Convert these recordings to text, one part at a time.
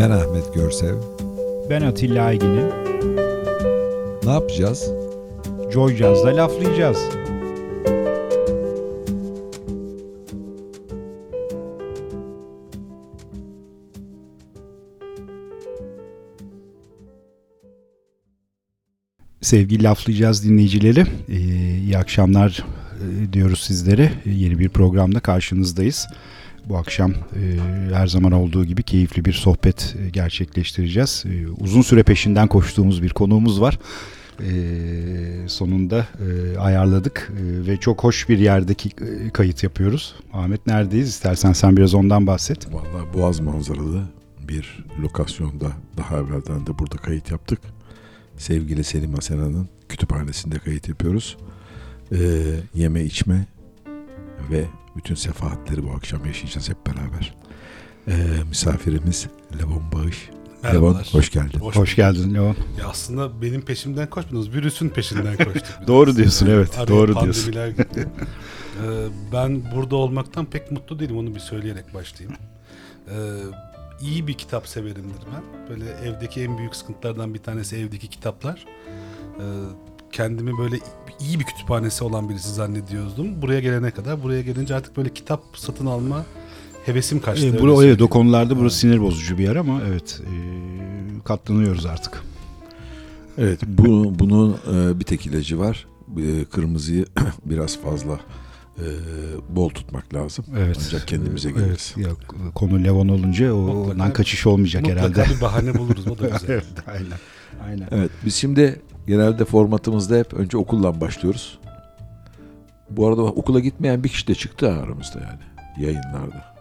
Ben Ahmet Görsev. Ben Atilla Aygin'im. Ne yapacağız? Joy Jazz'da laflayacağız. Sevgili laflayacağız dinleyicileri. Ee, iyi akşamlar e, diyoruz sizlere. Yeni bir programda karşınızdayız. Bu akşam e, her zaman olduğu gibi keyifli bir sohbet e, gerçekleştireceğiz. E, uzun süre peşinden koştuğumuz bir konuğumuz var. E, sonunda e, ayarladık e, ve çok hoş bir yerdeki e, kayıt yapıyoruz. Ahmet neredeyiz? İstersen sen biraz ondan bahset. Vallahi Boğaz manzaralı bir lokasyonda daha evvelden de burada kayıt yaptık. Sevgili Selim Asena'nın kütüphanesinde kayıt yapıyoruz. Ee, yeme içme ve bütün sefahatleri bu akşam yaşayacağız hep beraber. Ee, misafirimiz Levon Bağış. Levon Merhabalar. hoş geldin. Hoş, Hoş geldin Leon. Ya aslında benim peşimden koşmadınız. Virüsün peşinden koştuk. Doğru diyorsun, evet. Araya Doğru gitti. Ee, ben burada olmaktan pek mutlu değilim. Onu bir söyleyerek başlayayım. Ee, iyi bir kitap severimdir ben. Böyle evdeki en büyük sıkıntılardan bir tanesi evdeki kitaplar. Ee, kendimi böyle iyi bir kütüphanesi olan birisi zannediyordum. Buraya gelene kadar. Buraya gelince artık böyle kitap satın alma hevesim kaçtı. E, bura, evet, o konularda burası Evet. sinir bozucu bir yer ama evet e, katlanıyoruz artık. Evet bu, bunun e, bir tek ilacı var. E, kırmızıyı biraz fazla e, bol tutmak lazım. Evet. Ancak kendimize geliriz. Evet, ya, konu Levon olunca o, Mutlaka- ondan kaçış olmayacak Mutlaka herhalde. bir bahane buluruz. O da güzel. evet, aynen. Aynen. Evet biz şimdi genelde formatımızda hep önce okuldan başlıyoruz. Bu arada okula gitmeyen bir kişi de çıktı aramızda yani yayınlarda.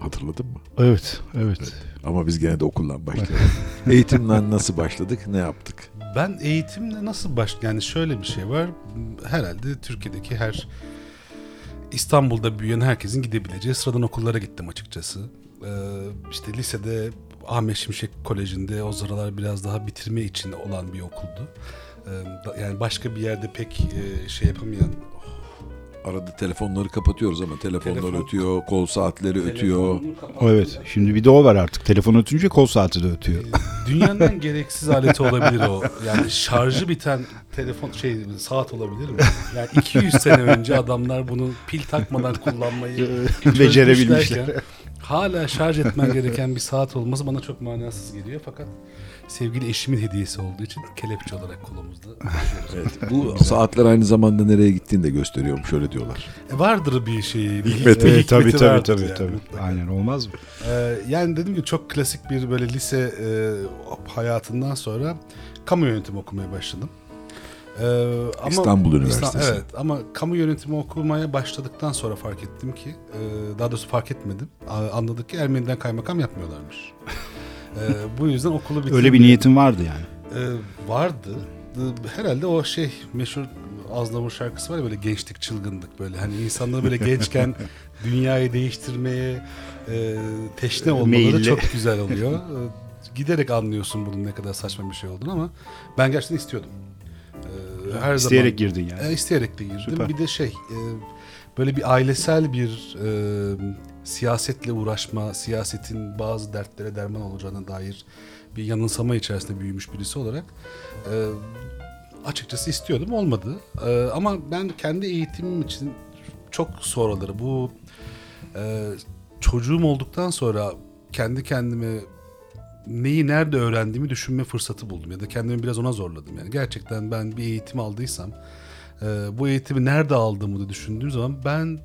Hatırladın mı? Evet, evet. Ama biz gene de okuldan başladık. Eğitimden nasıl başladık, ne yaptık? Ben eğitimle nasıl baş... Yani şöyle bir şey var. Herhalde Türkiye'deki her İstanbul'da büyüyen herkesin gidebileceği sıradan okullara gittim açıkçası. Ee, işte lisede Ahmet Şimşek Koleji'nde o sıralar biraz daha bitirme için olan bir okuldu. Yani başka bir yerde pek e, şey yapamayan Arada telefonları kapatıyoruz ama telefonlar Telefon- ötüyor, kol saatleri ötüyor. Evet, şimdi bir de o var artık. Telefon ötünce kol saati de ötüyor. Dünyanın en gereksiz aleti olabilir o. Yani şarjı biten telefon şey saat olabilir mi? Yani 200 sene önce adamlar bunu pil takmadan kullanmayı Becerebilmişler. Hala şarj etmen gereken bir saat olması bana çok manasız geliyor fakat sevgili eşimin hediyesi olduğu için kelepçe olarak kolumuzda. Evet, bu saatler aynı zamanda nereye gittiğini de gösteriyormuş öyle diyorlar. E, vardır bir şeyi. Bir Hikmeti. bir Evet, tabii tabii tabii yani tabii. Aynen olmaz mı? Ee, yani dedim ki çok klasik bir böyle lise e, hayatından sonra kamu yönetimi okumaya başladım. Ee, ama İstanbul Üniversitesi. İsta- evet ama kamu yönetimi okumaya başladıktan sonra fark ettim ki e, daha doğrusu fark etmedim. Anladık ki Ermeni'den kaymakam yapmıyorlarmış. Ee, bu yüzden okulu bitirdim. Öyle bir niyetin vardı yani. Ee, vardı. Ee, Herhalde o şey meşhur Aznavur şarkısı var ya böyle gençlik çılgınlık böyle hani insanları böyle gençken dünyayı değiştirmeye e, teşne olmaları Meyilli. çok güzel oluyor. Ee, Giderek anlıyorsun bunun ne kadar saçma bir şey olduğunu ama ben gerçekten istiyordum. Ee, her İsteyerek zaman, girdin yani. E, isteyerek de girdim. Süper. Bir de şey e, böyle bir ailesel bir e, siyasetle uğraşma, siyasetin bazı dertlere derman olacağına dair bir yanılsama içerisinde büyümüş birisi olarak e, açıkçası istiyordum olmadı. E, ama ben kendi eğitimim için çok sonraları bu e, çocuğum olduktan sonra kendi kendime neyi nerede öğrendiğimi düşünme fırsatı buldum ya da kendimi biraz ona zorladım yani gerçekten ben bir eğitim aldıysam e, bu eğitimi nerede aldığımı da düşündüğüm zaman ben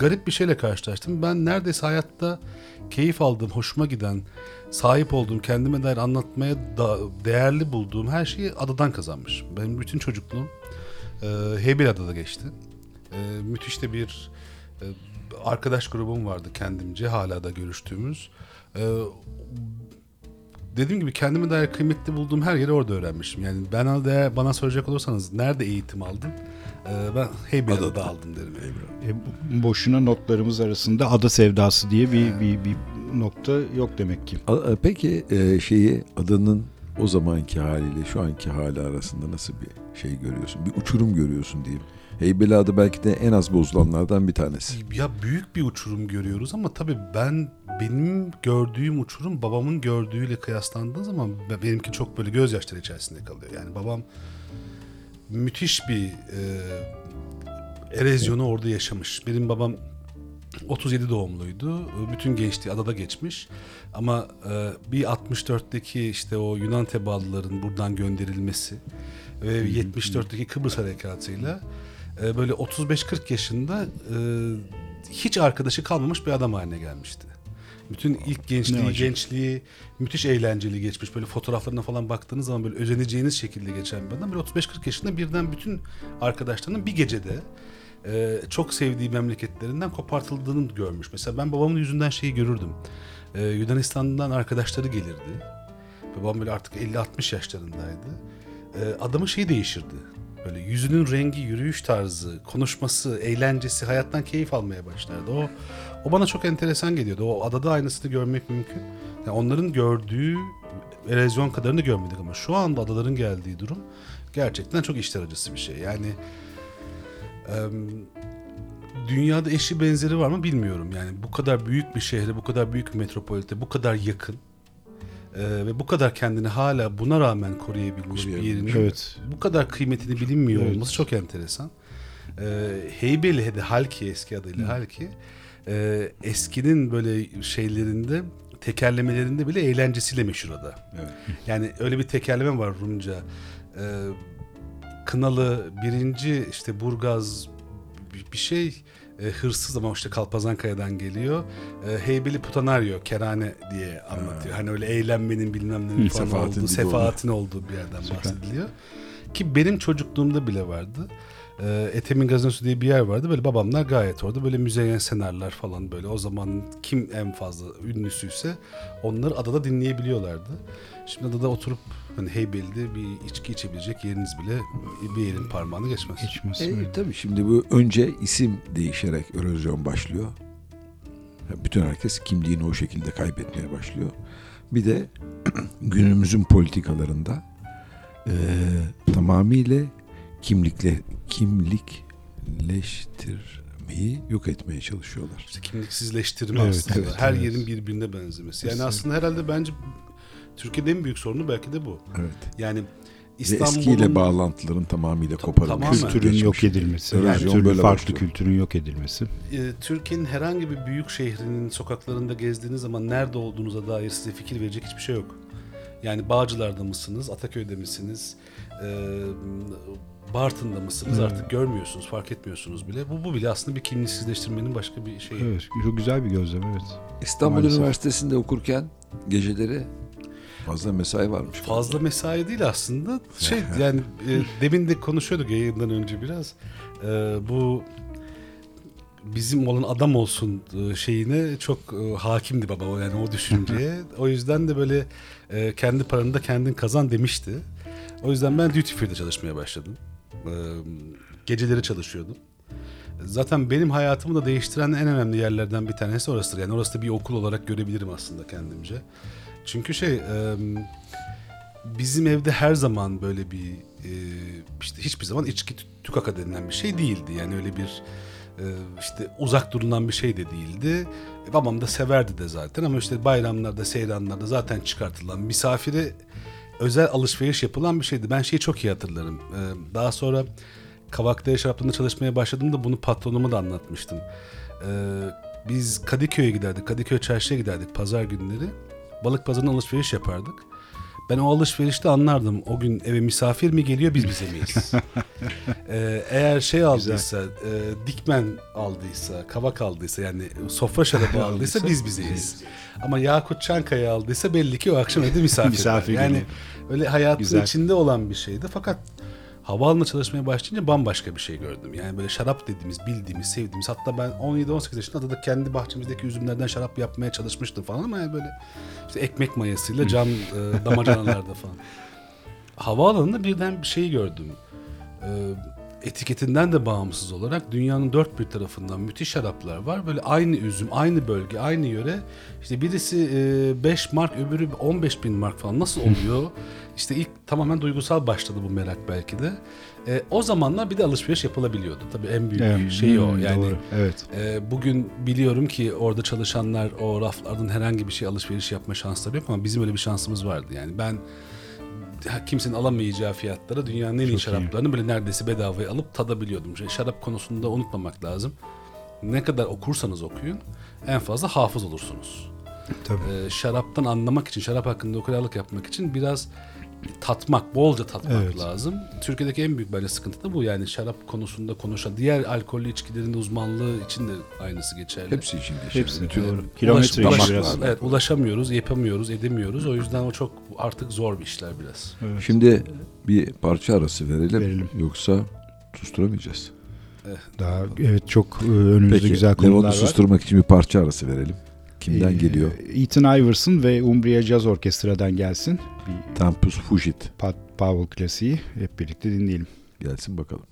garip bir şeyle karşılaştım. Ben neredeyse hayatta keyif aldığım, hoşuma giden, sahip olduğum, kendime dair anlatmaya da değerli bulduğum her şeyi adadan kazanmışım. Benim bütün çocukluğum e, Heybeliada'da geçti. E, müthiş de bir e, arkadaş grubum vardı kendimce hala da görüştüğümüz. E, dediğim gibi kendime dair kıymetli bulduğum her yeri orada öğrenmişim. Yani bana değer, bana soracak olursanız nerede eğitim aldın? E, ben Heybeliada'da Adada. aldım derim. E, boşuna notlarımız arasında ada sevdası diye bir, bir, bir nokta yok demek ki. A- Peki e, şeyi adanın o zamanki haliyle şu anki hali arasında nasıl bir şey görüyorsun? Bir uçurum görüyorsun diyeyim. Heybeliada belki de en az bozulanlardan bir tanesi. Ya büyük bir uçurum görüyoruz ama tabii ben benim gördüğüm uçurum babamın gördüğüyle kıyaslandığı zaman be- benimki çok böyle gözyaşları içerisinde kalıyor. Yani babam müthiş bir e, erozyonu orada yaşamış. Benim babam 37 doğumluydu. Bütün gençliği adada geçmiş. Ama e, bir 64'teki işte o Yunan tebalıların buradan gönderilmesi ve 74'teki Kıbrıs harekatıyla e, böyle 35-40 yaşında e, hiç arkadaşı kalmamış bir adam haline gelmişti. Bütün ilk gençliği, gençliği müthiş eğlenceli geçmiş. Böyle fotoğraflarına falan baktığınız zaman böyle özeneceğiniz şekilde geçen bir adam. Böyle 35-40 yaşında birden bütün arkadaşlarının bir gecede e, çok sevdiği memleketlerinden kopartıldığını görmüş. Mesela ben babamın yüzünden şeyi görürdüm. E, Yunanistan'dan arkadaşları gelirdi. Babam böyle artık 50-60 yaşlarındaydı. E, adamın şeyi değişirdi. Böyle yüzünün rengi, yürüyüş tarzı, konuşması, eğlencesi, hayattan keyif almaya başlardı. O o bana çok enteresan geliyordu. O adada aynısını görmek mümkün. Yani onların gördüğü erozyon kadarını görmedik ama şu anda adaların geldiği durum gerçekten çok işler acısı bir şey. Yani em, dünyada eşi benzeri var mı bilmiyorum. Yani bu kadar büyük bir şehre, bu kadar büyük bir metropolite, bu kadar yakın e, ve bu kadar kendini hala buna rağmen koruyabilmiş bir Koruyabilmiş. yerin Evet. bu kadar kıymetini bilinmiyor Evet. olması çok enteresan. Ee, Heybeli'de Halki eski adıyla Halki e, eskinin böyle şeylerinde tekerlemelerinde bile eğlencesiyle meşhur ada. Evet. Yani öyle bir tekerleme var Rumca. Ee, Kınalı birinci işte Burgaz bir şey e, hırsız ama işte Kalpazankaya'dan geliyor. E, Heybeli Putanaryo Kerane diye anlatıyor. Hani öyle eğlenmenin bilmem Hı, falan olduğu, sefaatin olduğu bir yerden Süper. bahsediliyor. Ki benim çocukluğumda bile vardı. E, Etemin Gazinosu diye bir yer vardı. Böyle babamlar gayet orada böyle müzeyyen senarlar falan böyle. O zaman kim en fazla ünlüsüyse onları adada dinleyebiliyorlardı. Şimdi adada oturup Heybeli'de bir içki içebilecek yeriniz bile bir yerin parmağını geçmez. Geçmez. E, evet. tabii şimdi bu önce isim değişerek erozyon başlıyor. Bütün herkes kimliğini o şekilde kaybetmeye başlıyor. Bir de günümüzün politikalarında e, tamamıyla kimlikle kimlikleştirmeyi yok etmeye çalışıyorlar. İşte kimliksizleştirme Evet, aslında. evet, Her evet. yerin birbirine benzemesi. Yani Kesinlikle. aslında herhalde bence Türkiye'de en büyük sorunu belki de bu. Evet. Yani Ve eskiyle İstanbul'un bağlantıların tamamıyla koparılması. tamamen. Kültürün yok Geçmiş. edilmesi. Yani türlü böyle farklı başlıyor. kültürün yok edilmesi. e, Türkiye'nin herhangi bir büyük şehrinin sokaklarında gezdiğiniz zaman nerede olduğunuza dair size fikir verecek hiçbir şey yok. Yani Bağcılar'da mısınız, Ataköy'de misiniz, e, Bartın'da mısınız Evet. artık görmüyorsunuz, fark etmiyorsunuz bile. Bu, bu bile aslında bir kimliksizleştirmenin başka bir şeyi. Evet, çok güzel bir gözlem evet. İstanbul Maalesef. Üniversitesi'nde okurken geceleri fazla mesai varmış. Fazla mesai değil aslında. Şey yani e, demin de konuşuyorduk yayından önce biraz. E, bu bizim olan adam olsun e, şeyine çok e, hakimdi baba o yani o düşünceye. o yüzden de böyle e, kendi paranı da kendin kazan demişti. O yüzden ben duty free'de çalışmaya başladım. Geceleri çalışıyordum. Zaten benim hayatımı da değiştiren en önemli yerlerden bir tanesi orasıdır. Yani orası da bir okul olarak görebilirim aslında kendimce. Çünkü şey e, bizim evde her zaman böyle bir e, işte hiçbir zaman içki tü- tükaka denilen bir şey değildi. Yani öyle bir e, işte uzak durulan bir şey de değildi. E, babam da severdi de zaten ama işte bayramlarda, seyranlarda zaten çıkartılan misafire özel alışveriş yapılan bir şeydi. Ben şeyi çok iyi hatırlarım. E, daha sonra Kavakdere Şarapları'nda çalışmaya başladığımda bunu patronuma da anlatmıştım. E, biz Kadıköy'e giderdik. Kadıköy çarşıya giderdik pazar günleri. Balık pazarına alışveriş yapardık. Ben o alışverişte anlardım. O gün eve misafir mi geliyor biz bize miyiz? Ee, eğer şey aldıysa, e, dikmen aldıysa, kavak aldıysa yani sofra şarabı aldıysa biz bizeyiz. Ama Yakut Çankaya aldıysa belli ki o akşam evde misafir. Misafir yani öyle hayatın Güzel. içinde olan bir şeydi. Fakat havaalanına çalışmaya başlayınca bambaşka bir şey gördüm. Yani böyle şarap dediğimiz, bildiğimiz, sevdiğimiz. Hatta ben 17-18 yaşında da kendi bahçemizdeki üzümlerden şarap yapmaya çalışmıştım falan ama yani böyle işte ekmek mayasıyla cam e, damacanalarda falan. Havaalanında birden bir şey gördüm. E, etiketinden de bağımsız olarak dünyanın dört bir tarafından müthiş şaraplar var. Böyle aynı üzüm, aynı bölge, aynı yöre. İşte birisi 5 mark, öbürü 15 bin mark falan. Nasıl oluyor? işte ilk tamamen duygusal başladı bu merak belki de. E, o zamanlar bir de alışveriş yapılabiliyordu. Tabii en büyük Evet, şey o. hmm, Yani doğru, evet. e, bugün biliyorum ki orada çalışanlar o raflardan herhangi bir şey alışveriş yapma şansları yok ama bizim öyle bir şansımız vardı. Yani ben kimsenin alamayacağı fiyatlara dünyanın en iyi Çok iyi. şaraplarını böyle neredeyse bedavaya alıp tadabiliyordum. Şey, Şarap konusunda unutmamak lazım. Ne kadar okursanız okuyun en fazla hafız olursunuz. Tabii. Ee, şaraptan anlamak için, şarap hakkında okuryarlık yapmak için biraz tatmak, bolca tatmak Evet. lazım. Türkiye'deki en büyük bence sıkıntı da bu. Yani şarap konusunda konuşan, diğer alkollü içkilerin uzmanlığı için de aynısı geçerli. Hepsi için geçerli. Hepsi Bütün doğru. Ulaş- Kilometre ulaş- işi biraz. Evet, ulaşamıyoruz, yapamıyoruz, edemiyoruz. O yüzden o çok artık zor bir işler biraz. Evet. Şimdi bir parça arası verelim. Verelim. Yoksa susturamayacağız. Daha evet çok e, önümüzde Peki güzel konular var. susturmak için bir parça arası verelim. Kimden Ee, geliyor? Ethan Iverson ve Umbria Jazz Orkestra'dan gelsin. Tempus Fugit. Pat Powell klasiği hep birlikte dinleyelim. Gelsin bakalım.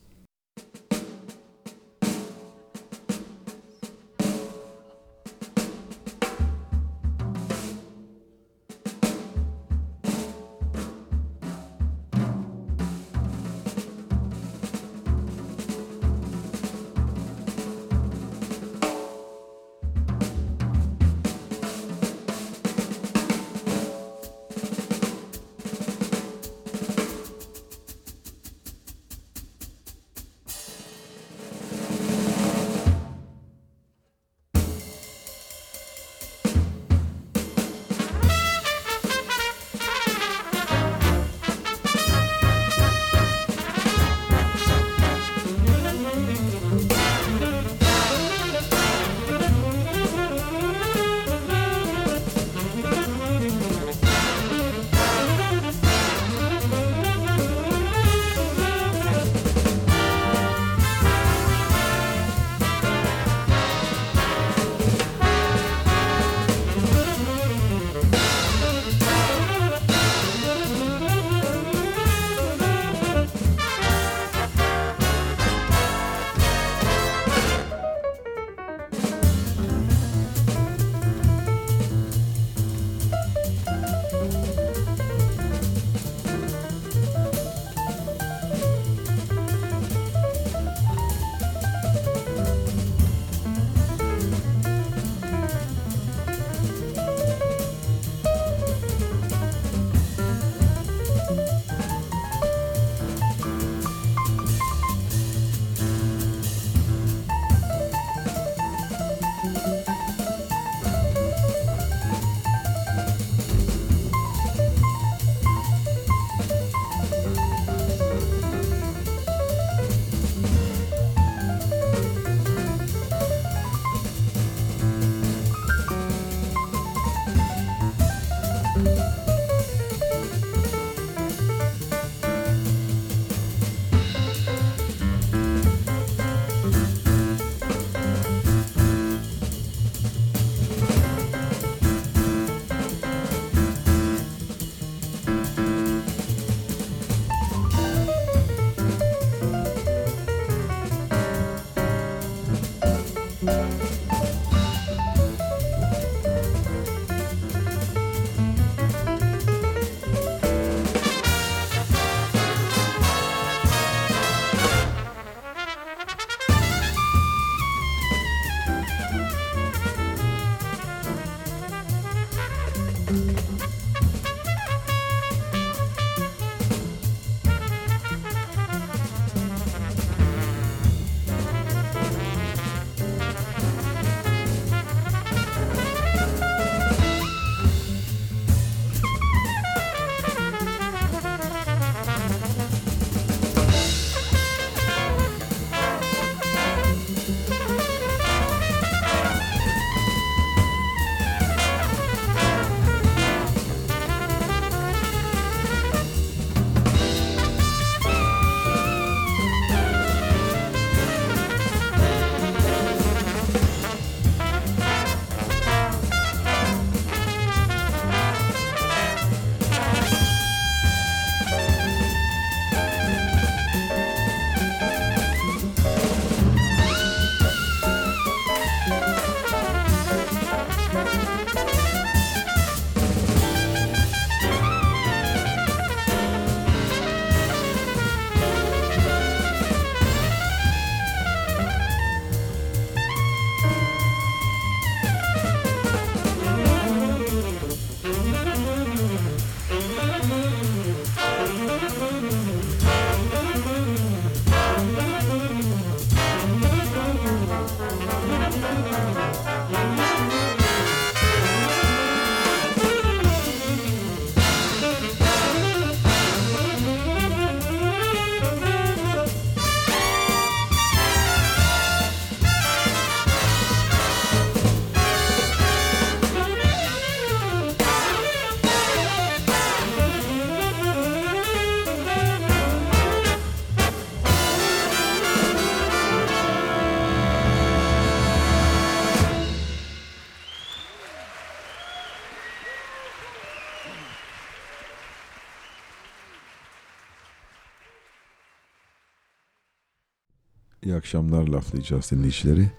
Akşamlar laflayacağız dinleyicileri.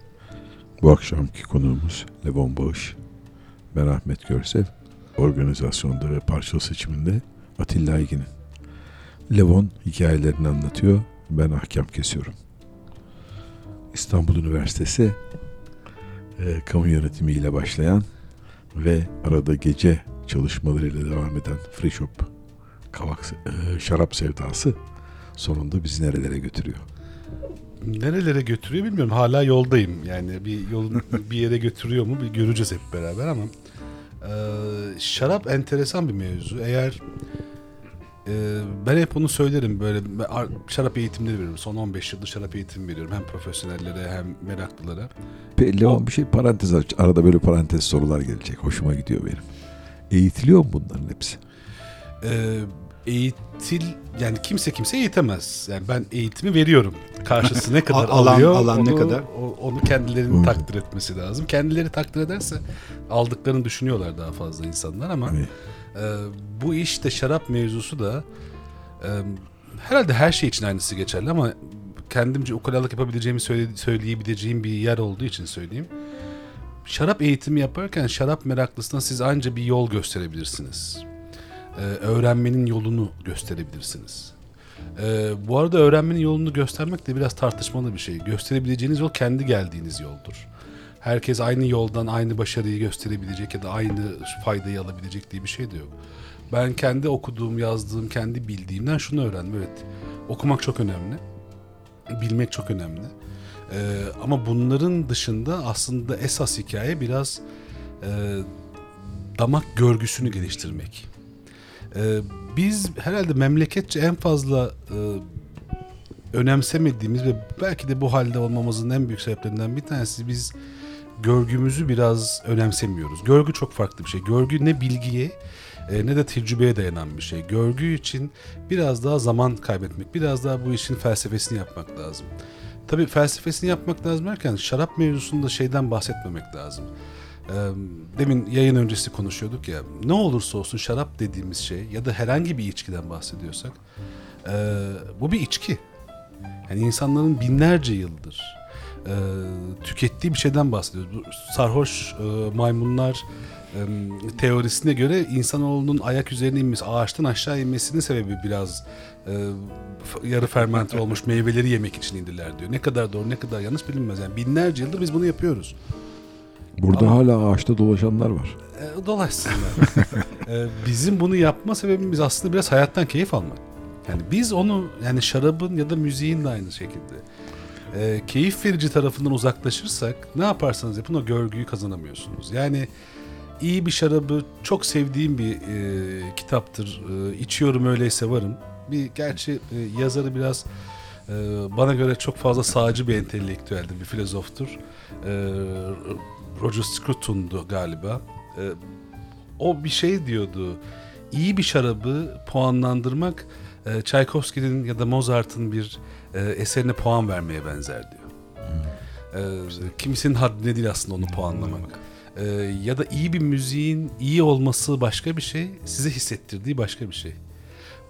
Bu akşamki konuğumuz Levon Bağış. Ben Ahmet Görsev. Organizasyonda ve parça seçiminde Atilla Aygin'in. Levon hikayelerini anlatıyor. Ben ahkam kesiyorum. İstanbul Üniversitesi e, kamu yönetimiyle başlayan ve arada gece çalışmalarıyla devam eden Free Shop kavak, e, şarap sevdası sonunda bizi nerelere götürüyor. Nerelere götürüyor bilmiyorum. Hala yoldayım. Yani bir yolun bir yere götürüyor mu bir göreceğiz hep beraber ama e, şarap enteresan bir mevzu. Eğer e, ben hep onu söylerim böyle şarap eğitimleri veriyorum. Son 15 yıldır şarap eğitimi veriyorum. Hem profesyonellere hem meraklılara. Pe- Leon bir şey parantez aç. Arada böyle parantez sorular gelecek. Hoşuma gidiyor benim. Eğitiliyor mu bunların hepsi? e, eğitil yani kimse kimse eğitemez. Yani ben eğitimi veriyorum. Karşısı ne kadar Alan- alıyor? alan ne onu, kadar? o- onu kendilerinin Hı. takdir etmesi lazım. Kendileri takdir ederse aldıklarını düşünüyorlar daha fazla insanlar ama Hani e, bu işte şarap mevzusu da e, herhalde her şey için aynısı geçerli ama kendimce ukalalık yapabileceğimi söyle, söyleyebileceğim bir yer olduğu için söyleyeyim. Şarap eğitimi yaparken şarap meraklısına siz anca bir yol gösterebilirsiniz. Ee, öğrenmenin yolunu gösterebilirsiniz. Ee, bu arada öğrenmenin yolunu göstermek de biraz tartışmalı bir şey. Gösterebileceğiniz yol kendi geldiğiniz yoldur. Herkes aynı yoldan aynı başarıyı gösterebilecek ya da aynı faydayı alabilecek diye bir şey de yok. Ben kendi okuduğum, yazdığım, kendi bildiğimden şunu öğrendim. Evet, okumak çok önemli. Bilmek çok önemli. Ee, ama bunların dışında aslında esas hikaye biraz e, damak görgüsünü geliştirmek. Ee, biz herhalde memleketçe en fazla e, önemsemediğimiz ve belki de bu halde olmamızın en büyük sebeplerinden bir tanesi biz görgümüzü biraz önemsemiyoruz. Görgü çok farklı bir şey. Görgü ne bilgiye e, ne de tecrübeye dayanan bir şey. Görgü için biraz daha zaman kaybetmek, biraz daha bu işin felsefesini yapmak lazım. Tabii felsefesini yapmak lazım derken şarap mevzusunda şeyden bahsetmemek lazım. Demin yayın öncesi konuşuyorduk ya. Ne olursa olsun şarap dediğimiz şey ya da herhangi bir içkiden bahsediyorsak bu bir içki. Yani insanların binlerce yıldır tükettiği bir şeyden bahsediyoruz. Bu sarhoş maymunlar teorisine göre insanoğlunun ayak üzerine inmesi, ağaçtan aşağı inmesinin sebebi biraz yarı fermente olmuş meyveleri yemek için indiler diyor. Ne kadar doğru ne kadar yanlış bilinmez. Yani binlerce yıldır biz bunu yapıyoruz. Burada Ama- hala ağaçta dolaşanlar var. E, dolaşsınlar. E, bizim bunu yapma sebebimiz aslında biraz hayattan keyif almak. Yani biz onu yani şarabın ya da müziğin de aynı şekilde e, keyif verici tarafından uzaklaşırsak ne yaparsanız yapın o görgüyü kazanamıyorsunuz. Yani iyi bir şarabı çok sevdiğim bir e, kitaptır. E, içiyorum öyleyse varım. Bir gerçi e, yazarı biraz e, bana göre çok fazla sağcı bir entelektüeldir, bir filozoftur. E, Roger Scruton'du galiba. E, o bir şey diyordu. İyi bir şarabı puanlandırmak e, Tchaikovsky'nin ya da Mozart'ın bir e, eserine puan vermeye benzer diyor. E, kimisinin haddine değil aslında onu puanlamak. E, ya da iyi bir müziğin iyi olması başka bir şey, size hissettirdiği başka bir şey.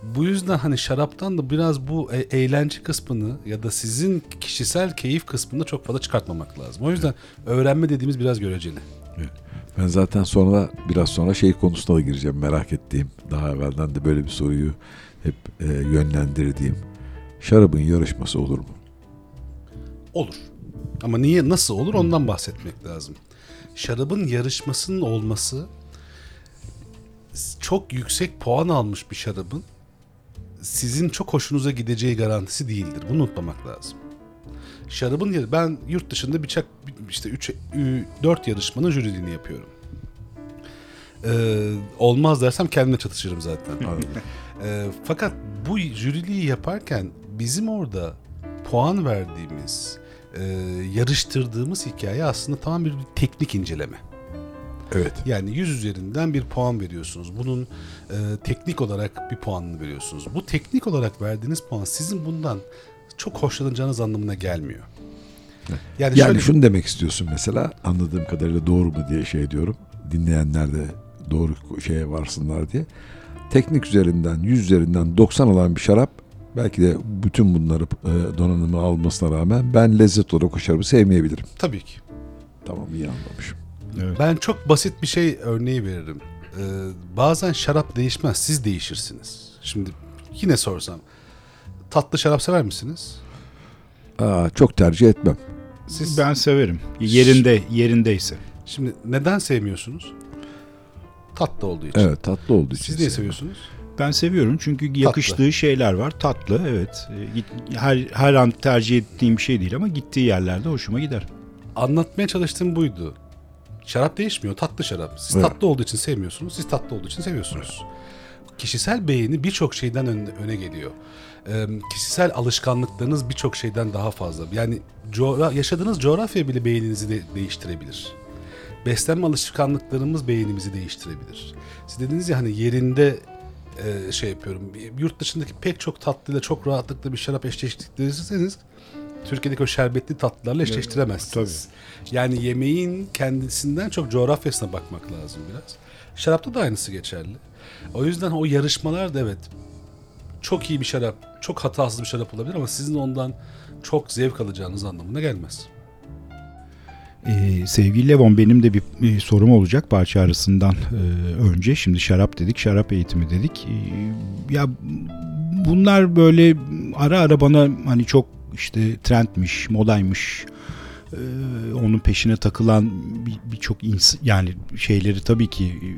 Bu yüzden hani şaraptan da biraz bu e- eğlence kısmını ya da sizin kişisel keyif kısmını çok fazla çıkartmamak lazım. O yüzden öğrenme dediğimiz biraz göreceli. Ben zaten sonra biraz sonra şey konusuna da gireceğim merak ettiğim. Daha evvelden de böyle bir soruyu hep e, yönlendirdiğim. Şarabın yarışması olur mu? Olur. Ama niye nasıl olur ondan bahsetmek lazım. Şarabın yarışmasının olması çok yüksek puan almış bir şarabın sizin çok hoşunuza gideceği garantisi değildir. Bunu unutmamak lazım. Şarabın yarı ben yurt dışında birçok işte 3 4 yarışmanın jüriliğini yapıyorum. Ee, olmaz dersem kendime çatışırım zaten. Ee, fakat bu jüriliği yaparken bizim orada puan verdiğimiz, e, yarıştırdığımız hikaye aslında tamam bir teknik inceleme. Evet. Yani 100 üzerinden bir puan veriyorsunuz. Bunun e, teknik olarak bir puanını veriyorsunuz. Bu teknik olarak verdiğiniz puan sizin bundan çok hoşlanacağınız anlamına gelmiyor. Yani, Yani şöyle şunu demek istiyorsun mesela anladığım kadarıyla doğru mu diye şey diyorum. Dinleyenler de doğru şeye varsınlar diye. Teknik üzerinden 100 üzerinden 90 alan bir şarap Belki de bütün bunları e, donanımı almasına rağmen ben lezzet olarak o şarabı sevmeyebilirim. Tabii ki. Tamam iyi anlamışım. Evet. Ben çok basit bir şey örneği veririm. Ee, bazen şarap değişmez, siz değişirsiniz. Şimdi yine sorsam, tatlı şarap sever misiniz? Aa, çok tercih etmem. Siz Ben severim. Yerinde yerindeyse. şimdi neden sevmiyorsunuz? Tatlı olduğu için. Evet tatlı olduğu için. Siz niye seviyorsunuz? Ben seviyorum çünkü yakıştığı şeyler var. Tatlı evet. E, git- Her her an tercih ettiğim bir şey değil ama gittiği yerlerde hoşuma gider. Anlatmaya çalıştığım buydu. Şarap değişmiyor, tatlı şarap. Siz Evet. tatlı olduğu için sevmiyorsunuz, siz tatlı olduğu için seviyorsunuz. Kişisel beğeni birçok şeyden öne, öne geliyor. Ee, kişisel alışkanlıklarınız birçok şeyden daha fazla. Yani coğra- yaşadığınız coğrafya bile beğeninizi de değiştirebilir. Beslenme alışkanlıklarımız beğenimizi değiştirebilir. Siz dediniz ya hani yerinde e, şey yapıyorum. Yurt dışındaki pek çok tatlıyla çok rahatlıkla bir şarap eşleştirirseniz Türkiye'deki o şerbetli tatlılarla eşleştiremezsiniz. Yani yemeğin kendisinden çok coğrafyasına bakmak lazım biraz. Şarapta da aynısı geçerli. O yüzden o yarışmalar da evet çok iyi bir şarap, çok hatasız bir şarap olabilir ama sizin ondan çok zevk alacağınız anlamına gelmez. Ee, sevgili Levon benim de bir, bir sorum olacak parça arasından e, önce. Şimdi şarap dedik, şarap eğitimi dedik. Ee, ya bunlar böyle ara ara bana hani çok işte trendmiş, modaymış. e, onun peşine takılan bir- birçok ins yani şeyleri tabii ki e,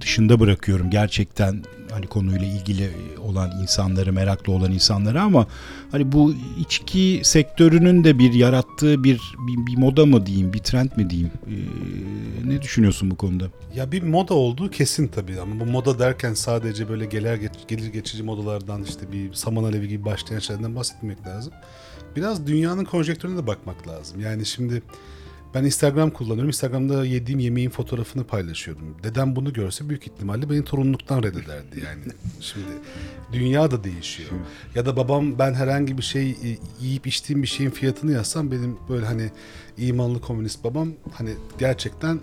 dışında bırakıyorum gerçekten hani konuyla ilgili olan insanları meraklı olan insanları ama hani bu içki sektörünün de bir yarattığı bir bir, bir moda mı diyeyim bir trend mi diyeyim Ee, ne düşünüyorsun bu konuda? Ya bir moda olduğu kesin tabii ama bu moda derken sadece böyle gelir, geç, gelir geçici modalardan işte bir saman alevi gibi başlayan şeylerden bahsetmek lazım. Biraz dünyanın konjektürüne de bakmak lazım. Yani şimdi ben Instagram kullanıyorum. Instagram'da yediğim yemeğin fotoğrafını paylaşıyorum. Dedem bunu görse büyük ihtimalle beni torunluktan reddederdi yani. Şimdi dünya da değişiyor. Ya da babam ben herhangi bir şey e, yiyip içtiğim bir şeyin fiyatını yazsam benim böyle hani imanlı komünist babam hani gerçekten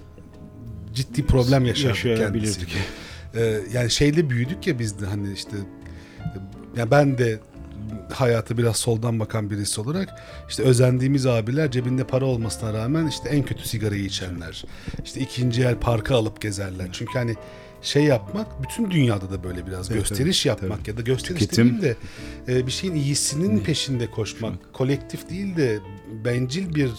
ciddi problem Yaşayabilirdik. kendisiyle. Ee, yani şeyle büyüdük ya biz de hani işte yani ben de hayatı biraz soldan bakan birisi olarak işte özendiğimiz abiler cebinde para olmasına rağmen işte en kötü sigarayı içenler. işte ikinci el parka alıp gezerler. Çünkü hani şey yapmak bütün dünyada da böyle biraz Evet, gösteriş tabii, yapmak ya da gösteriş Tüketim. de e, bir şeyin iyisinin peşinde koşmak, kolektif değil de bencil bir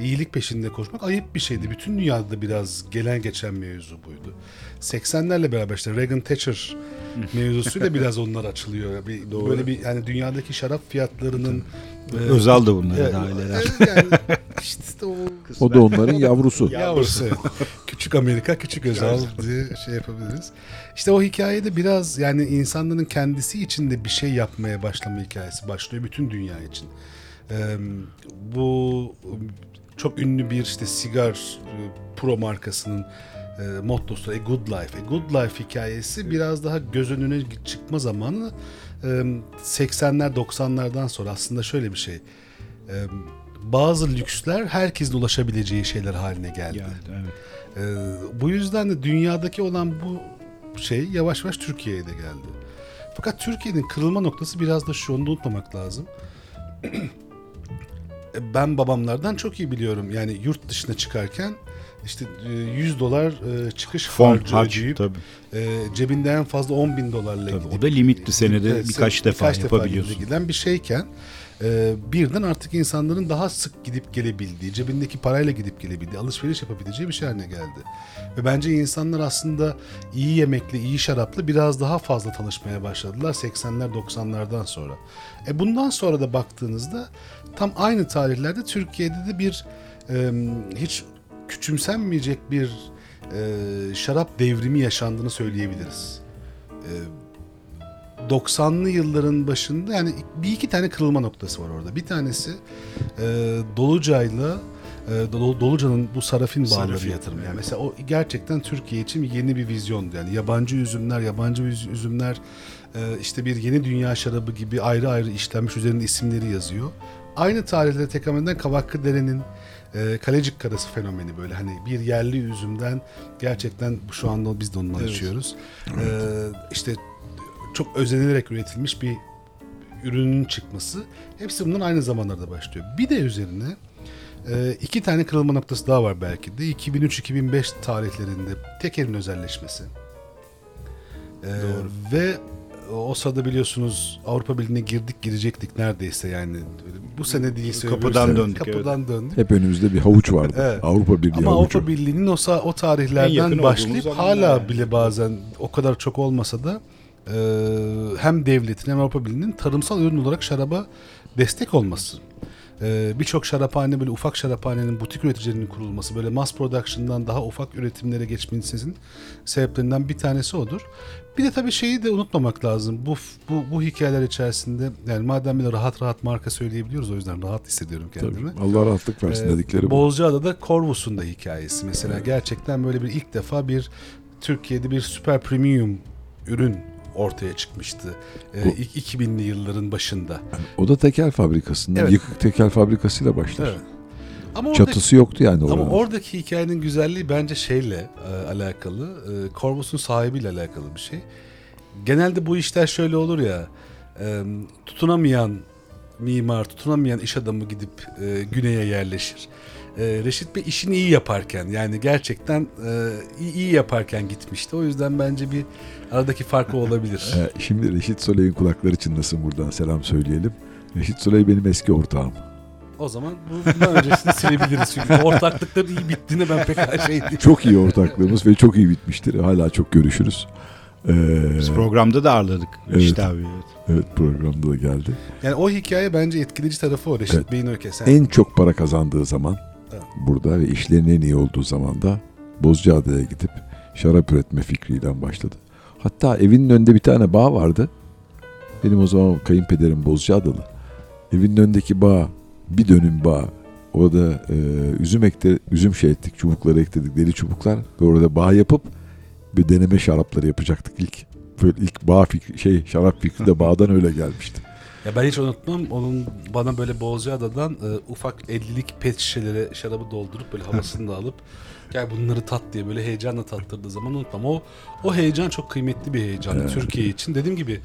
iyilik peşinde koşmak ayıp bir şeydi. Bütün dünyada da biraz gelen geçen mevzu buydu. 80'lerle beraber işte Reagan Thatcher mevzusuyla biraz onlar açılıyor. Bir, Doğru. böyle bir yani dünyadaki şarap fiyatlarının e, Özal da dahil eder. evet, yani işte o O da onların yavrusu. Yavrusu. küçük Amerika, küçük Özal diye şey yapabiliriz. İşte o hikayede biraz yani insanların kendisi için de bir şey yapmaya başlama hikayesi başlıyor bütün dünya için. Ee, bu çok ünlü bir işte sigar e, pro markasının e, mottosu A Good Life. A Good Life hikayesi biraz daha göz önüne çıkma zamanı e, 80'ler 90'lardan sonra aslında şöyle bir şey. E, bazı lüksler herkesin ulaşabileceği şeyler haline geldi. Yani, evet. Ee, bu yüzden de dünyadaki olan bu şey yavaş yavaş Türkiye'ye de geldi. Fakat Türkiye'nin kırılma noktası biraz da şu onu unutmamak lazım. E, ben babamlardan çok iyi biliyorum. Yani yurt dışına çıkarken işte e, 100 dolar e, çıkış Fon, harcı ödeyip tabii. e, cebinde en fazla 10 bin dolarla Tabii, o gidip- da limitli senede Evet, birkaç defa yapabiliyorsun. giden bir şeyken e, birden artık insanların daha sık gidip gelebildiği, cebindeki parayla gidip gelebildiği, alışveriş yapabileceği bir şey haline geldi. Ve bence insanlar aslında iyi yemekle, iyi şarapla biraz daha fazla tanışmaya başladılar 80'ler 90'lardan sonra. E bundan sonra da baktığınızda tam aynı tarihlerde Türkiye'de de bir e, hiç küçümsenmeyecek bir e, şarap devrimi yaşandığını söyleyebiliriz. E, 90'lı yılların başında yani bir iki tane kırılma noktası var orada. Bir tanesi e, Doluca'yla e, Dolu- Doluca'nın bu sarafin bağları Sarafin, yatırımı. Yani evet. mesela o gerçekten Türkiye için yeni bir vizyondu. Yani yabancı üzümler, yabancı üz- üzümler e, işte bir yeni dünya şarabı gibi ayrı ayrı işlenmiş üzerinde isimleri yazıyor. Aynı tarihlerde tekrar eden Kavaklı Dere'nin e, Kalecik Karası fenomeni böyle hani bir yerli üzümden gerçekten şu anda biz de onu Evet. yaşıyoruz. E, işte çok özenilerek üretilmiş bir ürünün çıkması. Hepsi bundan aynı zamanlarda başlıyor. Bir de üzerine e, iki tane kırılma noktası daha var belki de. 2003-2005 tarihlerinde tekelin özelleşmesi. E, ve o sırada biliyorsunuz Avrupa Birliği'ne girdik girecektik neredeyse yani. Bu sene değilse Kapıdan sene. döndük, Kapıdan döndük. Hep önümüzde bir havuç vardı. Evet. Avrupa Birliği Ama havucu. Avrupa Birliği'nin o, o tarihlerden başlayıp hala yani. bile bazen o kadar çok olmasa da e, hem devletin hem Avrupa Birliği'nin tarımsal ürün olarak şaraba destek olması. E, Birçok şaraphane böyle ufak şaraphanenin butik üreticilerinin kurulması böyle mass production'dan daha ufak üretimlere geçmenizin sebeplerinden bir tanesi odur. Bir de tabii şeyi de unutmamak lazım. Bu bu bu hikayeler içerisinde yani madem bile rahat rahat marka söyleyebiliyoruz o yüzden rahat hissediyorum kendimi. Tabii. Allah rahatlık versin Ee, dedikleri bu. Bozcaada'da Corvus'un da hikayesi. Mesela gerçekten böyle bir ilk defa bir Türkiye'de bir süper premium ürün ortaya çıkmıştı. Ee, ilk 2000'li yılların başında. Yani o da tekel fabrikasından, Evet. yıkık tekel fabrikasıyla başlar. Evet. Ama oradaki, Çatısı yoktu yani ama oranın. oradaki hikayenin güzelliği bence şeyle e, alakalı. E, Corvus'un sahibiyle alakalı bir şey. Genelde bu işler şöyle olur ya. e, tutunamayan mimar, tutunamayan iş adamı gidip e, güneye yerleşir. E, Reşit Bey işini iyi yaparken yani gerçekten e, iyi, iyi yaparken gitmişti. O yüzden bence bir aradaki fark o olabilir. Ee, şimdi Reşit Soley'in kulakları çınlasın buradan selam söyleyelim. Reşit Soley benim eski ortağım. O zaman bu- bundan öncesini silebiliriz. Çünkü ortaklıkların iyi bittiğine ben pek şey değilim. Çok iyi ortaklığımız ve çok iyi bitmiştir. Hala çok görüşürüz. Ee, Biz programda da ağırladık Evet. işte abi. evet. evet programda da geldi. Yani o hikaye bence etkileyici tarafı o Reşit Evet. Bey'in öyküsü. Sen- En çok para kazandığı zaman Evet. burada ve işlerinin en iyi olduğu zaman da Bozcaada'ya gidip şarap üretme fikriyle başladı. Hatta evinin önünde bir tane bağ vardı. Benim o zaman kayınpederim Bozcaadalı. Evinin önündeki bağ bir dönüm bağ. Orada e, üzüm ekte, üzüm şey ettik, çubukları ekledik, deli çubuklar ve orada bağ yapıp bir deneme şarapları yapacaktık ilk. Böyle ilk bağ fikri, şey şarap fikri de bağdan öyle gelmişti. Ya ben hiç unutmam onun bana böyle Bozcaada'dan e, ufak 50'lik pet şişelere şarabı doldurup böyle havasını da alıp gel bunları tat diye böyle heyecanla tattırdığı zaman unutmam. O o heyecan çok kıymetli bir heyecandı Evet. Türkiye için. Dediğim gibi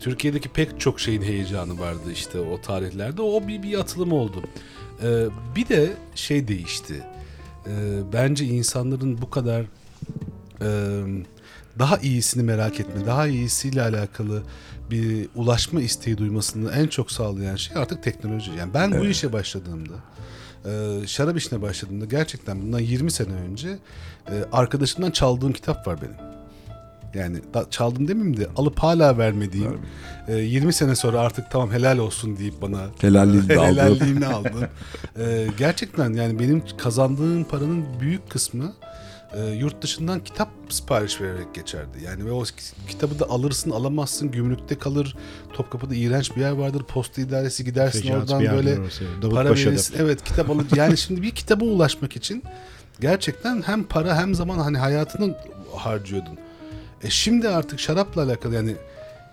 Türkiye'deki pek çok şeyin heyecanı vardı işte o tarihlerde. O bir, bir atılım oldu. E, bir de şey değişti. E, bence insanların bu kadar e, daha iyisini merak etme, daha iyisiyle alakalı bir ulaşma isteği duymasını en çok sağlayan şey artık teknoloji. Yani ben bu Evet. işe başladığımda, e, şarap işine başladığımda gerçekten bundan 20 sene önce e, arkadaşımdan çaldığım kitap var benim. Yani da, çaldım demeyeyim de alıp hala vermediğim, e, 20 sene sonra artık tamam helal olsun deyip bana Helalliğini aldı. helalliğini aldım. E, gerçekten yani benim kazandığım paranın büyük kısmı e, yurt dışından kitap sipariş vererek geçerdi. Yani ve o ki- kitabı da alırsın alamazsın gümrükte kalır. Topkapı'da iğrenç bir yer vardır. Posta idaresi gidersin Fecaat oradan böyle para verirsin. Evet kitap alır. Yani şimdi bir kitaba ulaşmak için gerçekten hem para hem zaman hani hayatını harcıyordun. E şimdi artık şarapla alakalı yani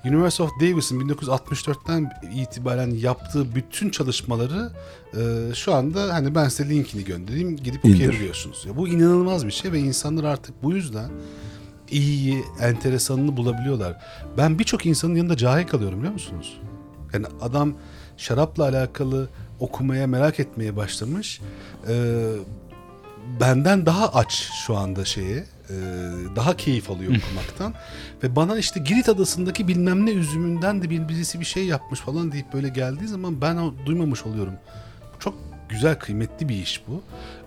University of Davis'in 1964'ten itibaren yaptığı bütün çalışmaları e, şu anda hani ben size linkini göndereyim gidip okuyabiliyorsunuz. Ya bu inanılmaz bir şey ve insanlar artık bu yüzden iyiyi, enteresanını bulabiliyorlar. Ben birçok insanın yanında cahil kalıyorum biliyor musunuz? Yani adam şarapla alakalı okumaya, merak etmeye başlamış. Ee, benden daha aç şu anda şeye. E, daha keyif alıyor okumaktan. Ve bana işte Girit adasındaki bilmem ne üzümünden de bir birisi bir şey yapmış falan deyip böyle geldiği zaman ben o duymamış oluyorum. Çok güzel, kıymetli bir iş bu.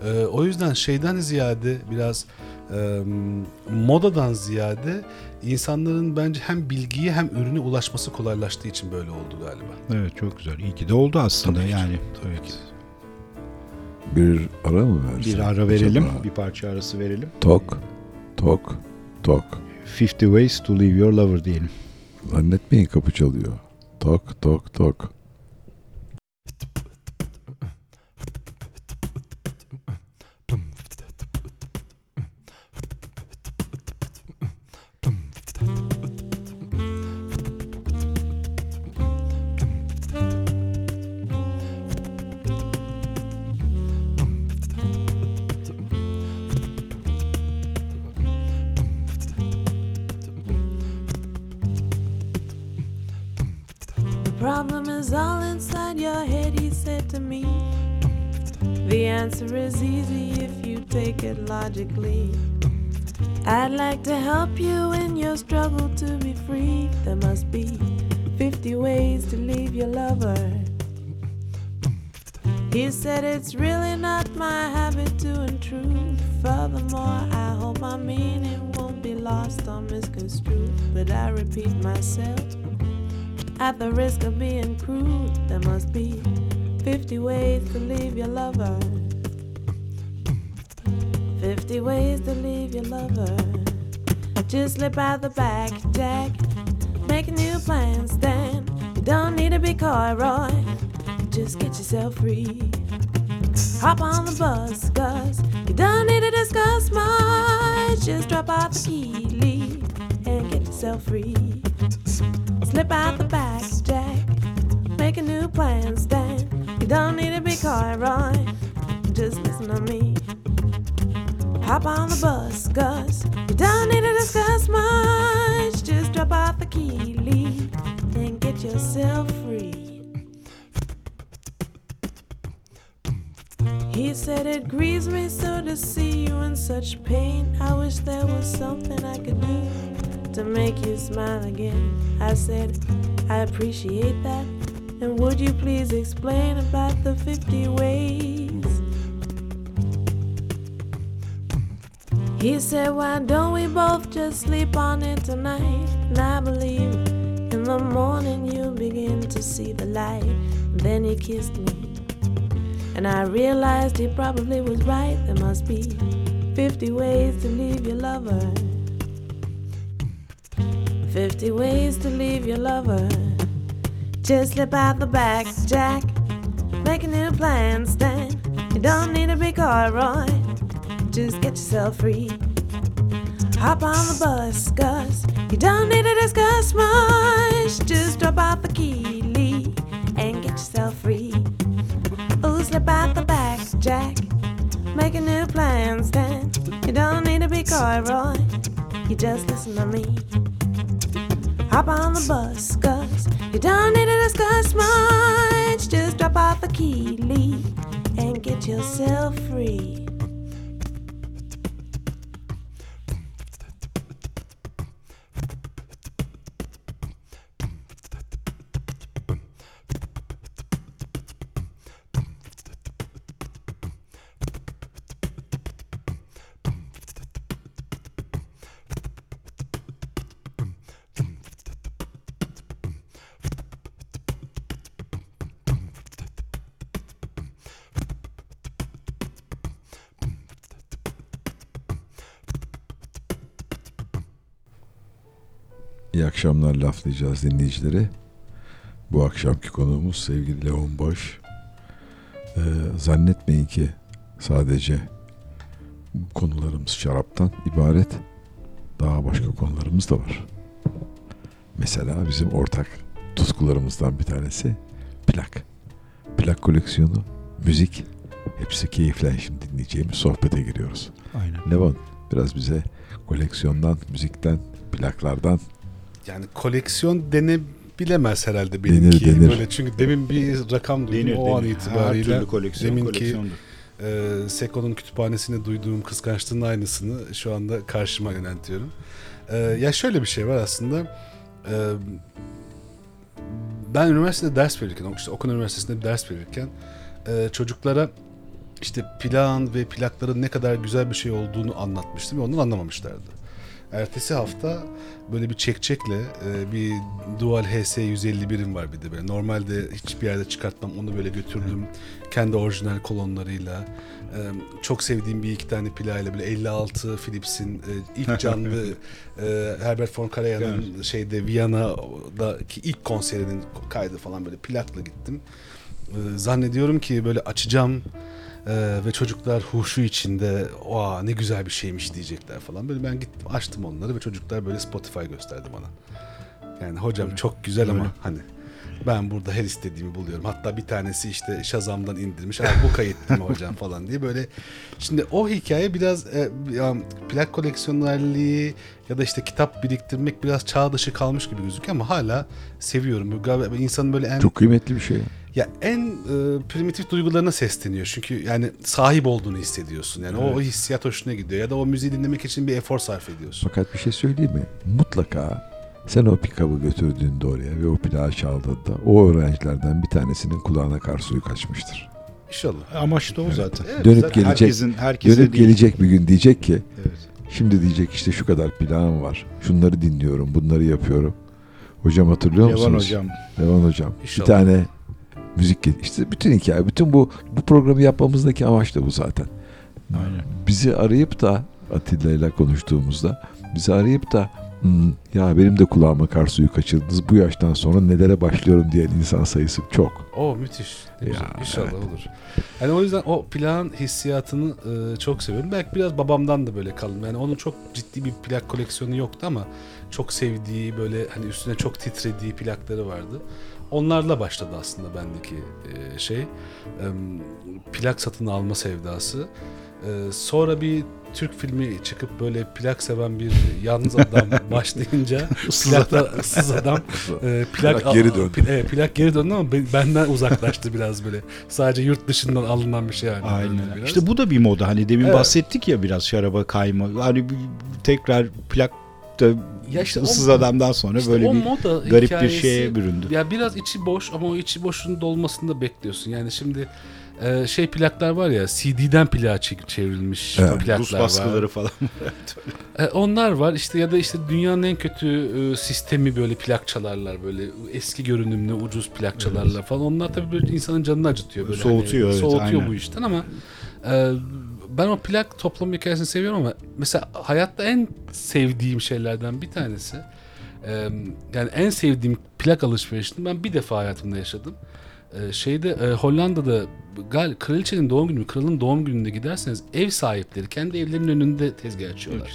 Ee, o yüzden şeyden ziyade biraz e, modadan ziyade insanların bence hem bilgiye hem ürüne ulaşması kolaylaştığı için böyle oldu galiba. Evet çok güzel. İyi ki de oldu aslında Tabii ki, yani. tabii evet. ki. Bir ara mı versek? Bir ara verelim. acaba? Bir parça arası verelim. Tok, tok, tok. 50 Ways to Leave Your Lover diyelim. Zannetmeyin kapı çalıyor. Tok, tok, tok. To me. The answer is easy if you take it logically. I'd like to help you in your struggle to be free. There must be 50 ways to leave your lover. He said it's really not my habit to intrude. Furthermore, I hope my meaning won't be lost or misconstrued. But I repeat myself, at the risk of being crude, there must be 50 ways to leave your lover. 50 ways to leave your lover. Just slip out the back, Jack. Make a new plan, Stan. You don't need to be coy, Roy. Just get yourself free. Hop on the bus, cause you don't need to discuss much. Just drop out the key, leave, and get yourself free. Slip out the back, Jack. Make a new plan, Stan. Don't need to be coy, Roy. Just listen to me. Hop on the bus, Gus. you don't need to discuss much. Just drop off the key, leave, and get yourself free. He said it grieves me so to see you in such pain. I wish there was something I could do to make you smile again. I said, I appreciate that. And would you please explain about the 50 ways? He said, Why don't we both just sleep on it tonight? And I believe in the morning you'll begin to see the light. Then he kissed me. And I realized he probably was right. There must be 50 ways to leave your lover. 50 ways to leave your lover. Just slip out the back, Jack. Make a new plan, Stan. You don't need to be coy, Roy. Just get yourself free. Hop on the bus, Gus. you don't need to discuss much. Just drop out the key, leave, and get yourself free. Ooh, slip out the back, Jack. Make a new plan, Stan. You don't need to be coy, Roy. You just listen to me. Hop on the bus, cause you don't need to discuss much. Just drop off the key, leave, and get yourself free. Akşamlar laflayacağız dinleyicileri. Bu akşamki konuğumuz sevgili Leon Boş. Ee, zannetmeyin ki sadece konularımız şaraptan ibaret. Daha başka konularımız da var. Mesela bizim ortak tutkularımızdan bir tanesi plak. Plak koleksiyonu, müzik hepsi keyifle şimdi dinleyeceğimiz sohbete giriyoruz. Aynen. Levon biraz bize koleksiyondan, müzikten, plaklardan Yani koleksiyon denebilemez herhalde benimki. denir. Böyle çünkü demin bir rakam duydum Denir, o an denir. Her itibariyle. türlü koleksiyon deminki koleksiyondur. e, Seko'nun kütüphanesinde duyduğum kıskançlığın aynısını şu anda karşıma yöneltiyorum. E, ya şöyle bir şey var aslında. E, ben üniversitede ders verirken, işte Okan Üniversitesi'nde bir ders verirken e, çocuklara işte plan ve plakların ne kadar güzel bir şey olduğunu anlatmıştım ve onu anlamamışlardı. Ertesi hafta böyle bir çekçekle e, bir Dual HS 151'im var bir de böyle. Normalde hiçbir yerde çıkartmam. Onu böyle götürdüm. Kendi orijinal kolonlarıyla. E, çok sevdiğim bir iki tane plağıyla böyle 56 Philips'in e, ilk canlı e, Herbert von Karajan'ın şeyde Viyana'daki ilk konserinin kaydı falan böyle plakla gittim. E, zannediyorum ki böyle açacağım ee, ve çocuklar huşu içinde oha ne güzel bir şeymiş diyecekler falan. Böyle ben gittim açtım onları ve çocuklar böyle Spotify gösterdi bana. Yani hocam çok güzel ama Öyle. hani Ben burada her istediğimi buluyorum. Hatta bir tanesi işte Shazam'dan indirmiş. "Aa, bu kayıt değil mi hocam falan diye böyle. Şimdi o hikaye biraz e, plak koleksiyonerliği ya da işte kitap biriktirmek biraz çağ dışı kalmış gibi gözüküyor ama hala seviyorum. Galiba insanın böyle en Çok kıymetli bir şey. Ya en e, primitif duygularına sesleniyor. Çünkü yani sahip olduğunu hissediyorsun. Yani o, o hissiyat hoşuna gidiyor. Ya da o müziği dinlemek için bir efor sarf ediyorsun. Fakat bir şey söyleyeyim mi? Mutlaka sen o pikabı götürdüğünde oraya ve o plağı çaldığında o öğrencilerden bir tanesinin kulağına kar suyu kaçmıştır. İnşallah. Amaç da o zaten. Evet, Dönüp Zaten gelecek, Herkesin, herkese dönüp değil. gelecek bir gün diyecek ki Evet. şimdi diyecek işte şu kadar plağım var. Şunları dinliyorum, bunları yapıyorum. Hocam hatırlıyor Levan musunuz? hocam. Levan hocam. İnşallah. Bir tane müzik işte bütün hikaye, bütün bu bu programı yapmamızdaki amaç da bu zaten. Aynen. Bizi arayıp da Atilla ile konuştuğumuzda bizi arayıp da "Hmm, ya benim de kulağıma kar suyu kaçırdınız bu yaştan sonra nelere başlıyorum diyen insan sayısı çok. O müthiş. Ya, İnşallah evet. olur. Yani o yüzden o plan hissiyatını e, çok seviyorum. Belki biraz babamdan da böyle kalın. Yani onun çok ciddi bir plak koleksiyonu yoktu ama çok sevdiği böyle hani üstüne çok titrediği plakları vardı. Onlarla başladı aslında bendeki e, şey. E, plak satın alma sevdası. E, sonra bir Türk filmi çıkıp böyle plak seven bir yalnız adam başlayınca plakla ıssız adam e, plak, Plak geri döndü. Pl- evet, plak geri döndü ama ben- benden uzaklaştı biraz böyle. Sadece yurt dışından alınan bir şey döndü Aynen. biraz. İşte bu da bir moda. Hani demin Evet. bahsettik ya biraz şaraba kayma. Hani tekrar plak da Ya işte o- ıssız adamdan sonra İşte böyle bir moda garip bir şeye büründü. Ya biraz içi boş ama o içi boşun dolmasını da bekliyorsun. Yani şimdi e, şey plaklar var ya CD'den plağa çevrilmiş Evet. plaklar Rus var. baskıları falan. E, onlar var işte ya da işte dünyanın en kötü e, sistemi böyle plak çalarlar böyle eski görünümlü ucuz plak çalarlar falan. Onlar tabii böyle insanın canını acıtıyor böyle. Soğutuyor, hani, evet, Soğutuyor aynen. bu işten ama e, ben o plak toplama hikayesini seviyorum ama mesela hayatta en sevdiğim şeylerden bir tanesi e, yani en sevdiğim plak alışverişini ben bir defa hayatımda yaşadım. E, şeyde e, Hollanda'da gal kraliçenin doğum günü, kralın doğum gününde giderseniz ev sahipleri kendi evlerinin önünde tezgah açıyorlar.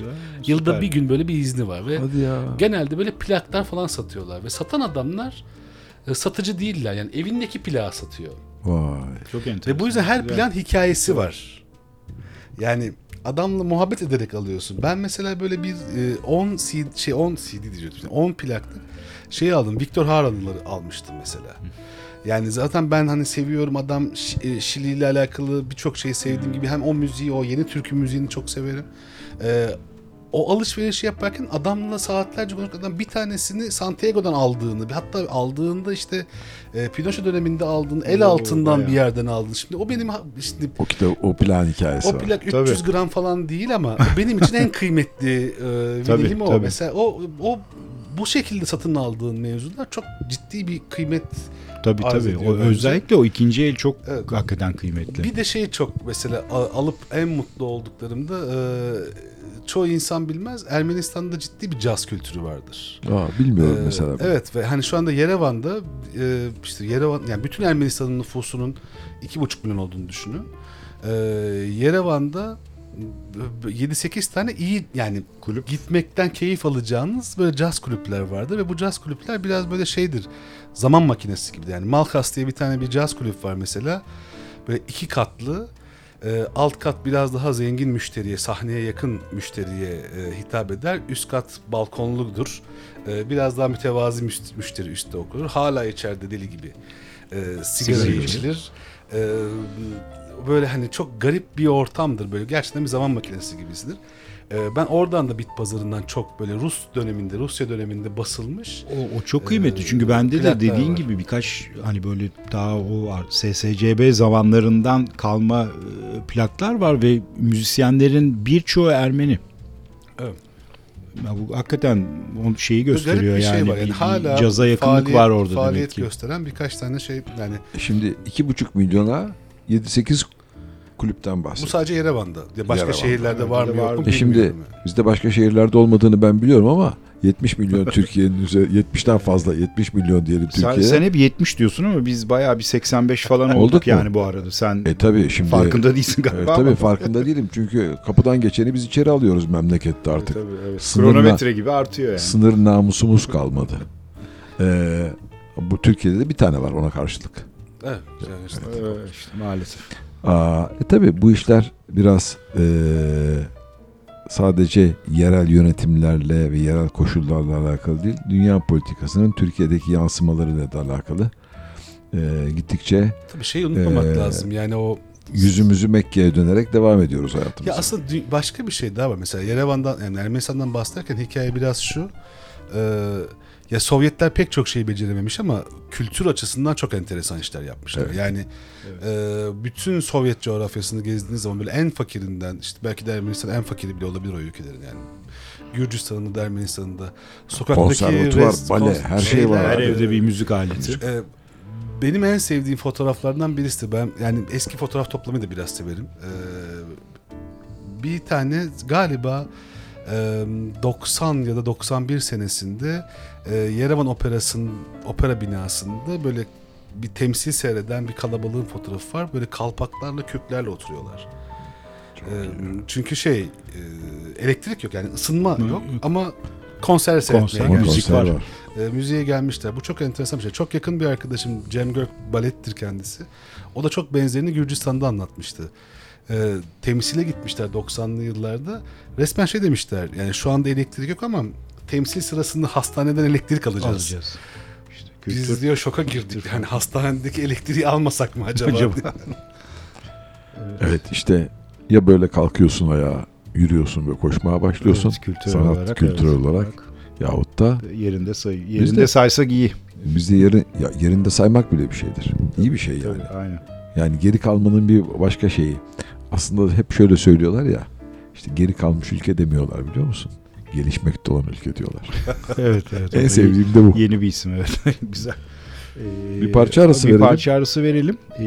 Yılda bir gün böyle bir izni var ve Hadi ya. genelde böyle plaklar falan satıyorlar ve satan adamlar e, satıcı değiller yani evindeki plağı satıyor. Vay. Çok enteresan. Ve bu yüzden her Güzel. plan hikayesi var. Yani adamla muhabbet ederek alıyorsun. Ben mesela böyle bir e, 10 CD şey 10 CD diyecektim. 10 plaklı şey aldım. Victor Haralı'ları almıştım mesela. Yani zaten ben hani seviyorum adam e, Şili ile alakalı birçok şeyi sevdiğim gibi hem o müziği o yeni türkü müziğini çok severim. Ee, o alışverişi yaparken adamla saatlerce konuştuk. Adam bir tanesini Santiago'dan aldığını, hatta aldığında işte e, Pinochet döneminde aldığını, el Oo, altından bayağı. bir yerden aldığını. Şimdi o benim şimdi O kitap o plan hikayesi o var. plak Tabii. 300 gram falan değil ama benim için en kıymetli e, Tabii, vinilim o. tabii. Mesela o o bu şekilde satın aldığın mevzular çok ciddi bir kıymet. Tabii arz tabii. O, bence. özellikle o ikinci el çok Evet. hakikaten kıymetli. Bir de şey çok mesela alıp en mutlu olduklarımda e, çoğu insan bilmez Ermenistan'da ciddi bir caz kültürü vardır. Aa, bilmiyorum Ee, mesela. Evet ve hani şu anda Yerevan'da e, işte Yerevan yani bütün Ermenistan'ın nüfusunun iki buçuk milyon olduğunu düşünün. Ee, Yerevan'da 7-8 tane iyi yani kulüp gitmekten keyif alacağınız böyle caz kulüpler vardı ve bu caz kulüpler biraz böyle şeydir zaman makinesi gibi yani. Malkas diye bir tane bir caz kulüp var mesela. Böyle iki katlı e, alt kat biraz daha zengin müşteriye sahneye yakın müşteriye e, hitap eder. Üst kat balkonludur e, biraz daha mütevazi müş- müşteri üstte okurur hala içeride deli gibi e, sigara Sigara içilir. E, böyle hani çok garip bir ortamdır. Böyle gerçekten bir zaman makinesi gibisidir. E, ben oradan da bit pazarından çok böyle Rus döneminde Rusya döneminde basılmış O, o çok kıymetli Ee, çünkü bende de dediğin var. gibi birkaç hani böyle daha o var, SSCB zamanlarından kalma e, plaklar var ve müzisyenlerin birçoğu Ermeni. Evet. Ya bu hakikaten o şeyi gösteriyor bir yani. şey var yani bir hala caza yakınlık faaliyet, var orada faaliyet demek ki. gösteren birkaç tane şey yani Şimdi iki buçuk milyona 7-8 kulüpten bu bahsediyor. sadece Yerevan'da. Başka Yerevan'da. şehirlerde var mı yok mu? E şimdi yani. bizde başka şehirlerde olmadığını ben biliyorum ama 70 milyon Türkiye'nin üzeri 70'ten fazla 70 milyon diyelim Sen, Türkiye'de. sen hep 70 diyorsun ama biz bayağı bir 85 falan olduk, Olduk mu? yani bu arada. Sen E tabi şimdi farkında değilsin galiba. Evet, tabii ama- farkında değilim çünkü kapıdan geçeni biz içeri alıyoruz memlekette artık. Tabii, evet. Sınırla- Kronometre gibi artıyor yani. Sınır namusumuz kalmadı. Ee, Bu Türkiye'de de bir tane var ona karşılık. Evet. İşte. Ee, işte maalesef. Aa, e tabi bu işler biraz e, sadece yerel yönetimlerle ve yerel koşullarla alakalı değil. Dünya politikasının Türkiye'deki yansımalarıyla da alakalı. E, gittikçe Tabii şeyi unutmamak Ee, lazım. Yani o yüzümüzü Mekke'ye dönerek devam ediyoruz hayatımıza. Ya aslında başka bir şey daha var. Mesela Yerevan'dan yani Ermenistan'dan bahsederken hikaye biraz şu. Ee, ya Sovyetler pek çok şeyi becerememiş ama kültür açısından çok enteresan işler yapmışlar. Evet. Yani e, bütün Sovyet coğrafyasını gezdiğiniz zaman böyle en fakirinden işte belki de Ermenistan en fakiri bile olabilir o ülkelerin yani. Gürcistan'ın da Ermenistan'ın da sokaktaki Konservatuvar, rest- bale, kons- her şey var. Her evde e, bir müzik aleti. ee, benim en sevdiğim fotoğraflardan birisi. Ben yani eski fotoğraf toplamayı da biraz severim. Ee, bir tane galiba e, 90 ya da 91 senesinde Yerevan Operası'nın opera binasında böyle bir temsil seyreden bir kalabalığın fotoğrafı var. Böyle kalpaklarla kürklerle oturuyorlar. Çünkü şey elektrik yok yani ısınma yok yok. ama konser seyretmeye Konser, müzik konser var. e, müziğe gelmişler. Bu çok enteresan bir şey. Çok yakın bir arkadaşım Cem Gök balettir kendisi. O da çok benzerini Gürcistan'da anlatmıştı. E, temsile gitmişler 90'lı yıllarda. Resmen şey demişler. Yani şu anda elektrik yok ama temsil sırasında hastaneden elektrik alacağız. Alacağız. İşte Biz kültür. diyor şoka girdik. Yani hastanedeki elektriği almasak mı acaba? Acaba? Evet işte ya böyle kalkıyorsun ayağa yürüyorsun ve koşmaya başlıyorsun. Evet, kültürel sanat olarak, kültürel evet. olarak yahut da yerinde say Biz yerinde de- saysak iyi. bizde yeri, ya yerinde saymak bile bir şeydir. İyi bir şey yani. Tabii, aynen. Yani geri kalmanın bir başka şeyi. Aslında hep şöyle söylüyorlar ya. İşte geri kalmış ülke demiyorlar biliyor musun? Gelişmekte olan ülke diyorlar. evet evet. En sevdiğim de bu. Yeni bir isim evet. Güzel. Ee, Bir parça arası bir verelim. parça arası verelim. Ee,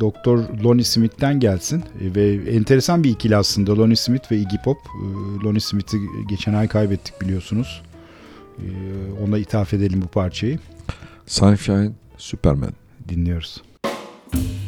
Doktor Lonnie Smith'ten gelsin. Ee, ve enteresan bir ikili aslında Lonnie Smith ve Iggy Pop. Ee, Lonnie Smith'i geçen ay kaybettik biliyorsunuz. Ee, ona ithaf edelim bu parçayı. Sunshine Superman. Dinliyoruz. Sunshine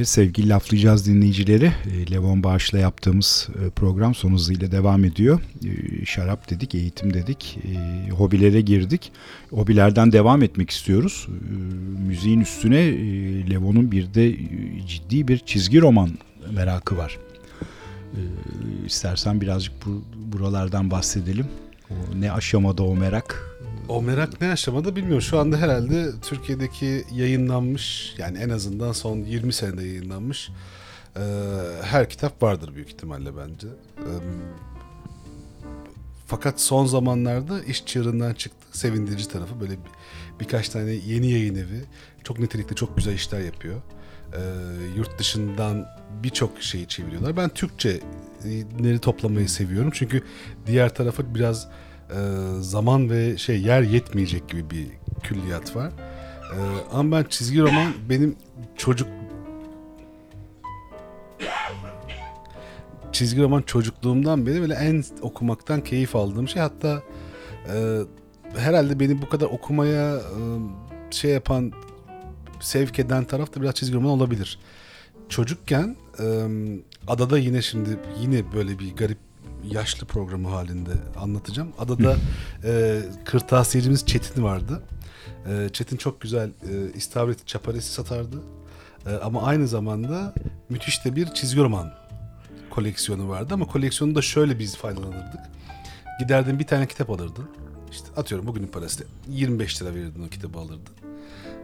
Evet sevgili laflayacağız dinleyicileri. E, Levon Bağış'la yaptığımız e, program son hızıyla devam ediyor. E, Şarap dedik, eğitim dedik, hobilere girdik. Hobilerden devam etmek istiyoruz. Müziğin üstüne Levon'un bir de ciddi bir çizgi roman merakı var. İstersen birazcık bu, buralardan bahsedelim. Ne aşamada o merak? O merak ne aşamada bilmiyorum. Şu anda herhalde Türkiye'deki yayınlanmış yani en azından son 20 senede yayınlanmış e, her kitap vardır büyük ihtimalle bence. E, fakat son zamanlarda iş çığırından çıktı. Sevindirici tarafı böyle bir- birkaç tane yeni yayın evi çok nitelikli çok güzel işler yapıyor. E, yurt dışından birçok şeyi çeviriyorlar. Ben Türkçeleri toplamayı seviyorum. Çünkü diğer tarafa biraz e, zaman ve şey yer yetmeyecek gibi bir külliyat var. E, ama ben çizgi roman benim çocuk çizgi roman çocukluğumdan beri böyle en okumaktan keyif aldığım şey hatta e, herhalde beni bu kadar okumaya e, şey yapan sevk eden taraf da biraz çizgi roman olabilir. Çocukken e, adada yine şimdi yine böyle bir garip yaşlı programı halinde anlatacağım. Adada e, kırtasiyecimiz Çetin vardı. E, Çetin çok güzel e, istavrit çaparesi satardı. E, ama aynı zamanda müthiş de bir çizgi roman koleksiyonu vardı. Ama koleksiyonu da şöyle biz faydalanırdık. Giderdin bir tane kitap alırdın. İşte atıyorum bugünün parası 25 lira verirdin o kitabı alırdın.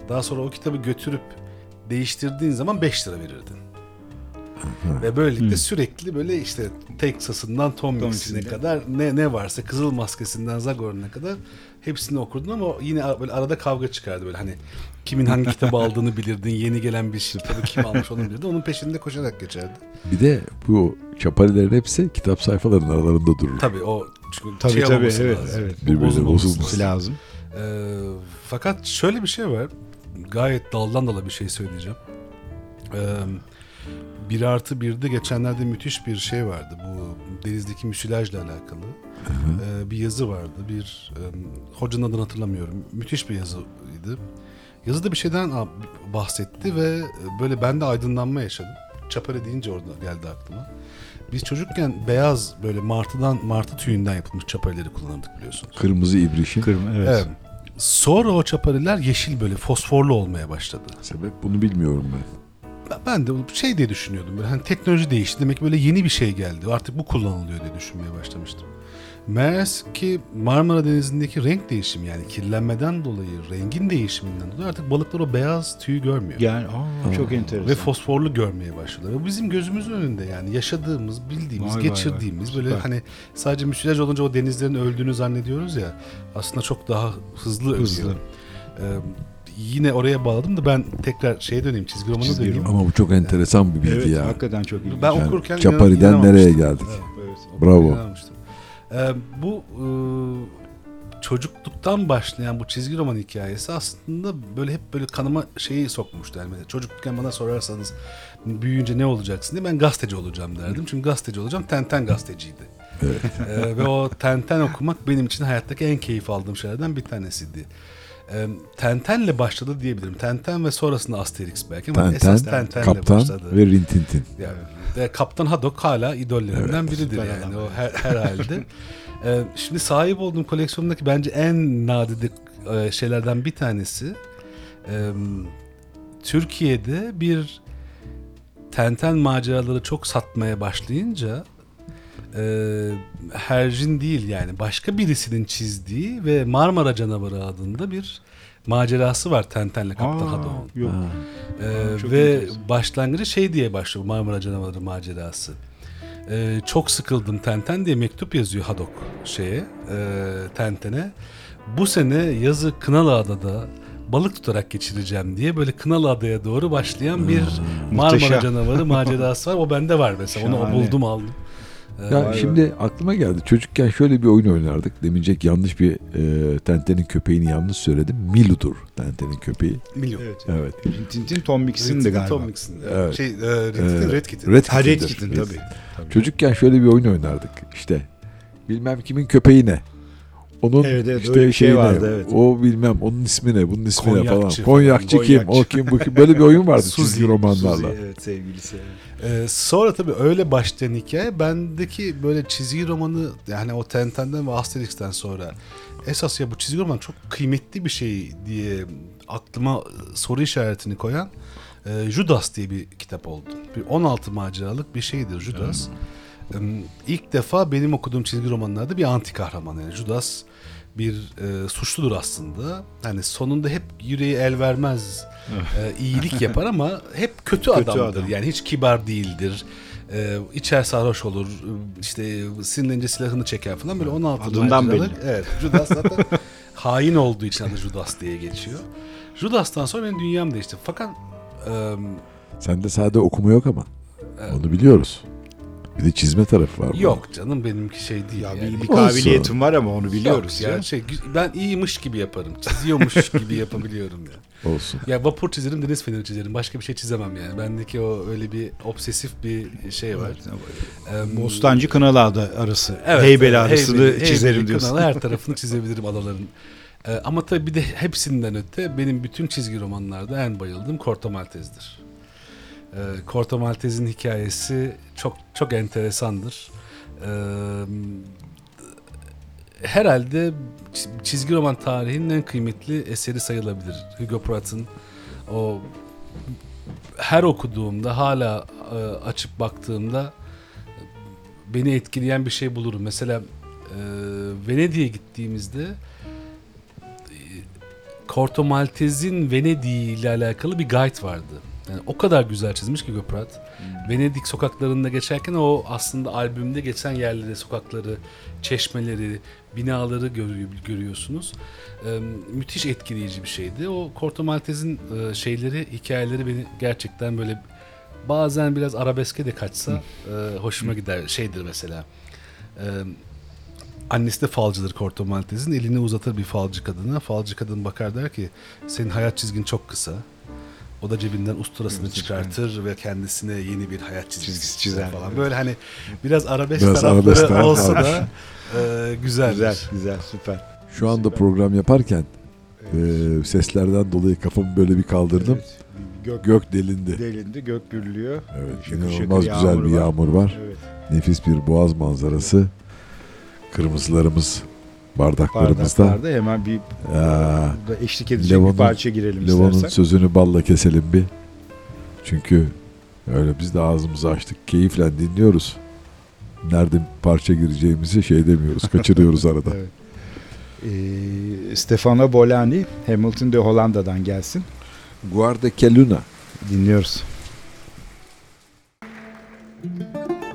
Daha sonra o kitabı götürüp değiştirdiğin zaman 5 lira verirdin. Ve böylelikle sürekli böyle işte Texas'ından Tom Mix'ine kadar ne ne varsa Kızıl Maskesi'nden Zagor'una kadar hepsini okurdun ama yine böyle arada kavga çıkardı böyle hani kimin hangi kitabı aldığını bilirdin. Yeni gelen bir şey kitabı kim almış onu bilirdin. Onun peşinde koşarak geçerdi. Bir de bu çaparilerin hepsi kitap sayfalarının aralarında durur. Tabii o çünkü Tabii şey tabii evet, lazım. evet. Birbirine bozulmasın. lazım. Ee, fakat şöyle bir şey var. Gayet daldan dala bir şey söyleyeceğim. Ee, 1 artı 1'de geçenlerde müthiş bir şey vardı. Bu denizdeki müsilajla alakalı. Ee, bir yazı vardı. Bir e, hocanın adını hatırlamıyorum. Müthiş bir yazıydı. Yazıda bir şeyden bahsetti ve e, böyle ben de aydınlanma yaşadım. Çapare deyince orada geldi aklıma. Biz çocukken beyaz böyle martıdan martı tüyünden yapılmış çapareleri kullanırdık biliyorsunuz. Kırmızı ibrişim. Kırmızı, evet. Evet. Sonra o çapareler yeşil böyle fosforlu olmaya başladı. Sebep bunu bilmiyorum ben. Ben- de şey diye düşünüyordum. Böyle hani teknoloji değişti. Demek ki böyle yeni bir şey geldi. Artık bu kullanılıyor diye düşünmeye başlamıştım. Meğerse ki Marmara Denizi'ndeki renk değişimi yani kirlenmeden dolayı rengin değişiminden dolayı artık balıklar o beyaz tüyü görmüyor. Yani aa, çok enteresan. Ve fosforlu görmeye başladılar. Ve bizim gözümüzün önünde yani yaşadığımız, bildiğimiz, Vay vay geçirdiğimiz vay. böyle Süper. hani sadece müsilaj olunca o denizlerin öldüğünü zannediyoruz ya. Aslında çok daha hızlı, Hızlı. ölüyor. Ee, yine oraya bağladım da ben tekrar şeye döneyim, çizgi romana Çizgi döneyim. Ama bu çok enteresan bir bilgi Evet, ya. hakikaten çok ilginç. Ben Yani okurken Çapari'den nereye geldik? Evet, Bravo. inanamamıştım. Ee, bu e, çocukluktan başlayan bu çizgi roman hikayesi aslında böyle hep böyle kanıma şeyi sokmuştu. Yani çocukken bana sorarsanız büyüyünce ne olacaksın diye ben gazeteci olacağım derdim. Çünkü gazeteci olacağım. Tenten gazeteciydi. Ee, ve o Tenten okumak benim için hayattaki en keyif aldığım şeylerden bir tanesiydi. Tenten'le başladı diyebilirim. Tenten ve sonrasında Asterix belki ama esas Tenten, Tenten'le Kaptan başladı. ve Rintintin. Yani, ve Kaptan Haddock hala idollerimden biridir süper yani adam, o her, herhalde. Şimdi sahip olduğum koleksiyonumdaki bence en nadide e, şeylerden bir tanesi e, Türkiye'de bir Tenten maceraları çok satmaya başlayınca e, Herjin değil yani başka birisinin çizdiği ve Marmara Canavarı adında bir macerası var Tenten'le Kaptan Haddock'un. Yok. Ee, Çok ve enteresan. başlangıcı şey diye başlıyor Marmara Canavarı macerası. Ee, çok sıkıldım Tenten diye mektup yazıyor Hadok şeye e, Tenten'e. Bu sene yazı Kınalıada'da balık tutarak geçireceğim diye böyle Kınalıada'ya doğru başlayan bir Marmara muhteşem. Canavarı macerası var. O bende var mesela. Onu Şahane. buldum aldım. Ya şimdi aklıma geldi. Çocukken şöyle bir oyun oynardık. Demincek yanlış bir e, Tenten'in köpeğini yanlış söyledim. Milu'dur Tenten'in köpeği. Milyon. Evet. Evet. Tintin Tom Mix'in de galiba. Tom Mix'in. Evet. Şey, e, Red Kit'in, Ee, Red Kit'in. Red. Kit'in Red tabii. Çocukken şöyle bir oyun oynardık. İşte bilmem kimin köpeği ne. Onun Evet, evet, işte şey ne, vardı, evet. O bilmem onun ismi ne, bunun ismi ne falan. Konyakçı Konyakçı kim, o Konyakçı. kim, bu kim. Böyle bir oyun vardı Suzy, çizgi romanlarla. Suzy, evet sevgilisi. Ee, sonra tabii öyle başlayan hikaye bendeki böyle çizgi romanı yani o Tintin'den ve Asterix'ten sonra esas ya bu çizgi roman çok kıymetli bir şey diye aklıma soru işaretini koyan e, Judas diye bir kitap oldu. Bir 16 maceralık bir şeydir Judas. Ee, İlk defa benim okuduğum çizgi romanlarda bir anti kahraman yani Judas bir e, suçludur aslında. Hani sonunda hep yüreği el vermez, e, iyilik yapar ama hep kötü, Kötü adamdır. adam. Yani hiç kibar değildir. E, içer sarhoş olur. işte sinirlenince silahını çeker falan böyle 16 Adından belli. Evet. Judas zaten hain olduğu için adı Judas diye geçiyor. Judas'tan sonra benim dünyam değişti. Fakat e, Sende sade okuma yok ama. Evet. Onu biliyoruz. Bir de çizme tarafı var. bunun. yok canım benimki şey değil. Ya yani. bir, bir Olsun. kabiliyetim var ama onu biliyoruz. Yok, ya. yani şey, ben iyiymiş gibi yaparım. Çiziyormuş gibi yapabiliyorum ya. Olsun. Ya vapur çizerim, deniz feneri çizerim. Başka bir şey çizemem yani. Bendeki o öyle bir obsesif bir şey var. Em, Bostancı Kınalıada arası. evet, Heybeli arasını Heybeli- çizerim Heybeli diyorsun. kanalı her tarafını çizebilirim adaların. Ee, ama tabii bir de hepsinden öte benim bütün çizgi romanlarda en bayıldığım Corto Maltese'dir. Ee, Corto Maltese'in hikayesi çok çok enteresandır. Ee, herhalde çi- çizgi roman tarihinin en kıymetli eseri sayılabilir. Hugo Pratt'ın o her okuduğumda hala e, açıp baktığımda beni etkileyen bir şey bulurum. Mesela e, Venedik'e gittiğimizde e, Corto Maltese'in Venedik ile alakalı bir guide vardı. Yani o kadar güzel çizmiş ki Göprat. Venedik sokaklarında geçerken o aslında albümde geçen yerleri, sokakları, çeşmeleri, binaları görüyor, görüyorsunuz. Ee, müthiş etkileyici bir şeydi. O Corto Maltese'in e, şeyleri, hikayeleri beni gerçekten böyle bazen biraz arabeske de kaçsa e, hoşuma gider. Şeydir mesela. E, annesi de falcıdır Corto Maltese'in. Elini uzatır bir falcı kadına. Falcı kadın bakar der ki senin hayat çizgin çok kısa. O da cebinden usturasını Evet, çıkartır ve kendisine yeni bir hayat çizgisi, Çizgisi çizer falan. evet. Böyle hani biraz arabesk Biraz tarafları arabesk olsa var. da e, güzeldir. Güzel, güzel, süper. Şu anda program yaparken e, seslerden dolayı kafamı böyle bir kaldırdım. Evet. Gök, Gök delindi. delindi, gök gürlüyor. Evet, Şakır şakır inanılmaz güzel bir var. yağmur var. Evet. Nefis bir boğaz manzarası. Kırmızılarımız bardaklarımızda. Bardaklarda hemen bir burada eşlik edecek Levon'un- bir parça girelim Levon'un istersen. sözünü balla keselim bir. Çünkü öyle biz de ağzımızı açtık. Keyifle dinliyoruz. Nerede parça gireceğimizi şey demiyoruz. Kaçırıyoruz arada. Evet. Ee, Stefano Bolani, Hamilton de Hollanda'dan gelsin. Guarda che luna. Dinliyoruz. che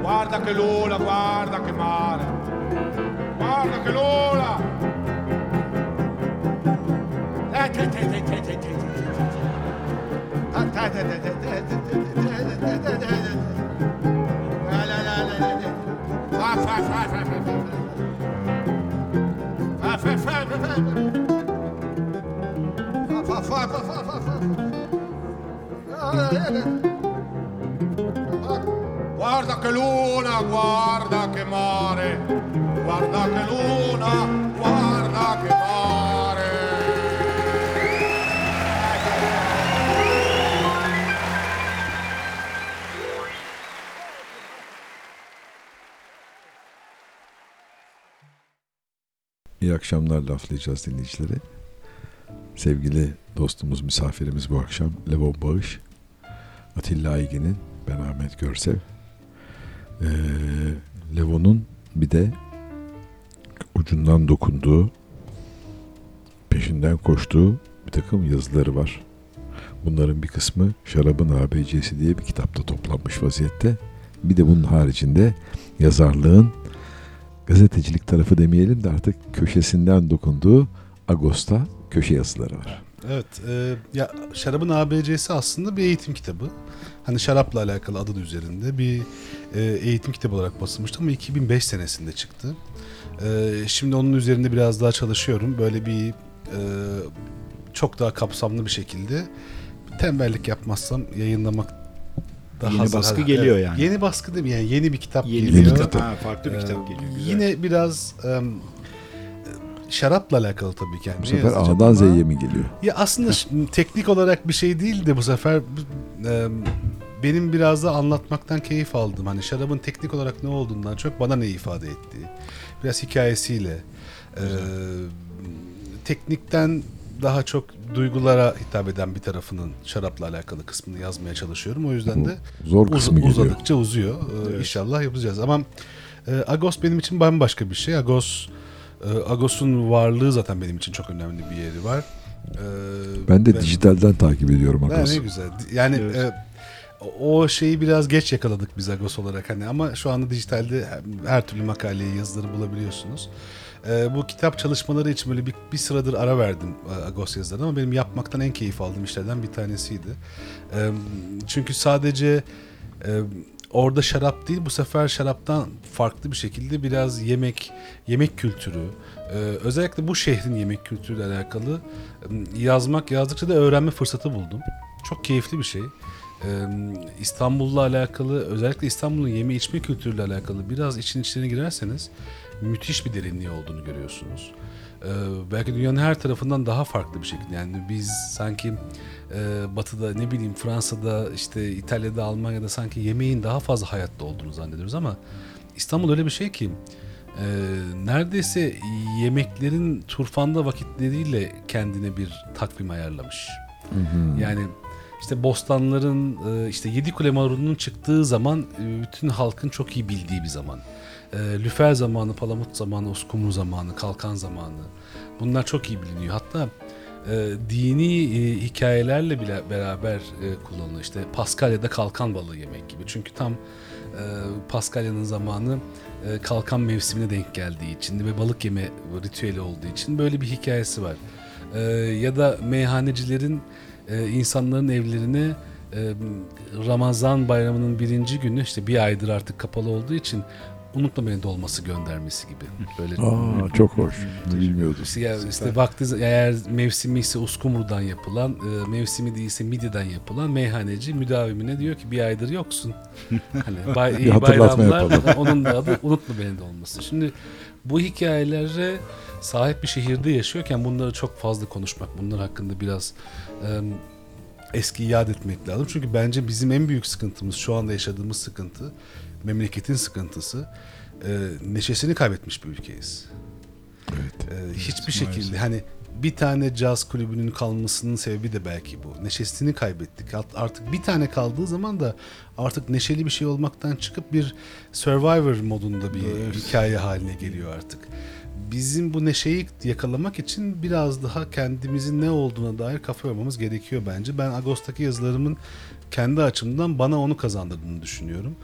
Guarda che luna, guarda che mare, guarda che luna. Fa, fa, fa, fa, fa, fa. Fa, fa, fa, fa, fa. Fa, laflayacağız dinleyicileri. Sevgili dostumuz, misafirimiz bu akşam Levon Bağış, Atilla Aygin'in, ben Ahmet Görsev. Ee, Levon'un bir de ucundan dokunduğu, peşinden koştuğu bir takım yazıları var. Bunların bir kısmı Şarabın ABC'si diye bir kitapta toplanmış vaziyette. Bir de bunun haricinde yazarlığın gazetecilik tarafı demeyelim de artık köşesinden dokunduğu Ağustos'ta köşe yazıları var. Evet, e, ya şarabın ABC'si aslında bir eğitim kitabı. Hani şarapla alakalı adı da üzerinde bir e, eğitim kitabı olarak basılmıştı ama 2005 senesinde çıktı. E, şimdi onun üzerinde biraz daha çalışıyorum. Böyle bir e, çok daha kapsamlı bir şekilde tembellik yapmazsam yayınlamak daha Yeni hazır. baskı Ha, geliyor evet. yani. Yeni baskı değil mi? Yani yeni bir kitap Yeni geliyor. bir kitap. Ha, farklı bir Ee, kitap geliyor. Güzel. Yine biraz em, şarapla alakalı tabii ki. Yani Bu sefer A'dan ama- Z'ye mi geliyor? ya aslında teknik olarak bir şey değil de bu sefer e, benim biraz da anlatmaktan keyif aldım. Hani şarabın teknik olarak ne olduğundan çok bana ne ifade ettiği. Biraz hikayesiyle. e, teknikten daha çok duygulara hitap eden bir tarafının şarapla alakalı kısmını yazmaya çalışıyorum. O yüzden de Zor uz- kısmı geliyor. uzadıkça uzuyor. E, İnşallah yapacağız. Ama e, Agos benim için bambaşka bir şey. Agos e, Agos'un varlığı zaten benim için çok önemli bir yeri var. E, Ben de ve- dijitalden takip ediyorum Agos'u. ne güzel. Yani Evet. e, o şeyi biraz geç yakaladık biz Agos olarak hani ama şu anda dijitalde her- her türlü makaleyi, yazıları bulabiliyorsunuz. E, bu kitap çalışmaları için böyle bir, bir sıradır ara verdim e, Agos yazılarına ama benim yapmaktan en keyif aldığım işlerden bir tanesiydi. E, çünkü sadece e, orada şarap değil bu sefer şaraptan farklı bir şekilde biraz yemek, yemek kültürü, e, özellikle bu şehrin yemek kültürüyle alakalı e, yazmak, yazdıkça da öğrenme fırsatı buldum. Çok keyifli bir şey. Ee, İstanbul'la alakalı özellikle İstanbul'un yeme içme kültürüyle alakalı biraz için içine girerseniz müthiş bir derinliği olduğunu görüyorsunuz. Ee, belki dünyanın her tarafından daha farklı bir şekilde yani biz sanki e, batıda ne bileyim Fransa'da işte İtalya'da Almanya'da sanki yemeğin daha fazla hayatta olduğunu zannediyoruz ama İstanbul öyle bir şey ki e, neredeyse yemeklerin turfanda vakitleriyle kendine bir takvim ayarlamış. Yani işte bostanların e, işte Yedikule marulunun çıktığı zaman e, bütün halkın çok iyi bildiği bir zaman. E, Lüfer zamanı, palamut zamanı, uskumru zamanı, kalkan zamanı. Bunlar çok iyi biliniyor. Hatta e, dini e, hikayelerle bile beraber e, kullanılıyor. İşte Paskalya'da kalkan balığı yemek gibi. Çünkü tam e, Paskalya'nın zamanı e, kalkan mevsimine denk geldiği için ve balık yeme ritüeli olduğu için böyle bir hikayesi var. E, ya da meyhanecilerin e, insanların evlerine e, Ramazan bayramının birinci günü işte bir aydır artık kapalı olduğu için unutma beni dolması göndermesi gibi. Böyle Aa, çok hoş. Bilmiyordum. işte, ya, işte vakti eğer mevsimi ise uskumrudan yapılan, e, mevsimi değilse midyeden yapılan meyhaneci müdavimine diyor ki bir aydır yoksun. Hani bay, iyi hatırlatma bayramlar, yapalım. onun da adı unutma beni de olması. Şimdi bu hikayelere sahip bir şehirde yaşıyorken bunları çok fazla konuşmak, bunlar hakkında biraz e, eski yad etmek lazım. Çünkü bence bizim en büyük sıkıntımız, şu anda yaşadığımız sıkıntı, memleketin sıkıntısı, e, neşesini kaybetmiş bir ülkeyiz. Evet. Ee, hiçbir şekilde hani bir tane caz kulübünün kalmasının sebebi de belki bu. Neşesini kaybettik. Artık bir tane kaldığı zaman da artık neşeli bir şey olmaktan çıkıp bir Survivor modunda bir hikaye haline geliyor artık. Bizim bu neşeyi yakalamak için biraz daha kendimizin ne olduğuna dair kafa yormamız gerekiyor bence. Ben Ağustos'taki yazılarımın kendi açımdan bana onu kazandırdığını düşünüyorum.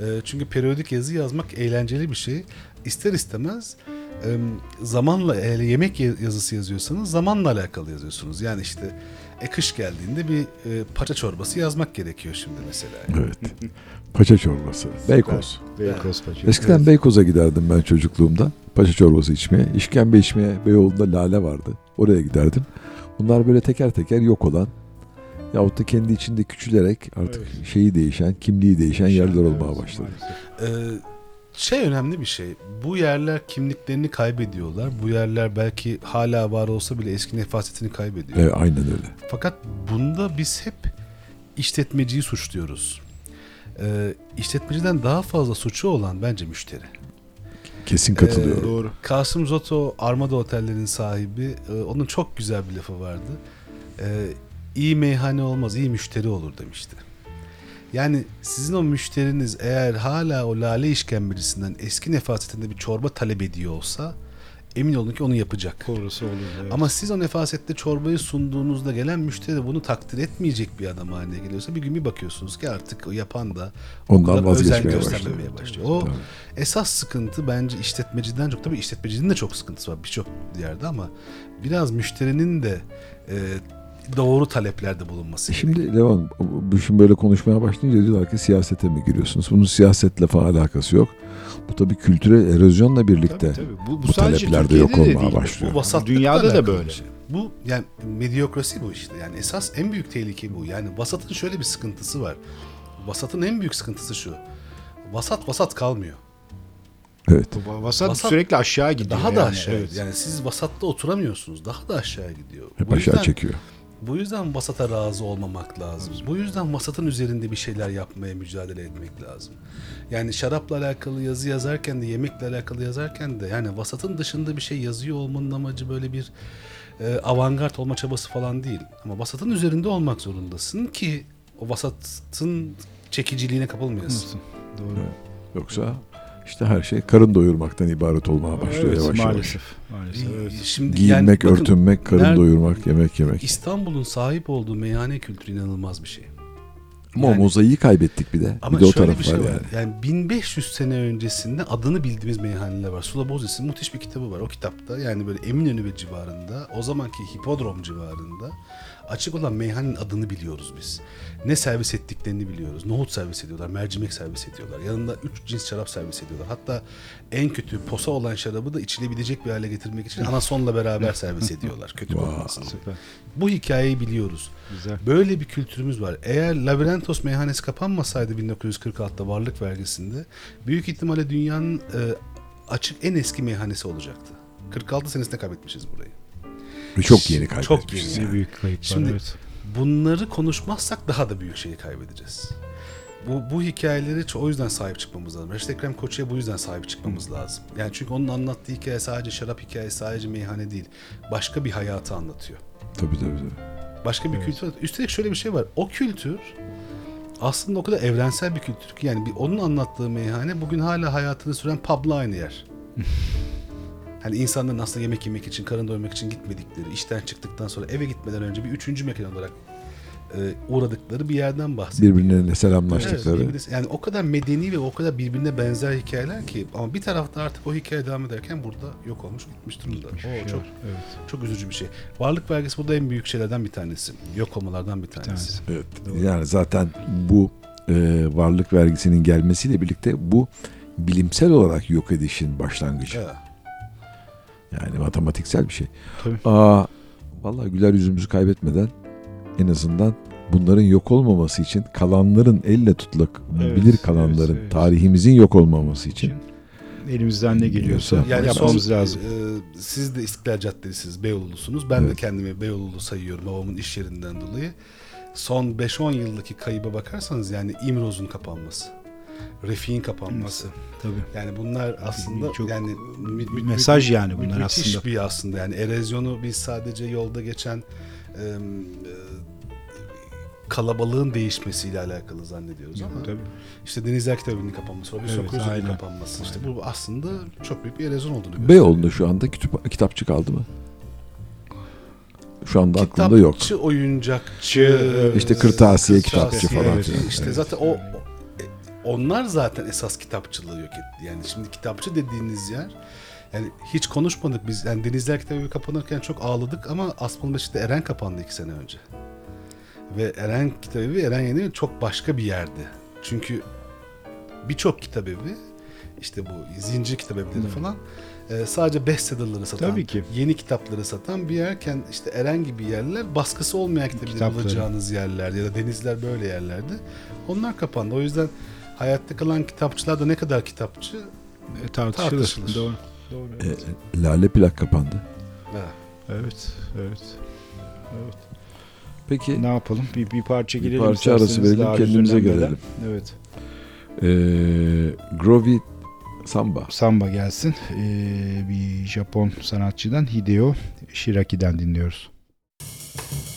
Ee, çünkü periyodik yazı yazmak eğlenceli bir şey. İster istemez e, zamanla eğer yemek ya- yazısı yazıyorsanız zamanla alakalı yazıyorsunuz. Yani işte e, kış geldiğinde bir e, paça çorbası yazmak gerekiyor şimdi mesela. Evet. Paça çorbası. Beykoz. Beykoz Paça. Eskiden Beykoz'a giderdim ben çocukluğumda. Paça çorbası içmeye. İşkembe içmeye Beyoğlu'nda lale vardı. Oraya giderdim. Bunlar böyle teker teker yok olan yahut da kendi içinde küçülerek artık şeyi değişen, kimliği değişen yerler olmaya başladı. Ee, şey önemli bir şey. Bu yerler kimliklerini kaybediyorlar. Bu yerler belki hala var olsa bile eski nefasetini kaybediyor. Evet, aynen öyle. Fakat bunda biz hep işletmeciyi suçluyoruz. Ee, işletmeciden daha fazla suçu olan bence müşteri. Kesin katılıyorum. Ee, Doğru. Kasım Zoto Armada Oteller'in sahibi. e, Onun çok güzel bir lafı vardı. Ee, iyi meyhane olmaz, iyi müşteri olur demişti. Yani sizin o müşteriniz eğer hala o lale işkembecisinden eski nefasetinde bir çorba talep ediyor olsa emin olun ki onu yapacak. Doğrusu olur. evet. Ama siz o nefasette çorbayı sunduğunuzda gelen müşteri de bunu takdir etmeyecek bir adam haline geliyorsa bir gün bir bakıyorsunuz ki artık o yapan da o Ondan kadar özen vazgeçmeye göstermemeye başlıyor. başlıyor. O Tabii. esas sıkıntı bence işletmeciden çok tabii işletmecinin de çok sıkıntısı var birçok yerde ama biraz müşterinin de e, doğru taleplerde bulunması. E Şimdi Levan bu şimdi böyle konuşmaya başlayınca diyorlar ki siyasete mi giriyorsunuz? Bunun siyasetle falan alakası yok. Bu tabii kültürel erozyonla birlikte Tabii, tabii. Bu, bu, bu sadece talepler de yok de olmaya değil. başlıyor. Bu Dünyada da böyle. şey. Bu yani medyokrasi bu işte. Yani esas en büyük tehlike bu. Yani vasatın şöyle bir sıkıntısı var. Vasatın en büyük sıkıntısı şu. Vasat vasat kalmıyor. evet. Vasat, Vasat sürekli aşağı gidiyor. Daha da yani, aşağı. evet. Yani siz vasatta oturamıyorsunuz. Daha da aşağı gidiyor. Hep Bu aşağı yüzden- çekiyor. Bu yüzden vasata razı olmamak lazım. Bu yüzden vasatın üzerinde bir şeyler yapmaya mücadele etmek lazım. Yani şarapla alakalı yazı yazarken de yemekle alakalı yazarken de yani vasatın dışında bir şey yazıyor olmanın amacı böyle bir e, avantgard olma çabası falan değil. Ama vasatın üzerinde olmak zorundasın ki o vasatın çekiciliğine kapılmayasın. Doğru. Yoksa işte her şey karın doyurmaktan ibaret olmaya başlıyor Evet, yavaş yavaş. Maalesef. Evet. Şimdi Giyinmek, yani bakın, örtünmek, karın nerede- doyurmak, yemek yemek. İstanbul'un sahip olduğu meyhane kültürü inanılmaz bir şey. Ama o yani- mozaiği kaybettik bir de. Ama bir de o şöyle taraf bir şey var yani. Yani. 1500 sene öncesinde adını bildiğimiz meyhaneler var. Sula Bozes'in müthiş bir kitabı var. O kitapta yani böyle Eminönü ve civarında o zamanki hipodrom civarında açık olan meyhanenin adını biliyoruz biz. Ne servis ettiklerini biliyoruz. Nohut servis ediyorlar, mercimek servis ediyorlar. Yanında 3 cins şarap servis ediyorlar. Hatta en kötü posa olan şarabı da içilebilecek bir hale getirmek için anasonla beraber servis ediyorlar. Kötü Wow. Süper. Bu hikayeyi biliyoruz. Güzel. Böyle bir kültürümüz var. Eğer Labirentos meyhanesi kapanmasaydı 1946'da varlık vergisinde büyük ihtimalle dünyanın e, açık en eski meyhanesi olacaktı. 46 senesinde kaybetmişiz burayı. Çok yeni Çok kaybetmişiz. yeni. Ne büyük kayıp var. Şimdi- evet. Bunları konuşmazsak daha da büyük şeyi kaybedeceğiz. Bu, bu hikayeleri o yüzden sahip çıkmamız lazım. Reşit Ekrem Koçu'ya bu yüzden sahip çıkmamız lazım. Yani çünkü onun anlattığı hikaye sadece şarap hikayesi, sadece meyhane değil. Başka bir hayatı anlatıyor. Tabii tabii tabii. Başka bir kültür. Üstelik şöyle bir şey var. O kültür aslında o kadar evrensel bir kültür ki yani bir, onun anlattığı meyhane bugün hala hayatını süren pub'la aynı yer. hani insanların aslında yemek yemek için, karın doyurmak için gitmedikleri, işten çıktıktan sonra eve gitmeden önce bir üçüncü mekan olarak e, uğradıkları bir yerden bahsediyor. Birbirlerine Evet, selamlaştıkları. birbirine- yani o kadar medeni ve o kadar birbirine benzer hikayeler ki ama bir tarafta artık o hikaye devam ederken burada yok olmuş gitmiş durumda. O çok Evet. çok üzücü bir şey. Varlık vergisi burada en büyük şeylerden bir tanesi. Yok olmalardan bir Bir tanesi. tanesi. Evet. Yani zaten bu e, varlık vergisinin gelmesiyle birlikte bu bilimsel olarak yok edişin başlangıcı. Evet. Yani matematiksel bir şey. Tabii. Aa, vallahi güler yüzümüzü kaybetmeden en azından bunların yok olmaması için kalanların elle tutulak Evet, bilir kalanların evet, evet. tarihimizin yok olmaması için Elimizden ne geliyorsa Yani yapmamız son, lazım. e, siz de İstiklal Caddesi'niz, Beyoğlu'lusunuz. Ben de Evet. kendimi Beyoğlu'lu sayıyorum babamın iş yerinden dolayı. Son 5-10 yıldaki kayıba bakarsanız yani İmroz'un kapanması. Refik'in kapanması. Tabii. Yani bunlar aslında çok yani mü- bir mü- mesaj mü- yani bunlar müthiş aslında. bir aslında yani erozyonu biz sadece yolda geçen e, e, kalabalığın değişmesiyle alakalı zannediyoruz ama Tabii. işte Denizler Kitabı'nın kapanması, Robinson Evet, Crusoe'nun aynen. kapanması işte bu aslında çok büyük bir erozyon olduğunu gösteriyor. Beyoğlu'nda şu anda kitap, kitapçı kaldı mı? Şu anda aklımda yok. Kitapçı, oyuncakçı, İşte kırtasiye, kırtasiye, kitapçı falan evet. İşte Evet. zaten o onlar zaten esas kitapçılığı yok etti. Yani şimdi kitapçı dediğiniz yer yani hiç konuşmadık biz. Yani Denizler Kitabı kapanırken çok ağladık ama Asmalıbeşik'te Eren kapandı iki sene önce. Ve Eren Kitabevi, Eren Yeni çok başka bir yerdi. Çünkü birçok kitabevi işte bu zincir kitabevleri falan e, sadece bestsellerları satan, Tabii ki. yeni kitapları satan bir yerken işte Eren gibi yerler baskısı olmayan Kitapları. bulacağınız yerlerdi ya da denizler böyle yerlerdi. Onlar kapandı. O yüzden hayatta kalan kitapçılar da ne kadar kitapçı E, tartışılır. Tartışılır. Doğru. Doğru. E, Lale plak kapandı. Evet. Evet. Evet. Evet. Peki Ne yapalım? Bir, bir parça bir girelim. parça arası verelim kendimize gelelim. Evet. e, Groovy Samba. Samba gelsin. Ee, bir Japon sanatçıdan Hideo Shiraki'den dinliyoruz. Thank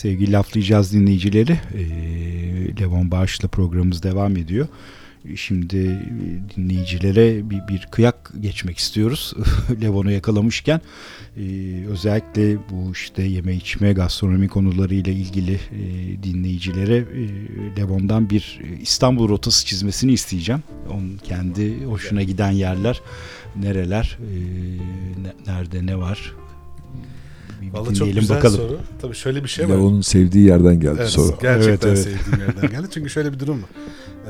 Sevgili laflayacağız dinleyicileri. E, Levon Bağış'la programımız devam ediyor. Şimdi dinleyicilere bir, bir kıyak geçmek istiyoruz. Levon'u yakalamışken özellikle bu işte yeme içme gastronomi konularıyla ilgili dinleyicilere e, Levon'dan bir İstanbul rotası çizmesini isteyeceğim. Onun kendi hoşuna giden yerler nereler, ne- nerede ne var. Vallahi çok güzel bakalım. soru. Tabii şöyle bir şey var. Leon'un sevdiği yerden geldi Evet, soru. Gerçekten Evet, evet. sevdiğim yerden geldi. Çünkü şöyle bir durum var.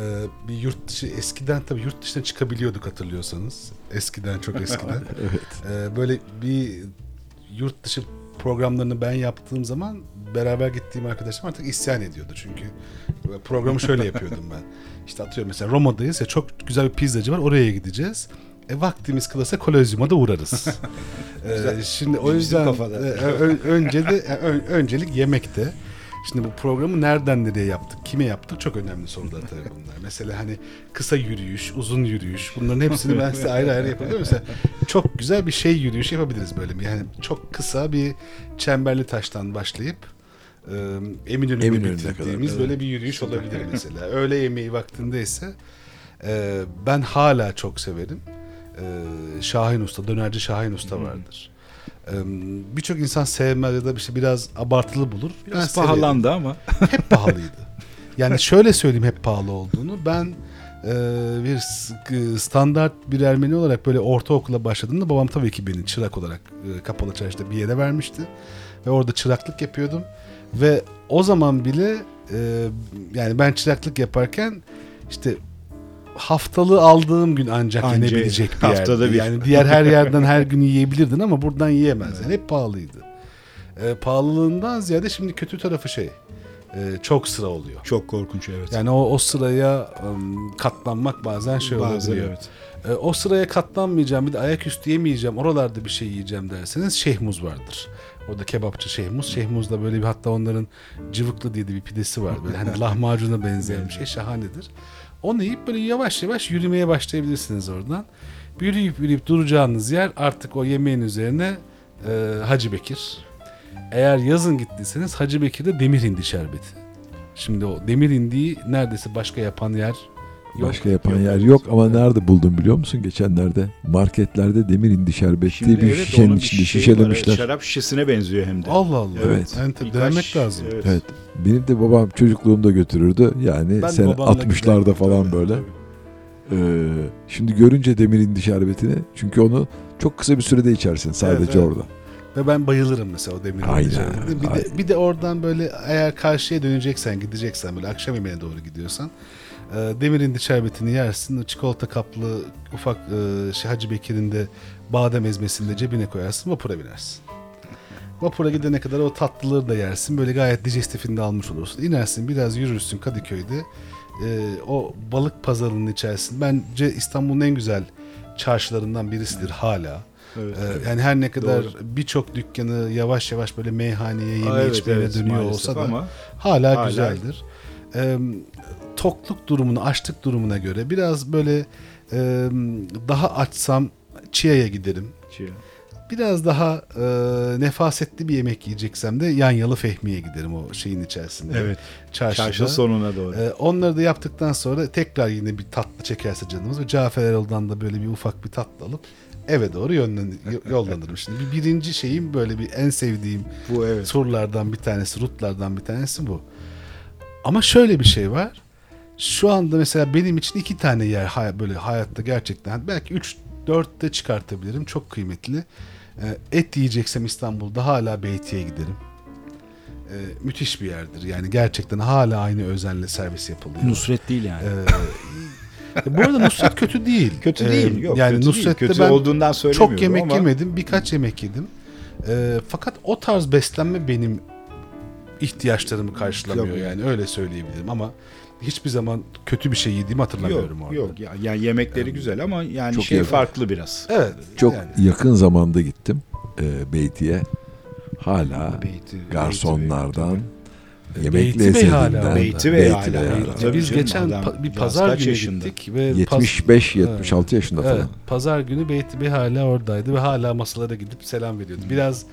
Ee, bir yurt dışı eskiden tabii yurt dışına çıkabiliyorduk hatırlıyorsanız. Eskiden çok eskiden. Evet. Ee, böyle bir yurt dışı programlarını ben yaptığım zaman beraber gittiğim arkadaşım artık isyan ediyordu çünkü programı şöyle yapıyordum ben. İşte atıyorum mesela Roma'dayız ya çok güzel bir pizzacı var oraya gideceğiz. E vaktimiz kalırsa Kolezyum'a da uğrarız. Ee, şimdi o yüzden e, önce de e, öncelik yemekte. Şimdi bu programı nereden nereye yaptık, kime yaptık çok önemli sorular tabii bunlar. Mesela hani kısa yürüyüş, uzun yürüyüş bunların hepsini ben size ayrı ayrı yapabilirim. Mesela çok güzel bir şey yürüyüşü yapabiliriz böyle. bir- Yani çok kısa bir çemberli taştan başlayıp e, Eminönü'nü Eminönü'ne bitirdiğimiz kadar, böyle bir yürüyüş olabilir mesela. Öğle yemeği vaktinde ise e, ben hala çok severim. E, Şahin Usta, dönerci Şahin Usta vardır. E, Birçok insan sevmez ya da bir şey biraz abartılı bulur. Biraz severim pahalandı ama. hep pahalıydı. Yani şöyle söyleyeyim hep pahalı olduğunu. Ben e, bir standart bir Ermeni olarak böyle ortaokula başladığımda babam tabii ki beni çırak olarak e, kapalı çarşıda bir yere vermişti. Ve orada çıraklık yapıyordum. Ve o zaman bile e, yani ben çıraklık yaparken işte haftalığı aldığım gün ancak Anca yenebilecek bir haftada yerdi. bir. Yani diğer her yerden her gün yiyebilirdin ama buradan yiyemez. Yani hep pahalıydı. E, pahalılığından ziyade şimdi kötü tarafı şey. e, çok sıra oluyor. Çok korkunç evet. Yani o, o sıraya ım, katlanmak bazen şey Bazen olabiliyor. evet. E, o sıraya katlanmayacağım bir de ayaküstü yemeyeceğim oralarda bir şey yiyeceğim derseniz Şehmuz vardır. Orada kebapçı Şehmuz. Şehmuz'da böyle bir hatta onların cıvıklı diye de bir pidesi var. Böyle hani lahmacuna benzeyen bir şey şahanedir. Onu yiyip böyle yavaş yavaş yürümeye başlayabilirsiniz oradan. Yürüyüp yürüyüp duracağınız yer artık o yemeğin üzerine e, Hacı Bekir. Eğer yazın gittiyseniz Hacı Bekir'de demir hindi şerbeti. Şimdi o demir hindiyi neredeyse başka yapan yer yok. Başka yapan yer yok ama nerede buldum biliyor musun? Geçenlerde marketlerde demir indi şerbet diye bir evet, şişenin içinde şişelemişler. var, Şarap şişesine benziyor hem de. Allah Allah. Evet. Birkaç- denemek lazım. Evet. Evet. Benim de babam çocukluğumda götürürdü. Yani Ben babamla 60'larda giderdim falan tabii, böyle. tabii. Ee, şimdi görünce demir indi şerbetini çünkü onu çok kısa bir sürede içersin sadece Evet, evet. orada. Ve ben bayılırım mesela o demir Aynen. Bir de, bir de oradan böyle eğer karşıya döneceksen, gideceksen böyle akşam yemeğine doğru gidiyorsan demir indi şerbetini yersin. Çikolata kaplı ufak e, şey, Hacı Bekir'in de badem ezmesini de cebine koyarsın. Vapura binersin. Vapura gidene kadar o tatlılığı da yersin. Böyle gayet digestifini de almış olursun. İnersin biraz yürürsün Kadıköy'de. E, o balık pazarının içerisinde bence İstanbul'un en güzel çarşılarından birisidir hala. Evet. Ee, yani her ne kadar birçok dükkanı yavaş yavaş böyle meyhaneye, yeme Aa, evet, içmeye evet, dönüyor olsa da ama hala, hala- güzeldir. Ee, tokluk durumuna, açlık durumuna göre biraz böyle e, daha açsam Çiğa'ya giderim. şey, Biraz daha e, nefasetli bir yemek yiyeceksem de Yanyalı Fehmi'ye giderim o şeyin içerisinde. evet. Çarşıda. Çarşı sonuna doğru. Ee, onları da yaptıktan sonra tekrar yine bir tatlı çekerse canımız ve Cafer Erol'dan da böyle bir ufak bir tatlı alıp eve doğru yönlen yollanırım. Şimdi bir birinci şeyim böyle bir en sevdiğim Bu evet. sorulardan bir tanesi, rutlardan bir tanesi bu. Ama şöyle bir şey var. Şu anda mesela benim için iki tane yer böyle hayatta gerçekten belki üç dört de çıkartabilirim. Çok kıymetli. Ee, et yiyeceksem İstanbul'da hala Beyti'ye giderim. Ee, müthiş bir yerdir. Yani gerçekten hala aynı özenle servis yapılıyor. Nusret değil yani. Ee, bu arada Nusret kötü değil. kötü Ee, değil. Yok, yani kötü değil. Nusret'te kötü ben olduğundan söylemiyorum çok yemek ama yemedim. Birkaç yemek yedim. Ee, fakat o tarz beslenme benim ihtiyaçlarımı karşılamıyor Yok. yani öyle söyleyebilirim ama hiçbir zaman kötü bir şey yediğimi hatırlamıyorum yok, orada. yok. Ya, yani yemekleri güzel ama yani Çok şey iyi. farklı biraz. Evet. Çok yani. yakın zamanda gittim e, Beyti'ye. Hala Beyti, garsonlardan, yemek Beyti Bey lezzetinden. hala Beyti Bey hala. Bey Beyti hala. Bey. Tabii Biz canım, geçen adam pa- bir pazar günü yaşında? gittik ve paz- 75-76 yaşında Evet, falan. pazar günü Beyti Bey hala oradaydı ve hala masalara gidip selam veriyordu. Biraz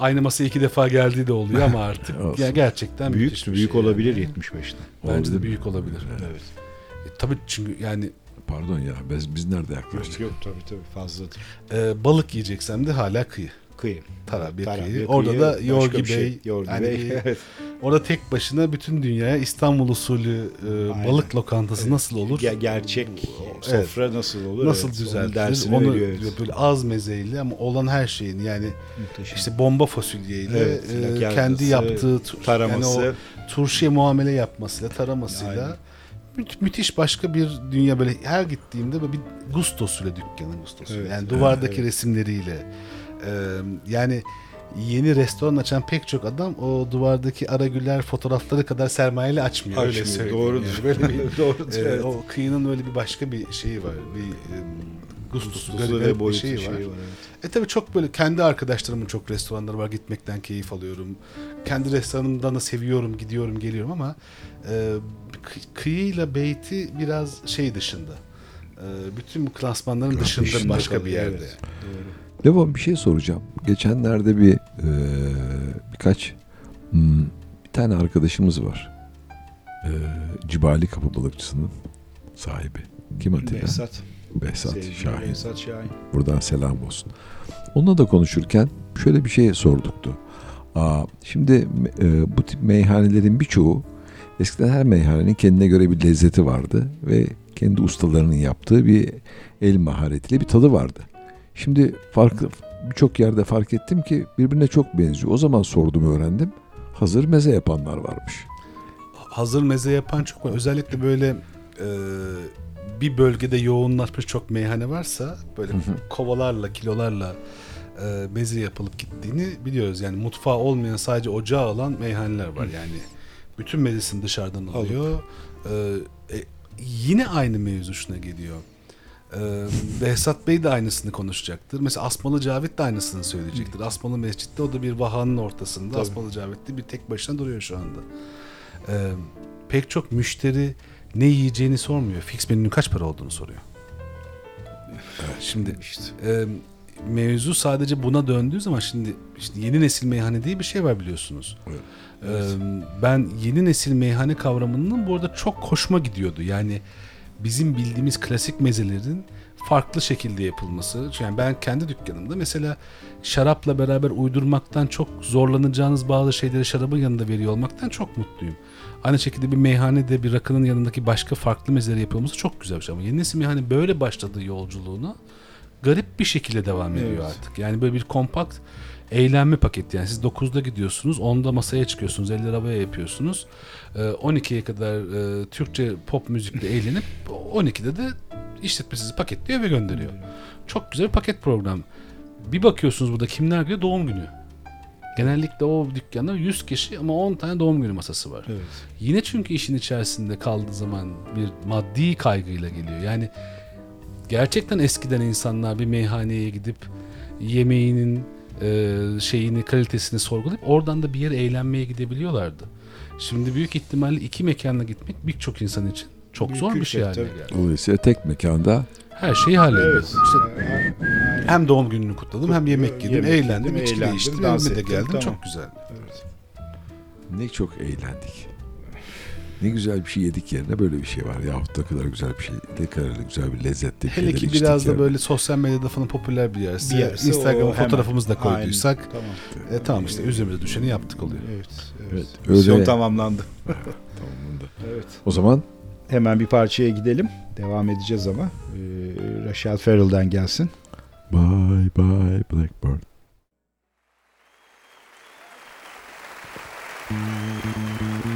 aynı masaya iki defa geldiği de oluyor ama artık ya gerçekten Büyük müthiş bir büyük şey olabilir yani. 75'te. Bence de büyük olabilir. Evet. E, tabii çünkü yani Pardon ya biz, biz nerede yaklaştık? Yok tabii tabii fazladır. e, balık yiyeceksem de hala kıyı. Kıyı. Tara bir Tara, kıyı. bir Orada kıyı, da başka Yorgi bir şey. Bey. Yorgi yani Bey. evet. orada tek başına bütün dünyaya İstanbul usulü e, Aynen. balık lokantası nasıl olur? Ge- gerçek Evet. sofra nasıl olur? Nasıl evet, düzeltilir? Onu veriyor, evet. böyle az mezeyle ama olan her şeyin yani Muhteşem. işte bomba fasulyeyle Evet, e, kendi yaptığı taraması. yani o turşuya muamele yapmasıyla, taramasıyla Aynen. mü- müthiş başka bir dünya böyle her gittiğimde böyle bir gustosuyla dükkanın gustosu. Evet, yani evet, duvardaki evet. resimleriyle. E, yani yeni restoran açan pek çok adam o duvardaki Aragüler fotoğrafları kadar sermayeli açmıyor. öyle Açmıyor, söyleyeyim. doğrudur. Yani böyle bir Doğrudur, e, evet. o kıyının öyle bir başka bir şeyi var. Bir e, Gustosu garip ve bir şeyi şeyi var. var, evet. E tabii çok böyle kendi arkadaşlarımın çok restoranları var. Gitmekten keyif alıyorum. Kendi restoranımdan da seviyorum, gidiyorum, geliyorum ama e, kı- kıyıyla beyti biraz şey dışında. E, bütün bu klasmanların dışında, Dışında başka bir kalıyor, yerde. evet. Levon bir şey soracağım. Geçenlerde bir e, birkaç hmm, bir tane arkadaşımız var. E, Cibali Kapı Balıkçısı'nın sahibi. Kim Atilla? Behzat. Behzat Sevgili Şahin. Behzat Şahin. Buradan selam olsun. Onunla da konuşurken şöyle bir şey sorduktu. Aa, şimdi e, bu tip meyhanelerin birçoğu eskiden her meyhanenin kendine göre bir lezzeti vardı ve kendi ustalarının yaptığı bir el maharetiyle bir tadı vardı. Şimdi farklı birçok yerde fark ettim ki birbirine çok benziyor. O zaman sordum öğrendim. Hazır meze yapanlar varmış. Hazır meze yapan çok var. Özellikle böyle e, bir bölgede yoğunlaşmış çok meyhane varsa böyle kovalarla, kilolarla e, meze yapılıp gittiğini biliyoruz. Yani mutfağı olmayan sadece ocağı alan meyhaneler var. Yani bütün mezesini dışarıdan alıyor. E, e, yine aynı mevzu şuna geliyor. Ee, Behzat Bey de aynısını konuşacaktır. Mesela Asmalı Cavit de aynısını söyleyecektir. Asmalı Mescid'de o da bir vahanın ortasında. Tabii. Asmalı Cavit de bir tek başına duruyor şu anda. Ee, pek çok müşteri ne yiyeceğini sormuyor. Fix menünün kaç para olduğunu soruyor. Şimdi İşte. e, mevzu sadece buna döndüğü zaman şimdi işte yeni nesil meyhane diye bir şey var biliyorsunuz. Evet. E, ben yeni nesil meyhane kavramının bu arada çok hoşuma gidiyordu. Yani bizim bildiğimiz klasik mezelerin farklı şekilde yapılması. Yani ben kendi dükkanımda mesela şarapla beraber uydurmaktan çok zorlanacağınız bazı şeyleri şarabın yanında veriyor olmaktan çok mutluyum. Aynı şekilde bir meyhanede bir rakının yanındaki başka farklı mezeleri yapılması çok güzel bir şey. Ama yeni nesil meyhane böyle başladığı yolculuğunu garip bir şekilde devam ediyor Evet. artık. Yani böyle bir kompakt eğlenme paketi. Yani siz 9'da gidiyorsunuz, 10'da masaya çıkıyorsunuz, 50 arabaya yapıyorsunuz. Ee, 12'ye kadar e, Türkçe pop müzikle eğlenip 12'de de işletme sizi paketliyor ve gönderiyor. Çok güzel bir paket program. Bir bakıyorsunuz burada kimler geliyor? Doğum günü. Genellikle o dükkanda 100 kişi ama 10 tane doğum günü masası var. Evet. Yine çünkü işin içerisinde kaldığı zaman bir maddi kaygıyla geliyor. Yani gerçekten eskiden insanlar bir meyhaneye gidip yemeğinin şeyini kalitesini sorgulayıp oradan da bir yere eğlenmeye gidebiliyorlardı. Şimdi büyük ihtimalle iki mekana gitmek birçok insan için çok Büyük zor bir külfet, şey haline geldi. Dolayısıyla tek mekanda Her şeyi hallediyor. Evet. İşte hem doğum gününü kutladım hem yemek yedim, Yemek eğlendim, içki dans evime de geldim. tamam. Çok güzel. Evet. ne çok eğlendik. Ne güzel bir şey yedik yerine böyle bir şey var. Yahut ne kadar güzel bir şey, ne kadar güzel bir lezzetli bir Hele ki biraz da böyle sosyal medyada falan popüler bir yerse, Bir yerse Instagram'a fotoğrafımızı da Aynen, koyduysak Tamam. e, tamam işte üzerimize düşeni yaptık oluyor. Evet. Evet. Evet, Misyon öyle- tamamlandı. Tamamında. Evet. O zaman Hemen bir parçaya gidelim. Devam edeceğiz ama. Ee, Rachel Farrell'dan gelsin. bye bye Blackbird. Pack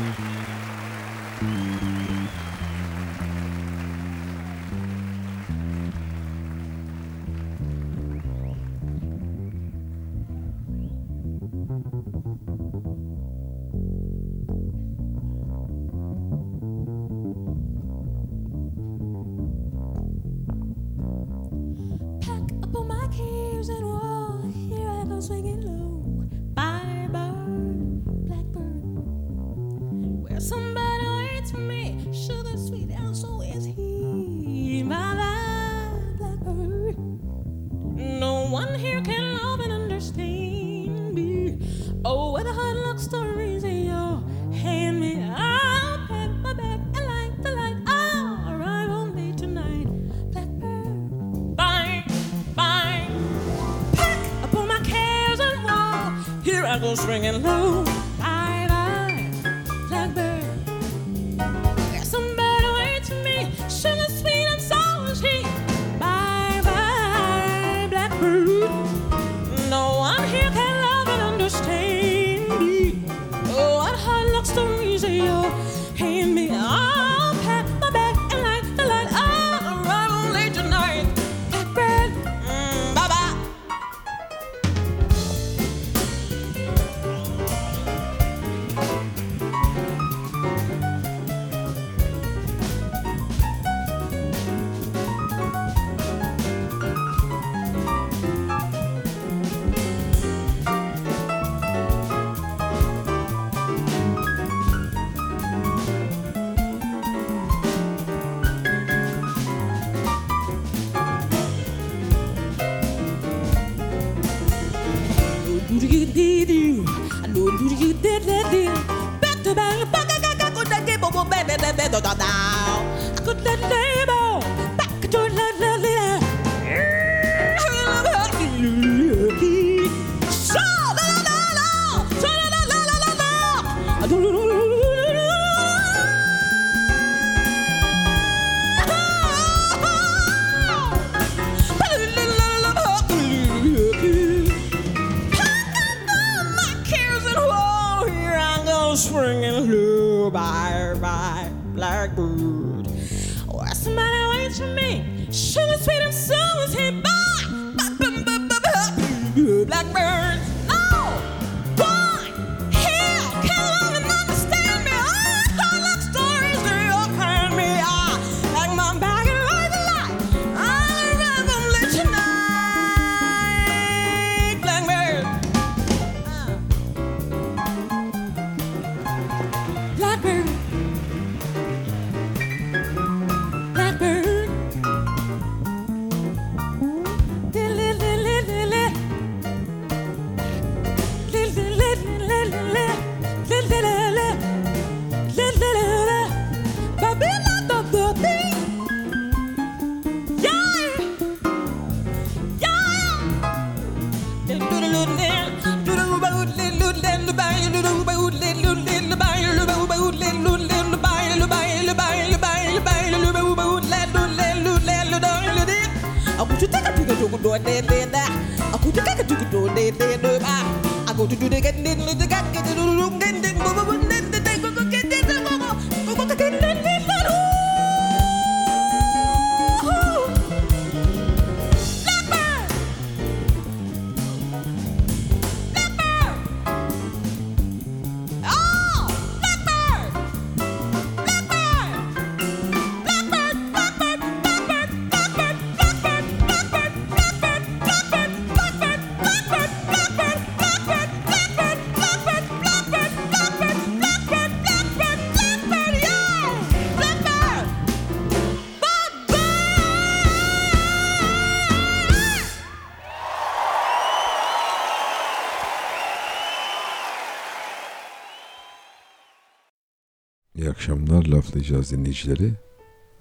akşamlar laflayacağız dinleyicileri.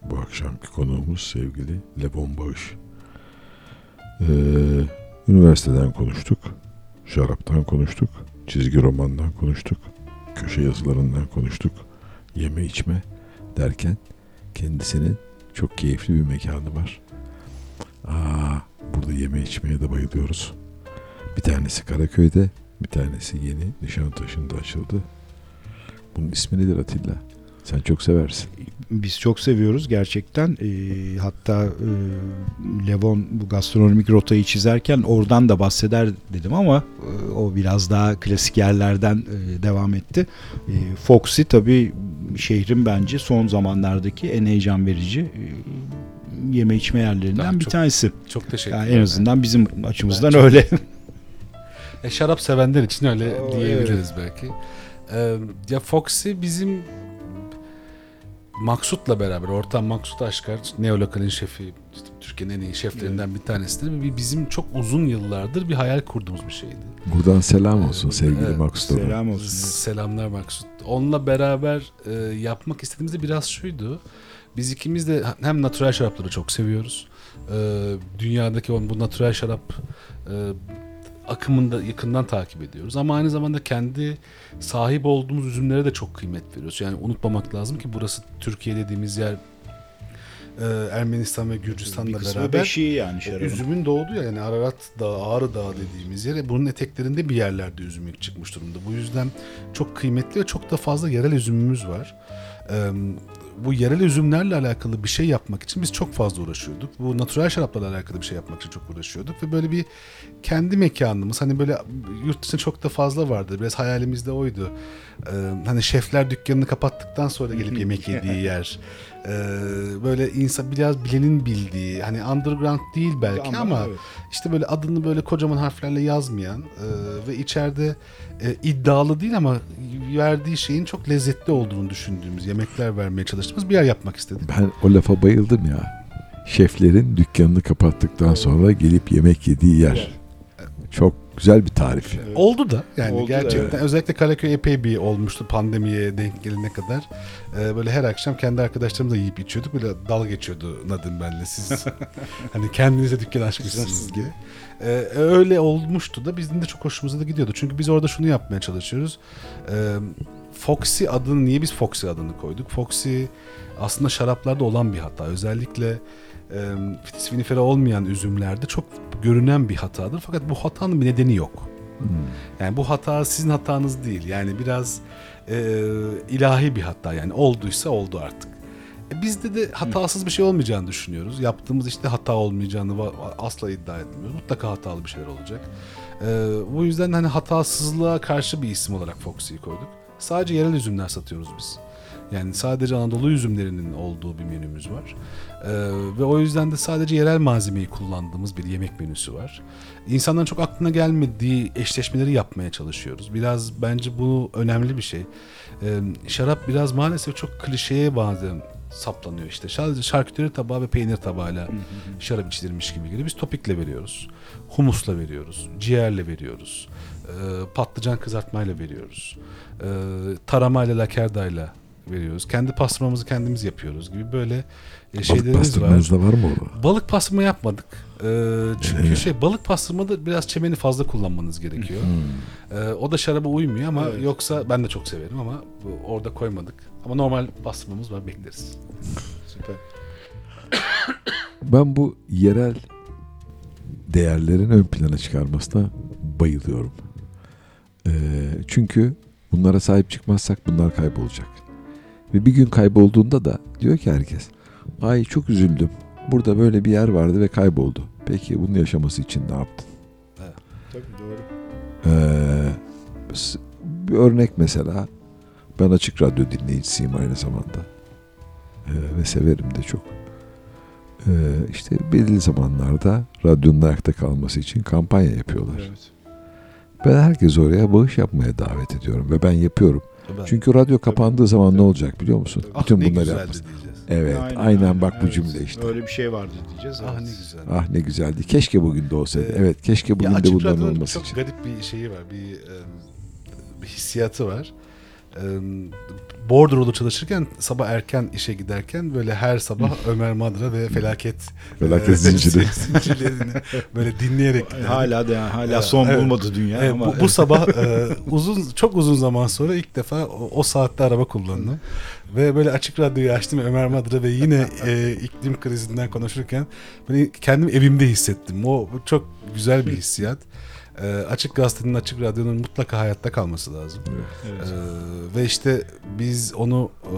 Bu akşamki konuğumuz sevgili Levon Bağış. Ee, üniversiteden konuştuk, şaraptan konuştuk, çizgi romandan konuştuk, köşe yazılarından konuştuk, yeme içme derken kendisinin çok keyifli bir mekanı var. Aa, burada yeme içmeye de bayılıyoruz. Bir tanesi Karaköy'de, bir tanesi yeni Nişantaşı'nda açıldı. Bunun ismi nedir Atilla? Sen çok seversin. Biz çok seviyoruz gerçekten. Ee, hatta e, Levon bu gastronomik rotayı çizerken oradan da bahseder dedim ama e, o biraz daha klasik yerlerden e, devam etti. E, Foxy tabii şehrin bence son zamanlardaki en heyecan verici e, yeme içme yerlerinden Ya bir çok tanesi. Çok teşekkür Yani ederim. en azından bizim açımızdan öyle. E, şarap sevenler için öyle Oo, diyebiliriz belki. Ee, ya Foxy bizim Maksut'la beraber, ortam Maksut Aşkar, Neolokal'in şefi, işte Türkiye'nin en iyi şeflerinden bir tanesidir. Ve bizim çok uzun yıllardır bir hayal kurduğumuz bir şeydi. Buradan selam olsun sevgili Evet, Max Torun. Selam olsun. Selamlar Maksut. Onunla beraber e, yapmak istediğimiz de biraz şuydu. Biz ikimiz de hem natürel şarapları çok seviyoruz. E, dünyadaki o- bu natürel şarap e, akımını da yakından takip ediyoruz. Ama aynı zamanda kendi sahip olduğumuz üzümlere de çok kıymet veriyoruz. Yani unutmamak lazım ki burası Türkiye dediğimiz yer e, Ermenistan ve Gürcistan'la beraber beşiği yani şarabın. Üzümün doğduğu yani Ararat Dağı, Ağrı Dağı dediğimiz yer. Bunun eteklerinde bir yerlerde üzüm çıkmış durumda. Bu yüzden çok kıymetli ve çok da fazla yerel üzümümüz var. Bu yerel üzümlerle alakalı bir şey yapmak için biz çok fazla uğraşıyorduk. Bu natürel şaraplarla alakalı bir şey yapmak için çok uğraşıyorduk ve böyle bir kendi mekanımız hani böyle yurt dışında çok da fazla vardı. Biraz hayalimizde oydu. Ee, hani şefler dükkanını kapattıktan sonra gelip yemek yediği yer. Ee, böyle insan biraz bilenin bildiği hani underground değil belki ama, evet. işte böyle adını böyle kocaman harflerle yazmayan e, ve içeride e, iddialı değil ama verdiği şeyin çok lezzetli olduğunu düşündüğümüz yemekler vermeye çalıştığımız bir yer yapmak istedik. Ben o lafa bayıldım ya. Şeflerin dükkanını kapattıktan sonra gelip yemek yediği yer. Çok güzel bir tarif. Evet. Oldu da yani Oldu da, gerçekten özellikle Karaköy epey bir olmuştu pandemiye denk gelene kadar. Ee, böyle her akşam kendi arkadaşlarımızla yiyip içiyorduk. Böyle dalga geçiyordu Nadim benle siz. hani kendinize dükkan açmışsınız diye. Ee, öyle olmuştu da bizim de çok hoşumuza da gidiyordu. Çünkü biz orada şunu yapmaya çalışıyoruz. Ee, Foxy adını niye biz Foxy adını koyduk? Foxy aslında şaraplarda olan bir hata. Özellikle e, fitis vinifera olmayan üzümlerde çok görünen bir hatadır. Fakat bu hatanın bir nedeni yok. Hmm. Yani bu hata sizin hatanız değil. Yani biraz e, ilahi bir hata. Yani olduysa oldu artık. E, bizde de hatasız bir şey olmayacağını düşünüyoruz. Yaptığımız işte hata olmayacağını asla iddia etmiyoruz. Mutlaka hatalı bir şeyler olacak. E, bu yüzden hani hatasızlığa karşı bir isim olarak Foxy'yi koyduk. Sadece yerel üzümler satıyoruz biz. Yani sadece Anadolu üzümlerinin olduğu bir menümüz var. Ee, ve o yüzden de sadece yerel malzemeyi kullandığımız bir yemek menüsü var. İnsanların çok aklına gelmediği eşleşmeleri yapmaya çalışıyoruz. Biraz bence bu önemli bir şey. Ee, şarap biraz maalesef çok klişeye bazen saplanıyor işte. Sadece şarküteri tabağı ve peynir tabağıyla şarap içilirmiş gibi geliyor. Biz topikle veriyoruz. Humusla veriyoruz. Ciğerle veriyoruz. e, patlıcan kızartmayla veriyoruz. E, taramayla lakerdayla veriyoruz. Kendi pastırmamızı kendimiz yapıyoruz gibi böyle e, Balık şeylerimiz var. da var mı orada? Balık pastırma yapmadık. Ee, çünkü Evet. şey balık pastırmada biraz çemeni fazla kullanmanız gerekiyor. Hmm. Ee, o da şaraba uymuyor ama Evet. yoksa ben de çok severim ama bu- orada koymadık. Ama normal pastırmamız var bekleriz. Süper. Ben bu yerel değerlerin ön plana çıkarmasına bayılıyorum. Ee, çünkü bunlara sahip çıkmazsak bunlar kaybolacak. Ve bir gün kaybolduğunda da diyor ki herkes ay çok üzüldüm. Burada böyle bir yer vardı ve kayboldu. Peki bunu yaşaması için ne yaptın? Tabii doğru. Ee, bir örnek mesela ben açık radyo dinleyicisiyim aynı zamanda Ee, ve severim de çok. Ee, işte belirli zamanlarda radyonun ayakta kalması için kampanya yapıyorlar. Evet. Ben herkesi oraya bağış yapmaya davet ediyorum ve ben yapıyorum. Çünkü radyo kapandığı zaman ne tabii. olacak biliyor musun? ah Bütün ne bunları güzeldi diyeceğiz. Evet, aynen, bak bu evet. cümle işte. Öyle bir şey vardı diyeceğiz. Ah evet. ne güzel. Ah ne güzeldi. Keşke bugün de olsaydı. Ee, evet, keşke bugün de bunların olması çok için. garip bir şeyi var. Bir, bir hissiyatı var. E, Bordro'da çalışırken sabah erken işe giderken böyle her sabah Ömer Madra ve felaket Felaket e, zinciri. zincirlerini böyle dinleyerek giderdim. Hala da hala Evet, son evet. bulmadı dünya E, ama bu, bu sabah e, uzun çok uzun zaman sonra ilk defa o, o saatte araba kullandım. Ve böyle açık radyoyu açtım Ömer Madra ve yine e, iklim krizinden konuşurken böyle kendimi evimde hissettim. O çok güzel bir hissiyat. E, açık gazetenin, açık radyonun mutlaka hayatta kalması lazım. Evet. E, ve işte biz onu e,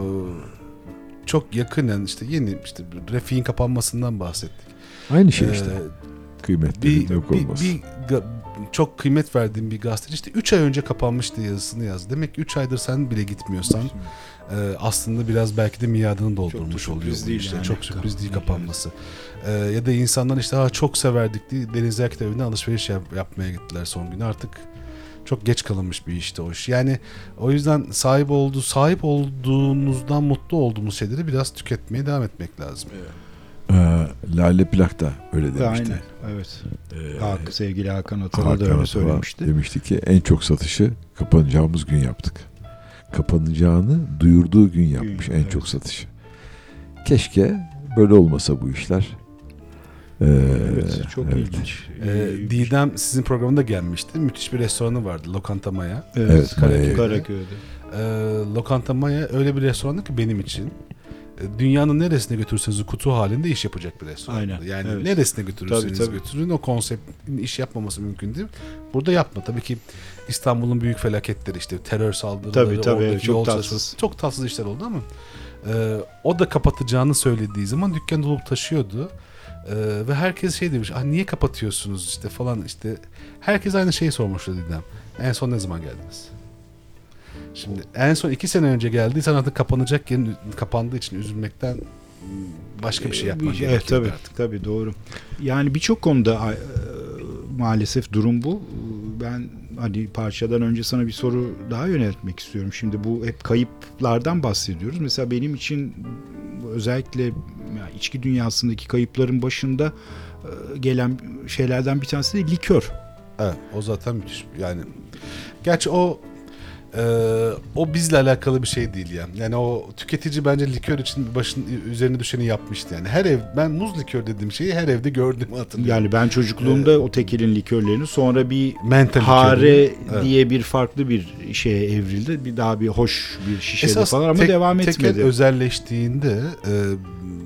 çok yakinen işte yeni işte Refik'in kapanmasından bahsettik. Aynı şey E, işte. Kıymetlerin bir, yok bir, olması. bir ga- çok kıymet verdiğim bir gazeteci işte 3 ay önce kapanmıştı yazısını yazdı. Demek ki 3 aydır sen bile gitmiyorsan e, aslında biraz belki de miadını doldurmuş oluyor. değil işte. yani. Çok sürpriz değil kapanması. E, ya da insanlar işte ha çok severdik diye Deniz evine alışveriş yap- yapmaya gittiler son gün. Artık çok geç kalınmış bir işte o iş. Yani o yüzden sahip olduğu sahip olduğunuzdan mutlu olduğumuz şeyleri biraz tüketmeye devam etmek lazım. Ee, Lale Plak da öyle demişti. Aynen. Evet. Ee, Hak, sevgili Hakan Atalı Hakan da öyle Atala söylemişti. Demişti ki en çok satışı kapanacağımız gün yaptık. Kapanacağını duyurduğu gün yapmış en evet. çok satışı. Keşke böyle olmasa bu işler. Ee, Evet, çok evet. ilginç. Ee, Didem sizin programda gelmişti. Müthiş bir restoranı vardı. Lokanta Maya. evet, Evet, Karaköy, evet. Karaköy'de. Ee, Lokanta Maya öyle bir restorandı ki benim için. Dünyanın neresine götürürseniz kutu halinde iş yapacak bir restoran. Aynen, Yani evet. neresine götürürseniz Tabii, tabii. götürün o konseptin iş yapmaması mümkün değil. Burada yapma. Tabii ki İstanbul'un büyük felaketleri işte terör saldırıları, Tabii, tabii, oradaki evet, çok tatsız. Çok tatsız işler oldu ama e, o da kapatacağını söylediği zaman dükkan dolup taşıyordu. E, ve herkes şey demiş, ah, niye kapatıyorsunuz işte falan işte. Herkes aynı şeyi sormuştu Didem. En son ne zaman geldiniz? Şimdi en son iki sene önce geldiysen artık kapanacak yerin kapandığı için üzülmekten başka bir şey yapman Evet gerekiyor tabii, artık. tabii doğru. Yani birçok konuda e, maalesef durum bu. Ben hani parçadan önce sana bir soru daha yöneltmek istiyorum. Şimdi bu hep kayıplardan bahsediyoruz. Mesela benim için özellikle yani içki dünyasındaki kayıpların başında e, gelen şeylerden bir tanesi de likör. Evet, o zaten müthiş. Yani gerçi o e, o bizle alakalı bir şey değil yani. Yani o tüketici bence likör için başın üzerine düşeni yapmıştı yani. Her ev ben muz likör dediğim şeyi her evde gördüğümü hatırlıyorum. Yani ben çocukluğumda o tekelin likörlerini sonra bir Mental hare likörü. Evet. diye bir farklı bir şeye evrildi. Bir daha bir hoş bir şişede Esas falan ama tek- devam tekel etmedi. özelleştiğinde e,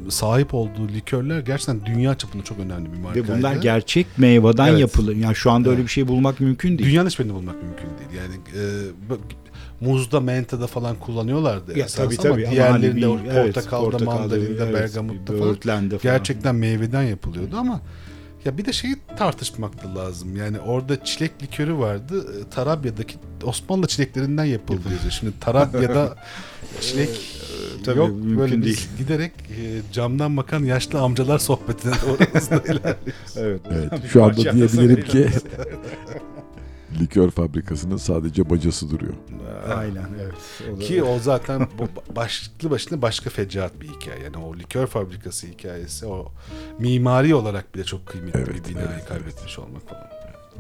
sahip olduğu likörler gerçekten dünya çapında çok önemli bir Ve markaydı. bunlar gerçek meyveden Evet. yapılır. Yani şu anda öyle Evet. bir şey bulmak mümkün değil. Dünyanın hiçbirini bulmak mümkün değil. Yani e, muzda, mentada falan kullanıyorlardı Ya, esas tabii ama tabii ama diğerlerinde hani bir- evet, portakalda, portakalda, mandalinde, evet, bergamutta falan gerçekten meyveden yapılıyordu ama ya bir de şeyi tartışmak da lazım. Yani orada çilek likörü vardı. e, Tarabya'daki Osmanlı çileklerinden yapıldı. Şimdi Tarabya'da çilek tabii, yok. mümkün Böyle biz değil. giderek e, camdan bakan yaşlı amcalar sohbetine doğru hızla ilerliyoruz. Evet. Evet, şu anda diyebilirim ki likör fabrikasının sadece bacası duruyor. Aynen evet. O Ki o zaten başlı başına başka fecaat bir hikaye. Yani o likör fabrikası hikayesi o mimari olarak bile çok kıymetli Evet, bir binayı evet, kaybetmiş olmak falan.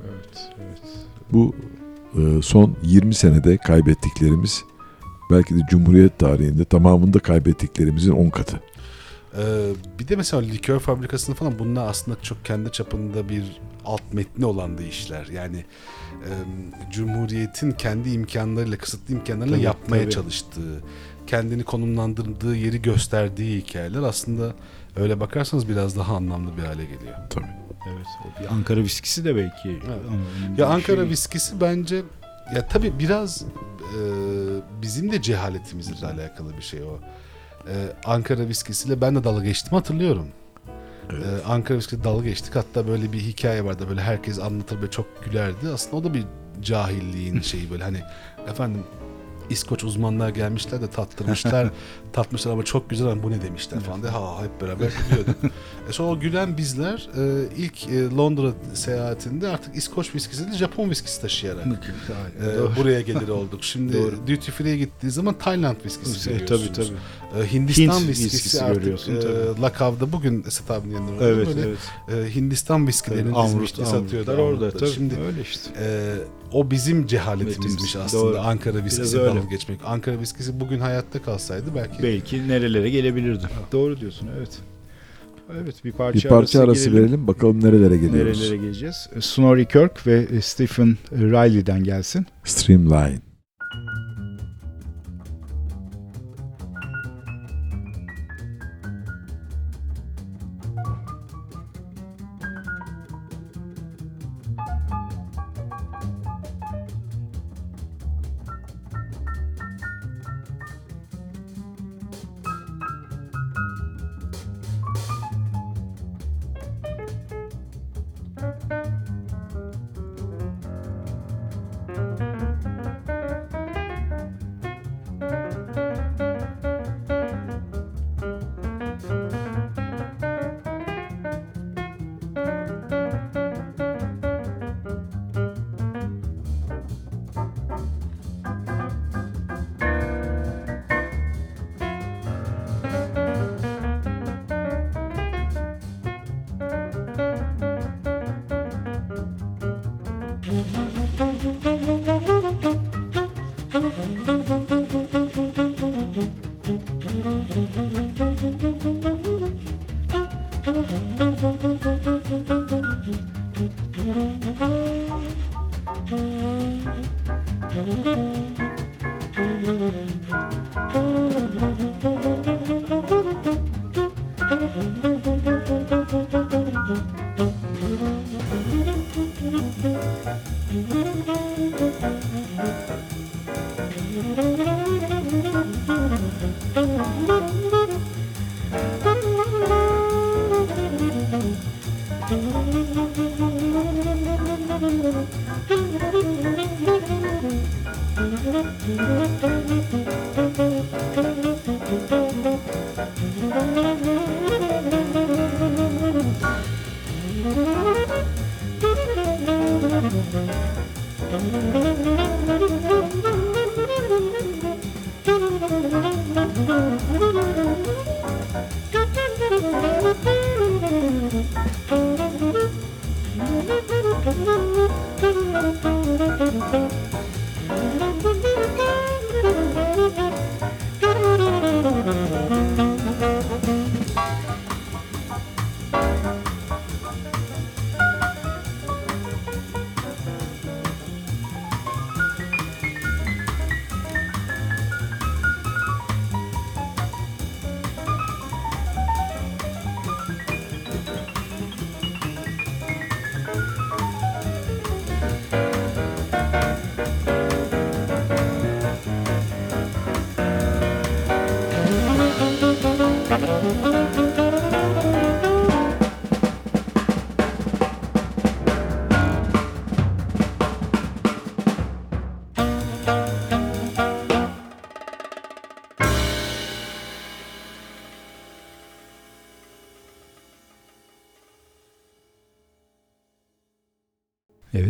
evet, evet. Bu e, son 20 senede kaybettiklerimiz belki de Cumhuriyet tarihinde tamamında kaybettiklerimizin 10 katı. Ee, bir de mesela likör fabrikasını falan bunlar aslında çok kendi çapında bir alt metni olan da işler. Yani e, Cumhuriyet'in kendi imkanlarıyla, kısıtlı imkanlarıyla Tabii, yapmaya tabii. çalıştığı, kendini konumlandırdığı yeri gösterdiği hikayeler aslında öyle bakarsanız biraz daha anlamlı bir hale geliyor. Tabii. Evet. o bir Ankara viskisi de belki. Ama Ya Ankara şey- viskisi bence ya tabii biraz e, bizim de cehaletimizle alakalı bir şey o. E, Ankara viskisiyle ben de dalga geçtim hatırlıyorum. Evet. E, Ankara viskisi dalga geçtik. Hatta böyle bir hikaye vardı böyle herkes anlatır ve çok gülerdi. Aslında o da bir cahilliğin şeyi böyle hani efendim İskoç uzmanlar gelmişler de tattırmışlar. tatmışlar ama çok güzel ama bu ne demişler falan diye ha hep beraber gülüyorduk. e sonra o gülen bizler e, ilk e, Londra seyahatinde artık İskoç viskisi değil Japon viskisi taşıyarak e, buraya gelir olduk. Şimdi duty free'ye gittiği zaman Tayland viskisi E, görüyorsunuz. tabii tabii. E, Hindistan Hint viskisi, viskisi artık görüyorsun, e, lakavda bugün Esat abinin yanında. Evet, böyle evet. e, Hindistan dizmişti satıyordu. Amrutlar orada. Tabii. Şimdi öyle işte. e, o bizim cehaletimizmiş aslında doğru. Ankara viskisi dalga geçmek. Ankara viskisi bugün hayatta kalsaydı belki Belki nerelere gelebilirdi. Doğru diyorsun evet. Evet bir parça, Bir parça arası girelim. verelim bakalım nerelere geliyoruz. Nerelere geleceğiz? Snorri Kirk ve Stephen Riley'den gelsin. Streamline.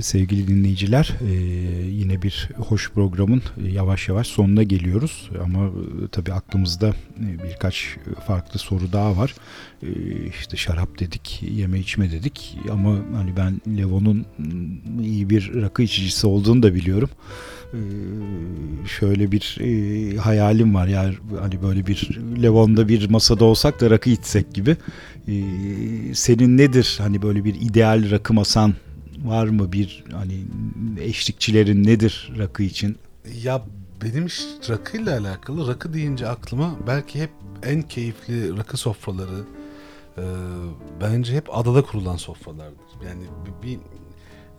Sevgili dinleyiciler e, yine bir hoş programın e, yavaş yavaş sonuna geliyoruz ama e, tabii aklımızda e, birkaç farklı soru daha var. E, işte şarap dedik, yeme içme dedik ama hani ben Levon'un iyi bir rakı içicisi olduğunu da biliyorum. E, şöyle bir e, hayalim var yani hani böyle bir Levon'da bir masada olsak da rakı içsek gibi. E, senin nedir hani böyle bir ideal rakı masan var mı bir hani eşlikçilerin nedir rakı için? Ya benim iş rakıyla alakalı rakı deyince aklıma belki hep en keyifli rakı sofraları e, bence hep adada kurulan sofralardır. Yani bir, bir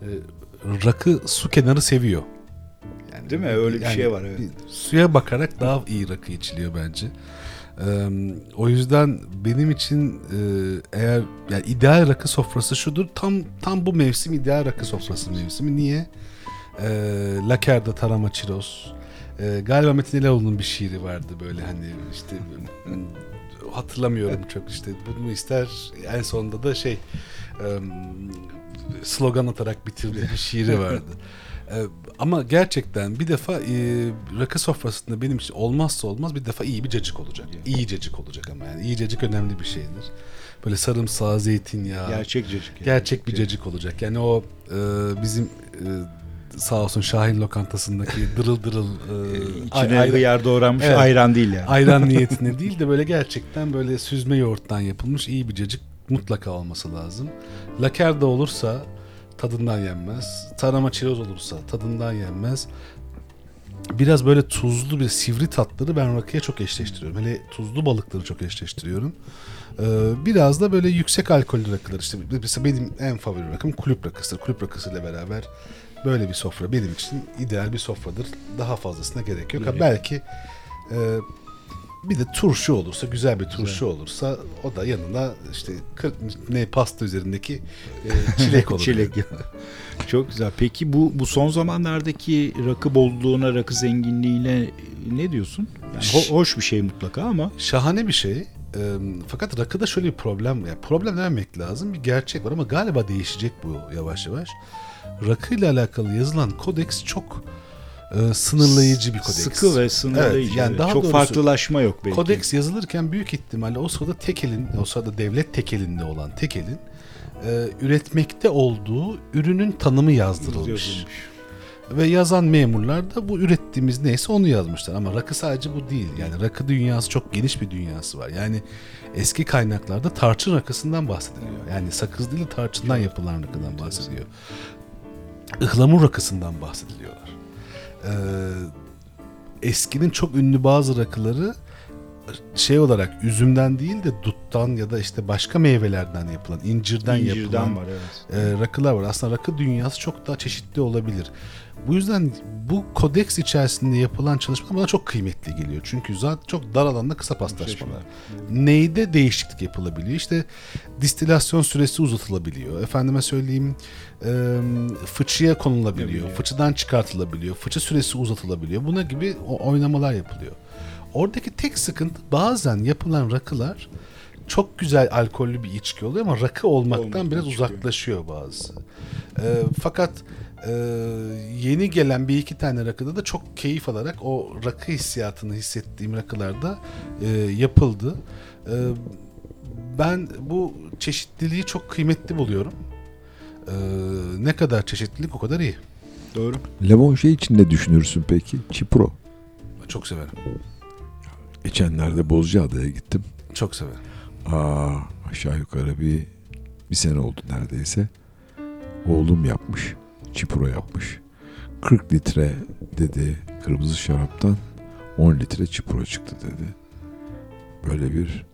e, rakı su kenarı seviyor. Yani Değil mi? Öyle bir şey var, evet. bir suya bakarak daha iyi rakı içiliyor bence. Ee, o yüzden benim için e, eğer yani ideal rakı sofrası şudur. Tam tam bu mevsim ideal rakı sofrası mevsimi. Niye? Ee, Laker'da Tarama Çiroz. Ee, galiba Metin İleoğlu'nun bir şiiri vardı böyle hani işte hatırlamıyorum çok işte bunu ister en sonunda da şey slogan atarak bitirdiği bir şiiri vardı. Ama gerçekten bir defa e, rakı sofrasında benim için olmazsa olmaz bir defa iyi bir cacık olacak. İyi cacık olacak ama yani iyi cacık önemli bir şeydir. Böyle sarımsağı, zeytinyağı. Gerçek cacık. yani. Gerçek bir cacık olacak. Yani o e, bizim e, sağ olsun Şahin lokantasındaki dırıl dırıl e, İçine ay- hıyar doğranmış Evet. ayran değil yani. ayran niyetine değil de böyle gerçekten böyle süzme yoğurttan yapılmış iyi bir cacık mutlaka olması lazım. Laker de olursa tadından yenmez. Tarama çiroz olursa tadından yenmez. Biraz böyle tuzlu bir sivri tatları ben rakıya çok eşleştiriyorum. Hele tuzlu balıkları çok eşleştiriyorum. Ee, biraz da böyle yüksek alkollü rakılar işte mesela benim en favori rakım kulüp rakısıdır. Kulüp rakısıyla beraber böyle bir sofra benim için ideal bir sofradır. Daha fazlasına gerek yok. Ha, belki e, bir de turşu olursa, güzel bir turşu olursa o da yanına işte kır- ne pasta üzerindeki e, çilek olur. Çilek. Çok güzel. Peki bu bu son zamanlardaki rakı bolluğuna, rakı zenginliğine ne diyorsun? Yani ho- hoş bir şey mutlaka ama Şahane bir şey. Ee, fakat rakıda şöyle bir problem yani problem dememek lazım bir gerçek var ama galiba değişecek bu yavaş yavaş. Rakıyla alakalı yazılan kodeks çok e, sınırlayıcı bir kodeks. sıkı ve sınırlayıcı. Evet, yani daha Çok doğrusu farklılaşma yok belki. Kodeks yazılırken büyük ihtimalle o sırada tekelin, o sırada devlet tekelinde olan tekelin e, üretmekte olduğu ürünün tanımı yazdırılmış. Yazılmış. Ve yazan memurlar da bu ürettiğimiz neyse onu yazmışlar. Ama rakı sadece bu değil. Yani rakı dünyası çok geniş bir dünyası var. Yani eski kaynaklarda tarçın rakısından bahsediliyor. Yani sakız değil de tarçından yapılan rakıdan bahsediliyor. Ihlamur rakısından bahsediliyorlar. Ee, eskinin çok ünlü bazı rakıları şey olarak üzümden değil de duttan ya da işte başka meyvelerden yapılan, incirden, yapılan İncirden var evet. e, rakılar var. Aslında rakı dünyası çok daha çeşitli olabilir. Bu yüzden bu kodeks içerisinde yapılan çalışmalar bana çok kıymetli geliyor. Çünkü zaten çok dar alanda kısa paslaşmalar. Neyde değişiklik yapılabiliyor? İşte distilasyon süresi uzatılabiliyor. Efendime söyleyeyim e, fıçıya konulabiliyor. Fıçıdan çıkartılabiliyor. Fıçı süresi uzatılabiliyor. Buna gibi oynamalar yapılıyor. Oradaki tek sıkıntı bazen yapılan rakılar çok güzel alkollü bir içki oluyor ama rakı olmaktan Olmaktan biraz çıkıyor. uzaklaşıyor bazısı. Ee, fakat e, yeni gelen bir iki tane rakıda da çok keyif alarak o rakı hissiyatını hissettiğim rakılarda e, yapıldı. E, ben bu çeşitliliği çok kıymetli buluyorum. E, ne kadar çeşitlilik o kadar iyi. Doğru. Lemon şey için ne düşünürsün peki? Çipro. Çok severim. Geçenlerde Bozcaada'ya gittim. Çok severim. Aa, aşağı yukarı bir bir sene oldu neredeyse. Oğlum yapmış. Çipro yapmış. 40 litre dedi kırmızı şaraptan 10 litre çipro çıktı dedi. Böyle bir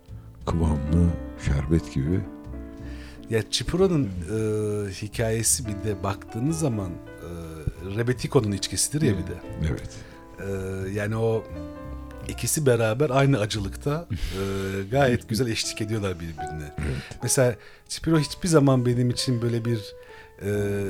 kıvamlı şerbet gibi. Ya Çipura'nın e, hikayesi bir de baktığınız zaman e, Rebetiko'nun içkisidir ya bir de. Evet. E, yani o ikisi beraber aynı acılıkta e, gayet güzel eşlik ediyorlar birbirine. Mesela Çipuro hiçbir zaman benim için böyle bir e,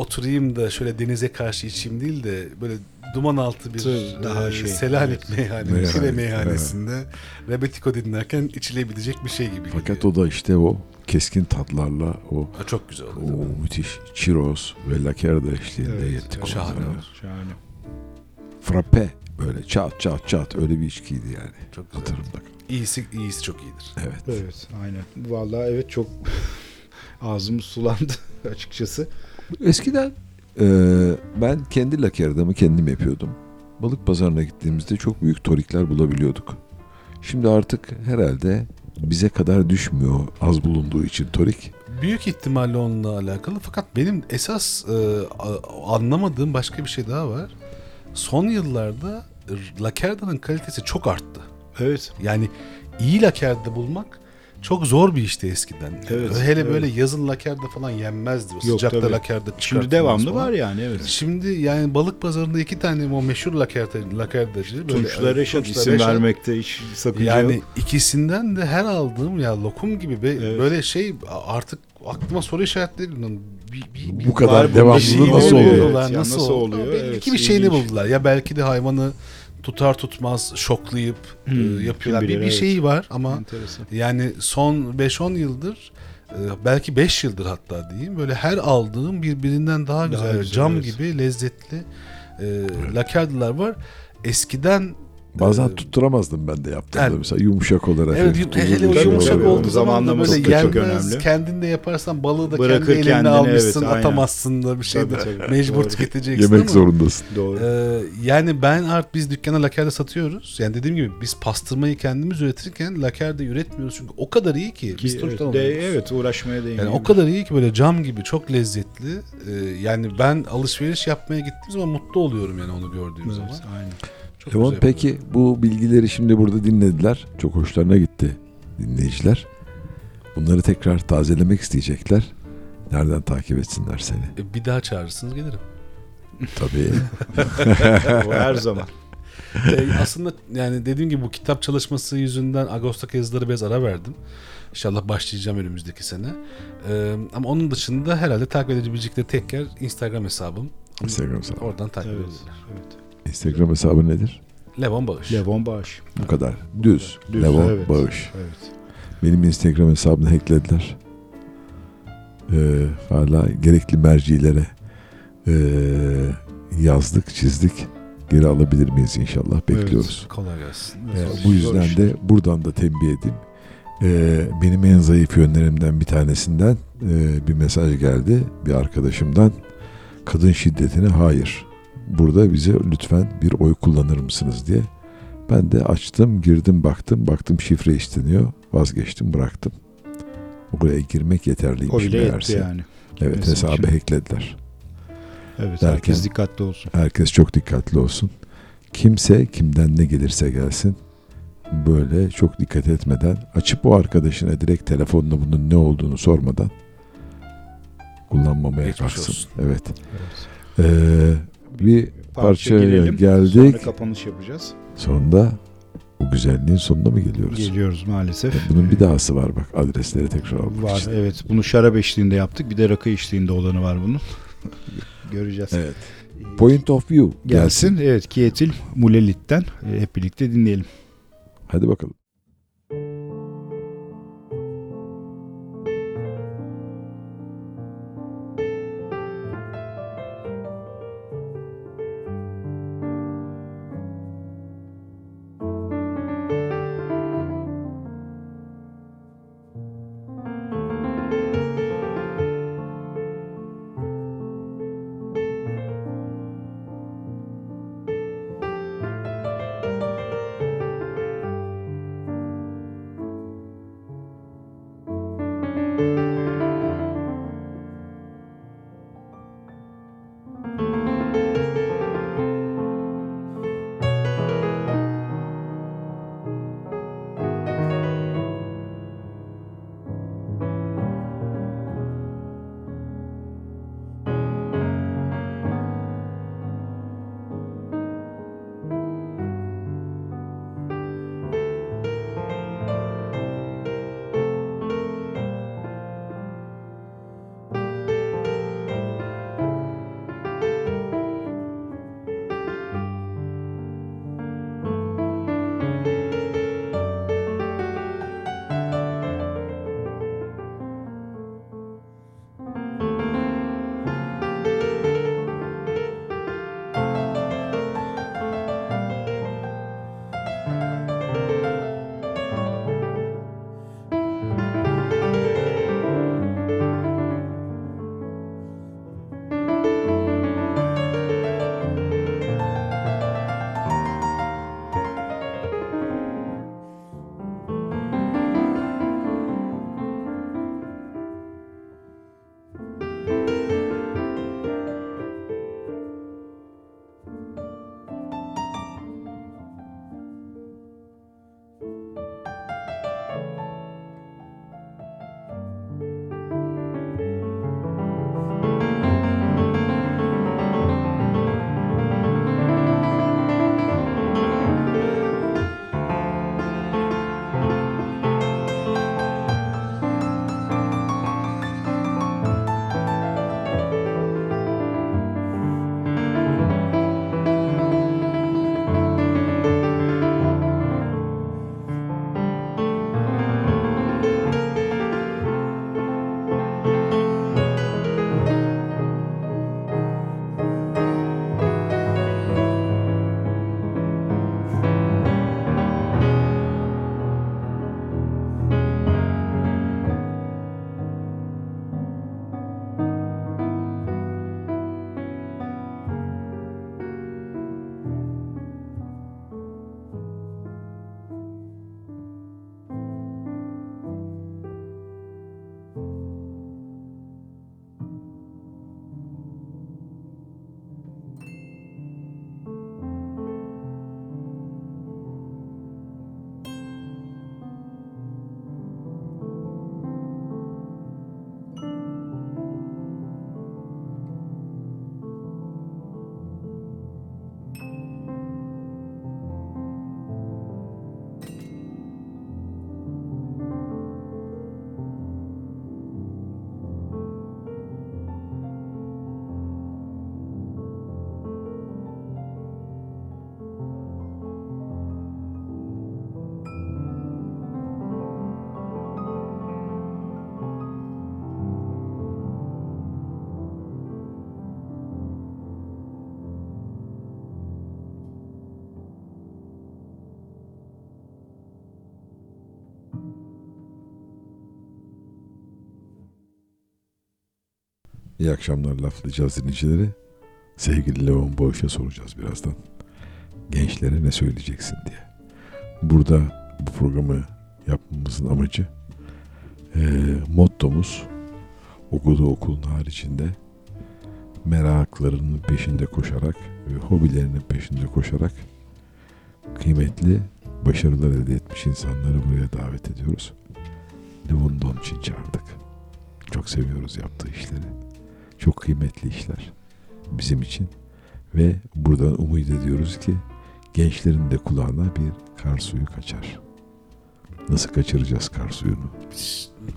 oturayım da şöyle denize karşı içeyim değil de böyle duman altı bir Tabii, daha e, şey, Selanik evet. meyhane, Meyhane, Şile meyhanesinde Rebetiko dinlerken içilebilecek bir şey gibi Fakat geliyor. o da işte o keskin tatlarla o Ha, çok güzel o oluyor. müthiş churros ve lakerda eşliğinde Evet, yettik. evet. Şahane. Şahane. Frappe böyle çat çat çat öyle bir içkiydi yani. Çok güzel. Hatırımda. İyisi, iyisi çok iyidir. Evet. Evet aynen. Vallahi evet çok ağzımız sulandı açıkçası. Eskiden e, ben kendi lakerdamı kendim yapıyordum. Balık pazarına gittiğimizde çok büyük torikler bulabiliyorduk. Şimdi artık herhalde bize kadar düşmüyor az bulunduğu için torik. Büyük ihtimalle onunla alakalı fakat benim esas e, anlamadığım başka bir şey daha var. Son yıllarda Lakerda'nın kalitesi çok arttı. Evet. Yani iyi Lakerda bulmak çok zor bir işti eskiden. Evet, Hele evet. böyle yazın Lakerda falan yenmezdi. O Yok, sıcakta tabii. Lakerda Şimdi devamlı falan. var yani evet. Şimdi yani balık pazarında iki tane o meşhur lakerda, lakerdacı. böyle- Tunçlar Reşat isim Reşat. vermekte hiç sakınca Yani yok. ikisinden de her aldığım ya lokum gibi be, Evet. böyle şey artık aklıma soru işaretleri bir, bir, bir, Bu kadar bir şey nasıl oluyor? oluyor? Evet, ya nasıl, nasıl oluyor? Belki Evet, bir şeyini ilginç. buldular. Ya belki de hayvanı tutar tutmaz şoklayıp Hmm, e, yapıyorlar. kim Bir, bilir, bir evet. şeyi var ama Enteresan. yani son 5-10 yıldır e, belki 5 yıldır hatta diyeyim böyle her aldığım birbirinden daha güzel, güzel, cam evet. gibi lezzetli e, lakerdiler var. Eskiden Bazen tutturamazdım ben de yaptığımda Yani- mesela yumuşak olarak. Evet, hele o bir yumuşak olduğu zaman da böyle yenmez. Kendin de yaparsan balığı da Bırakır kendi elinle kendini, almışsın, evet, aynen. atamazsın da bir şey de mecbur Doğru. tüketeceksin Yemek ama. zorundasın. Doğru. Ee, yani ben art biz dükkana lakerda satıyoruz. Yani dediğim gibi biz pastırmayı kendimiz üretirken lakerda üretmiyoruz çünkü o kadar iyi ki. Ki, biz evet, de, evet uğraşmaya değmiyor. Yani o kadar iyi ki böyle cam gibi çok lezzetli. Ee, yani ben alışveriş yapmaya gittiğim zaman mutlu oluyorum yani onu gördüğüm Evet, zaman. aynen. Çok Levan güzel peki bu bilgileri şimdi burada dinlediler. Çok hoşlarına gitti dinleyiciler. Bunları tekrar tazelemek isteyecekler. Nereden takip etsinler seni? E, bir daha çağırırsınız gelirim. Tabii. o her zaman. Ee, aslında yani dediğim gibi bu kitap çalışması yüzünden Ağustos'taki yazıları biraz ara verdim. İnşallah başlayacağım önümüzdeki sene. Ee, ama onun dışında herhalde takip edebilecekleri tek yer Instagram hesabım. Instagram hesabı. Oradan takip Evet. edebilirler. evet. Instagram hesabı nedir? Levon Bağış. Levon Bağış. Bu kadar. Düz. Düz, Levon evet. Bağış. Evet. Benim Instagram hesabını hacklediler. Ee, hala gerekli mercilere ee, yazdık, çizdik. Geri alabilir miyiz inşallah bekliyoruz. Kolay gelsin. Ee, bu zor yüzden de buradan da tembih edeyim. Ee, benim en zayıf yönlerimden bir tanesinden ee, bir mesaj geldi bir arkadaşımdan. Kadın şiddetine hayır. Burada bize lütfen bir oy kullanır mısınız diye. Ben de açtım, girdim, baktım. Baktım şifre isteniyor. Vazgeçtim, bıraktım. Buraya girmek yeterliymiş O bile yetti meğerse. yani. Evet, Mesela hesabı şimdi- hacklediler. Evet, Derken- herkes dikkatli olsun. Herkes çok dikkatli olsun. kimse kimden ne gelirse gelsin böyle çok dikkat etmeden açıp o arkadaşına direkt telefonla bunun ne olduğunu sormadan kullanmamaya Geçmiş kalksın. olsun. Evet. Ee, bir parçaya girelim. geldik. Sonra kapanış yapacağız. Sonunda bu güzelliğin sonuna mı geliyoruz? Geliyoruz maalesef. Bunun bir dahası var bak adresleri tekrar almak Var için. evet. Bunu şarap eşliğinde yaptık. Bir de rakı eşliğinde olanı var bunun. Göreceğiz. Evet. Point of view gelsin. Gelsin. Evet. Kietil Mulelit'ten e, hep birlikte dinleyelim. Hadi bakalım. İyi akşamlar laflayacağız dinleyicileri. Sevgili Leon Boğuş'a soracağız birazdan. Gençlere ne söyleyeceksin diye. Burada bu programı yapmamızın amacı eee mottomuz okuduğu okulun haricinde meraklarının peşinde koşarak ve hobilerinin peşinde koşarak kıymetli başarılar elde etmiş insanları buraya davet ediyoruz. Limon Don için çağırdık. Çok seviyoruz yaptığı işleri. Çok kıymetli işler bizim için. Ve buradan umut ediyoruz ki gençlerin de kulağına bir kar suyu kaçar. Nasıl kaçıracağız kar suyunu?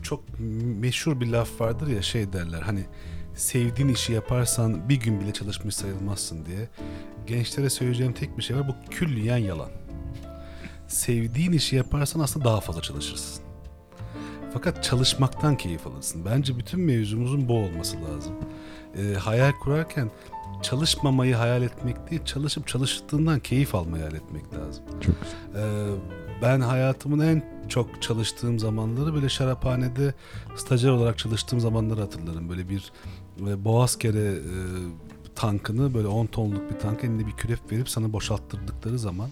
Çok meşhur bir laf vardır ya şey derler hani sevdiğin işi yaparsan bir gün bile çalışmış sayılmazsın diye. Gençlere söyleyeceğim tek bir şey var bu külliyen yalan. Sevdiğin işi yaparsan aslında daha fazla çalışırsın. Fakat çalışmaktan keyif alırsın. Bence bütün mevzumuzun bu olması lazım. Ee, hayal kurarken çalışmamayı hayal etmek değil, çalışıp çalıştığından keyif almayı hayal etmek lazım. Çok güzel. Ee, ben hayatımın en çok çalıştığım zamanları böyle şaraphanede stajyer olarak çalıştığım zamanları hatırlarım. Böyle bir e, Boğazkere e, tankını böyle 10 tonluk bir tank elinde bir kürek verip sana boşalttırdıkları zaman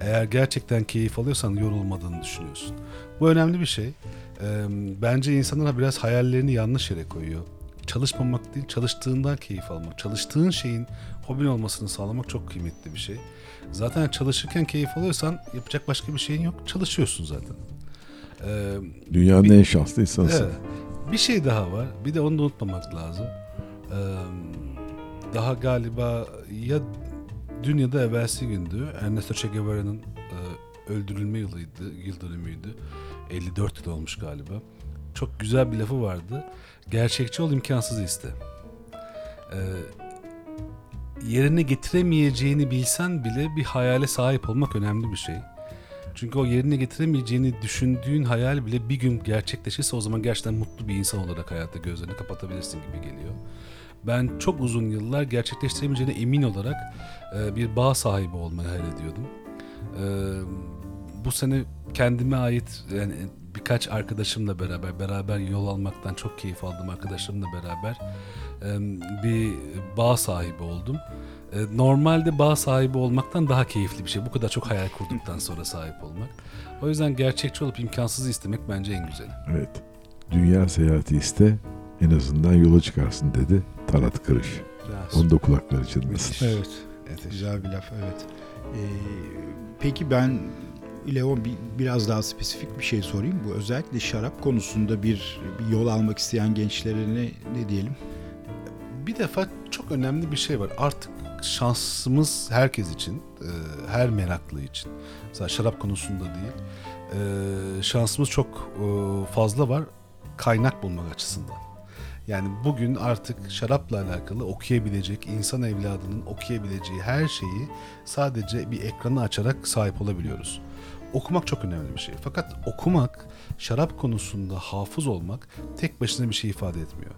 eğer gerçekten keyif alıyorsan yorulmadığını düşünüyorsun. Bu önemli bir şey. Ee, bence insanlar biraz hayallerini yanlış yere koyuyor. Çalışmamak değil, çalıştığından keyif almak. Çalıştığın şeyin hobin olmasını sağlamak çok kıymetli bir şey. Zaten çalışırken keyif alıyorsan yapacak başka bir şeyin yok. Çalışıyorsun zaten. Ee, Dünyanın Bir- en şanslı insansın. Evet. Bir şey daha var. Bir de onu da unutmamak lazım. Ee, daha galiba ya dün ya da evvelsi gündü Ernesto Che Guevara'nın e, öldürülme yılıydı, yıl dönümüydü. 54 yıl olmuş galiba. Çok güzel bir lafı vardı. Gerçekçi ol imkansız iste. Ee, yerine getiremeyeceğini bilsen bile bir hayale sahip olmak önemli bir şey. Çünkü o yerine getiremeyeceğini düşündüğün hayal bile bir gün gerçekleşirse o zaman gerçekten mutlu bir insan olarak hayatta gözlerini kapatabilirsin gibi geliyor. Ben çok uzun yıllar gerçekleştiremeyeceğine emin olarak e, bir bağ sahibi olmayı hayal ediyordum. E, bu sene kendime ait yani birkaç arkadaşımla beraber beraber yol almaktan çok keyif aldığım arkadaşlarımla beraber e, bir bağ sahibi oldum. E, Normalde bağ sahibi olmaktan daha keyifli bir şey. Bu kadar çok hayal kurduktan sonra sahip olmak. O yüzden gerçekçi olup imkansızı istemek bence en güzeli. Evet. Dünya seyahati iste en azından yola çıkarsın dedi Tarat Kırış. Onun da kulakları çınlasın. Evet. Güzel bir laf evet. Ee, peki ben Leon bir, biraz daha spesifik bir şey sorayım. Bu özellikle şarap konusunda bir, bir yol almak isteyen gençlere ne, ne diyelim? Bir defa çok önemli bir şey var. Artık şansımız herkes için, e, her meraklı için. Mesela şarap konusunda değil. e, Şansımız çok e, fazla var kaynak bulmak açısından. Yani bugün artık şarapla alakalı okuyabilecek, insan evladının okuyabileceği her şeyi sadece bir ekranı açarak sahip olabiliyoruz. Okumak çok önemli bir şey. Fakat okumak, şarap konusunda hafız olmak tek başına bir şey ifade etmiyor.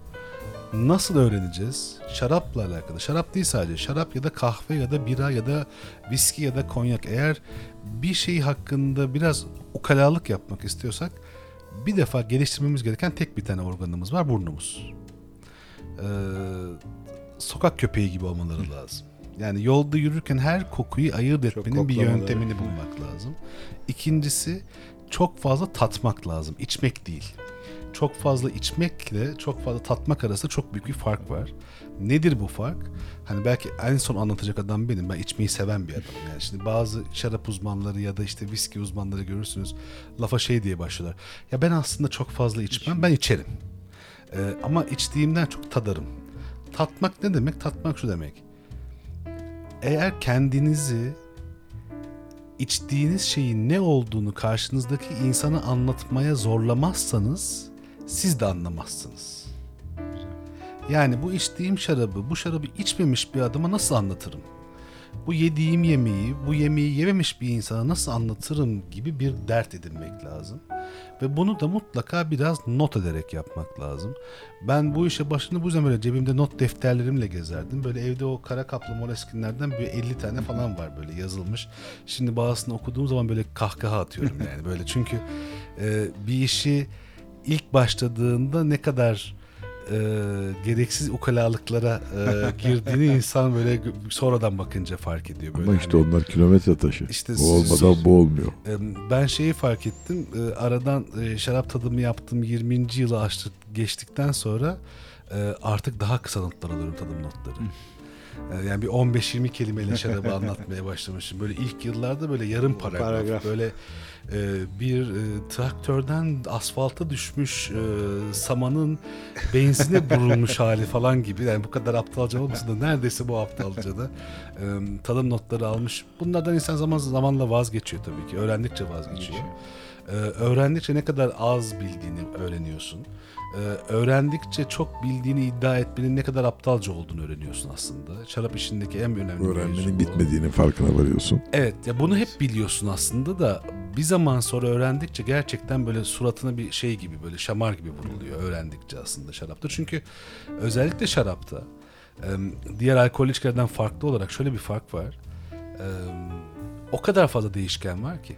Nasıl öğreneceğiz? Şarapla alakalı. Şarap değil sadece. Şarap ya da kahve ya da bira ya da viski ya da konyak. Eğer bir şey hakkında biraz ukalalık yapmak istiyorsak bir defa geliştirmemiz gereken tek bir tane organımız var burnumuz. Ee, sokak köpeği gibi olmaları lazım. Yani yolda yürürken her kokuyu ayırt etmenin bir yöntemini bulmak lazım. İkincisi çok fazla tatmak lazım. İçmek değil. Çok fazla içmekle çok fazla tatmak arasında çok büyük bir fark var. Nedir bu fark? Hani belki en son anlatacak adam benim. Ben içmeyi seven bir adamım. Yani şimdi bazı şarap uzmanları ya da işte viski uzmanları görürsünüz. Lafa şey diye başlıyorlar. Ya ben aslında çok fazla içmem. Ben içerim. Ee, ama içtiğimden çok tadarım. Tatmak ne demek? Tatmak şu demek. Eğer kendinizi içtiğiniz şeyin ne olduğunu karşınızdaki insana anlatmaya zorlamazsanız siz de anlamazsınız. Yani bu içtiğim şarabı, bu şarabı içmemiş bir adama nasıl anlatırım? Bu yediğim yemeği, bu yemeği yememiş bir insana nasıl anlatırım gibi bir dert edinmek lazım. Ve bunu da mutlaka biraz not ederek yapmak lazım. Ben bu işe başını bu yüzden böyle cebimde not defterlerimle gezerdim. Böyle evde o kara kaplı moleskinlerden bir 50 tane falan var böyle yazılmış. Şimdi bazısını okuduğum zaman böyle kahkaha atıyorum yani böyle. Çünkü e, bir işi ilk başladığında ne kadar e, gereksiz ukalalıklara e, girdiğini insan böyle sonradan bakınca fark ediyor. Böyle Ama işte hani. onlar kilometre taşı. İşte o olmadan bu olmuyor. E, Ben şeyi fark ettim. e, Aradan e, şarap tadımı yaptım 20. yılı açtık geçtikten sonra e, artık daha kısa notlar alıyorum tadım notları. Ee, Yani bir 15-20 kelimeyle şarabı anlatmaya başlamışım. Böyle ilk yıllarda böyle yarım paragraf. Paragraf. Böyle e, bir e, traktörden asfalta düşmüş e, samanın benzine vurulmuş hali falan gibi. Yani bu kadar aptalca olmasa da neredeyse bu aptalca da e, tadım notları almış. Bunlardan insan zaman zamanla vazgeçiyor tabii ki. Öğrendikçe vazgeçiyor. Ee, öğrendikçe ne kadar az bildiğini öğreniyorsun. Ee, öğrendikçe çok bildiğini iddia etmenin ne kadar aptalca olduğunu öğreniyorsun aslında. Şarap işindeki en önemli Öğrenmenin bitmediğinin farkına varıyorsun. Evet ya bunu hep biliyorsun aslında da bir zaman sonra öğrendikçe gerçekten böyle suratına bir şey gibi böyle şamar gibi vuruluyor öğrendikçe aslında şarapta. Çünkü özellikle şarapta diğer alkollü içkilerden farklı olarak şöyle bir fark var. O kadar fazla değişken var ki.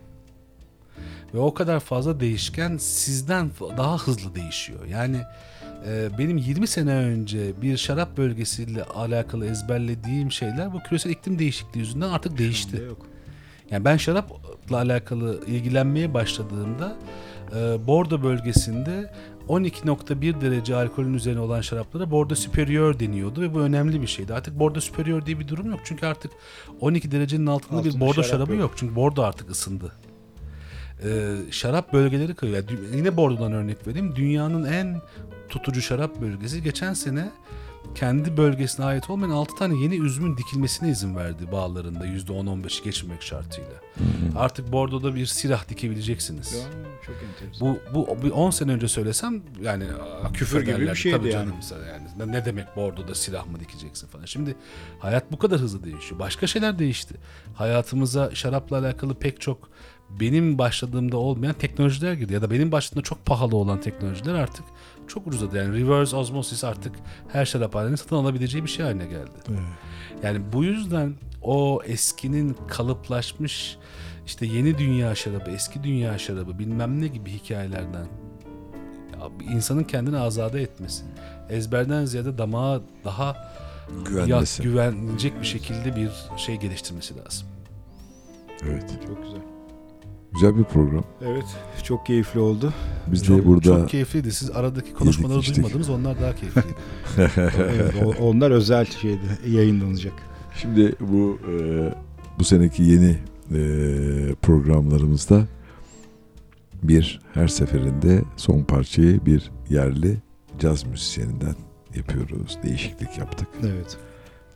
Ve o kadar fazla değişken sizden daha hızlı değişiyor. Yani e, benim 20 sene önce bir şarap bölgesiyle alakalı ezberlediğim şeyler bu küresel iklim değişikliği yüzünden artık değişti. Yok. Yani ben şarapla alakalı ilgilenmeye başladığımda e, Bordo bölgesinde 12.1 derece alkolün üzerine olan şaraplara Bordo Superior deniyordu ve bu önemli bir şeydi. Artık Bordo Superior diye bir durum yok. Çünkü artık 12 derecenin altında, bir Altında Bordo şarap şarabı yok. yok. Çünkü Bordo artık ısındı. E, şarap bölgeleri kayıyor. Yani yine Bordo'dan örnek vereyim. Dünyanın en tutucu şarap bölgesi geçen sene kendi bölgesine ait olmayan 6 tane yeni üzümün dikilmesine izin verdi bağlarında %10-15'i geçmemek şartıyla. Artık Bordo'da bir sirah dikebileceksiniz. Çok enteresan. Bu bu bir 10 sene önce söylesem yani küfür gibi bir şeydi Tabii yani. canım yani. Ne- Ne demek Bordo'da silah mı dikeceksin falan. Şimdi hayat bu kadar hızlı değişiyor. Başka şeyler değişti. Hayatımıza şarapla alakalı pek çok benim başladığımda olmayan teknolojiler girdi. Ya da benim başladığımda çok pahalı olan teknolojiler artık çok ucuzadı. Yani reverse osmosis artık her şaraphanenin satın alabileceği bir şey haline geldi. Yani bu yüzden o eskinin kalıplaşmış işte yeni dünya şarabı, eski dünya şarabı bilmem ne gibi hikayelerden insanın kendini azade etmesi. Ezberden ziyade damağa daha Güvenmesi. güvenecek bir şekilde bir şey geliştirmesi lazım. Evet. Çok güzel. Güzel bir program. Evet. Çok keyifli oldu. Biz Çok, de burada çok keyifliydi. Siz aradaki konuşmaları içtik. duymadınız. Onlar daha keyifliydi. evet, onlar özel şeydi. Yayınlanacak. Şimdi bu e, bu seneki yeni e, programlarımızda bir her seferinde son parçayı bir yerli caz müzisyeninden yapıyoruz. Değişiklik yaptık. Evet.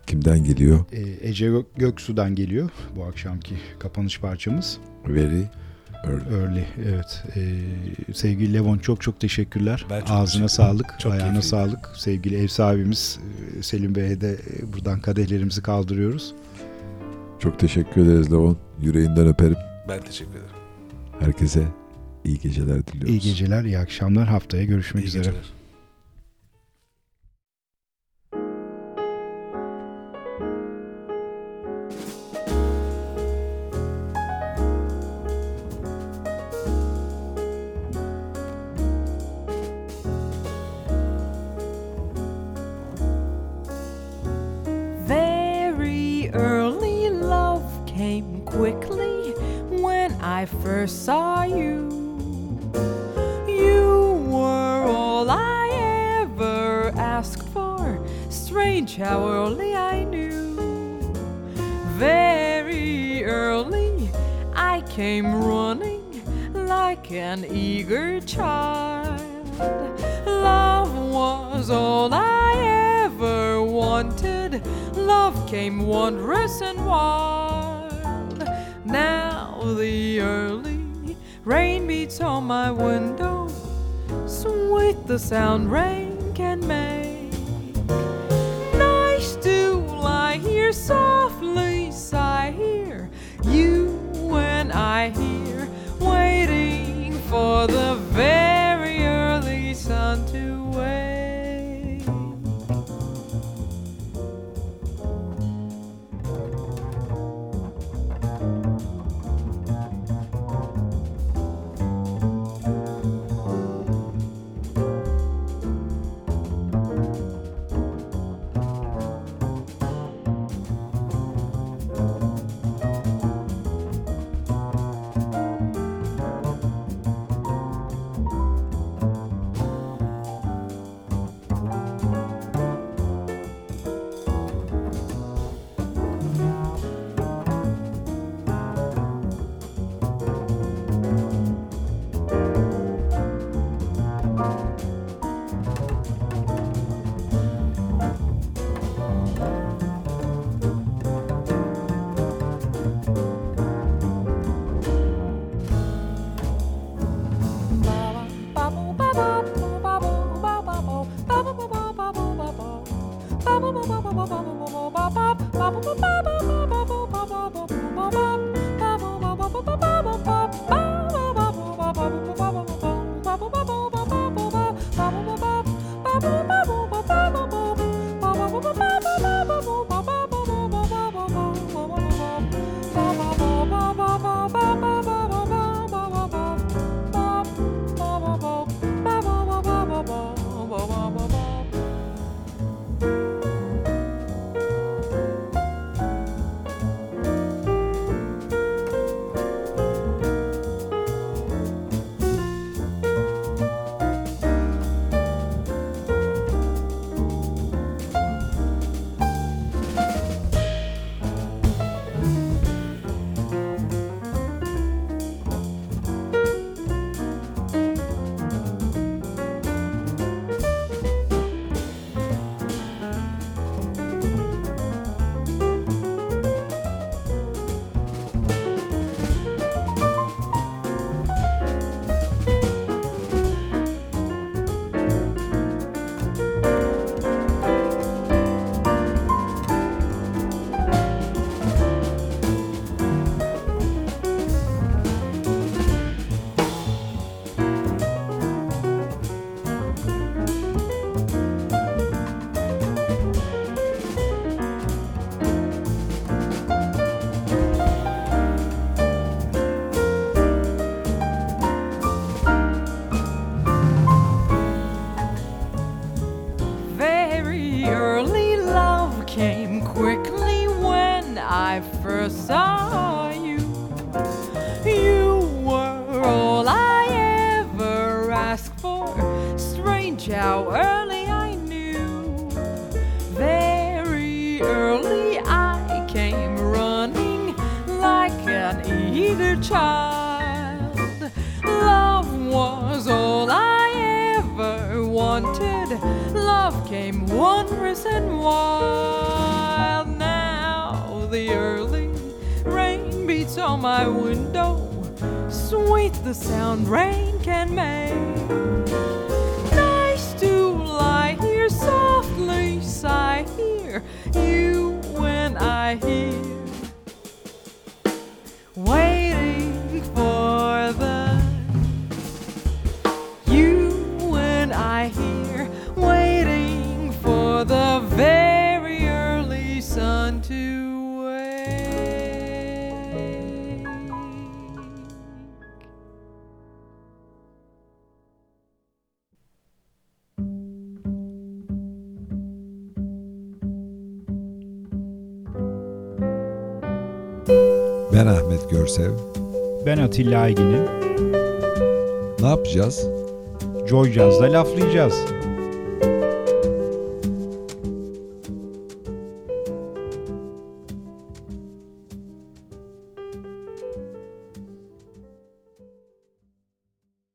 Kimden geliyor? Ee, Ece Gök- Göksu'dan geliyor bu akşamki kapanış parçamız. Very Early. Early. Evet. Ee, sevgili Levon çok çok teşekkürler. Ben çok Ağzına teşekkür sağlık, Çok ayağına keyifliydi. sağlık. Sevgili ev sahibimiz e, Selim Bey'e de e, buradan kadehlerimizi kaldırıyoruz. Çok teşekkür ederiz Levon. Yüreğinden öperim. ben teşekkür ederim. Herkese iyi geceler diliyoruz. İyi geceler, iyi akşamlar. Haftaya görüşmek İyi üzere. geceler. I first saw you. You were all I ever asked for. Strange how early I knew. Very early I came running like an eager child. Love was all I ever wanted. Love came wondrous and wild. The early rain beats on my window. Sweet the sound rain can make. Nice to lie here softly sigh here. You and I here waiting for the very Atilla Aygin'im. Ne yapacağız? Joy Jazz'da laflayacağız.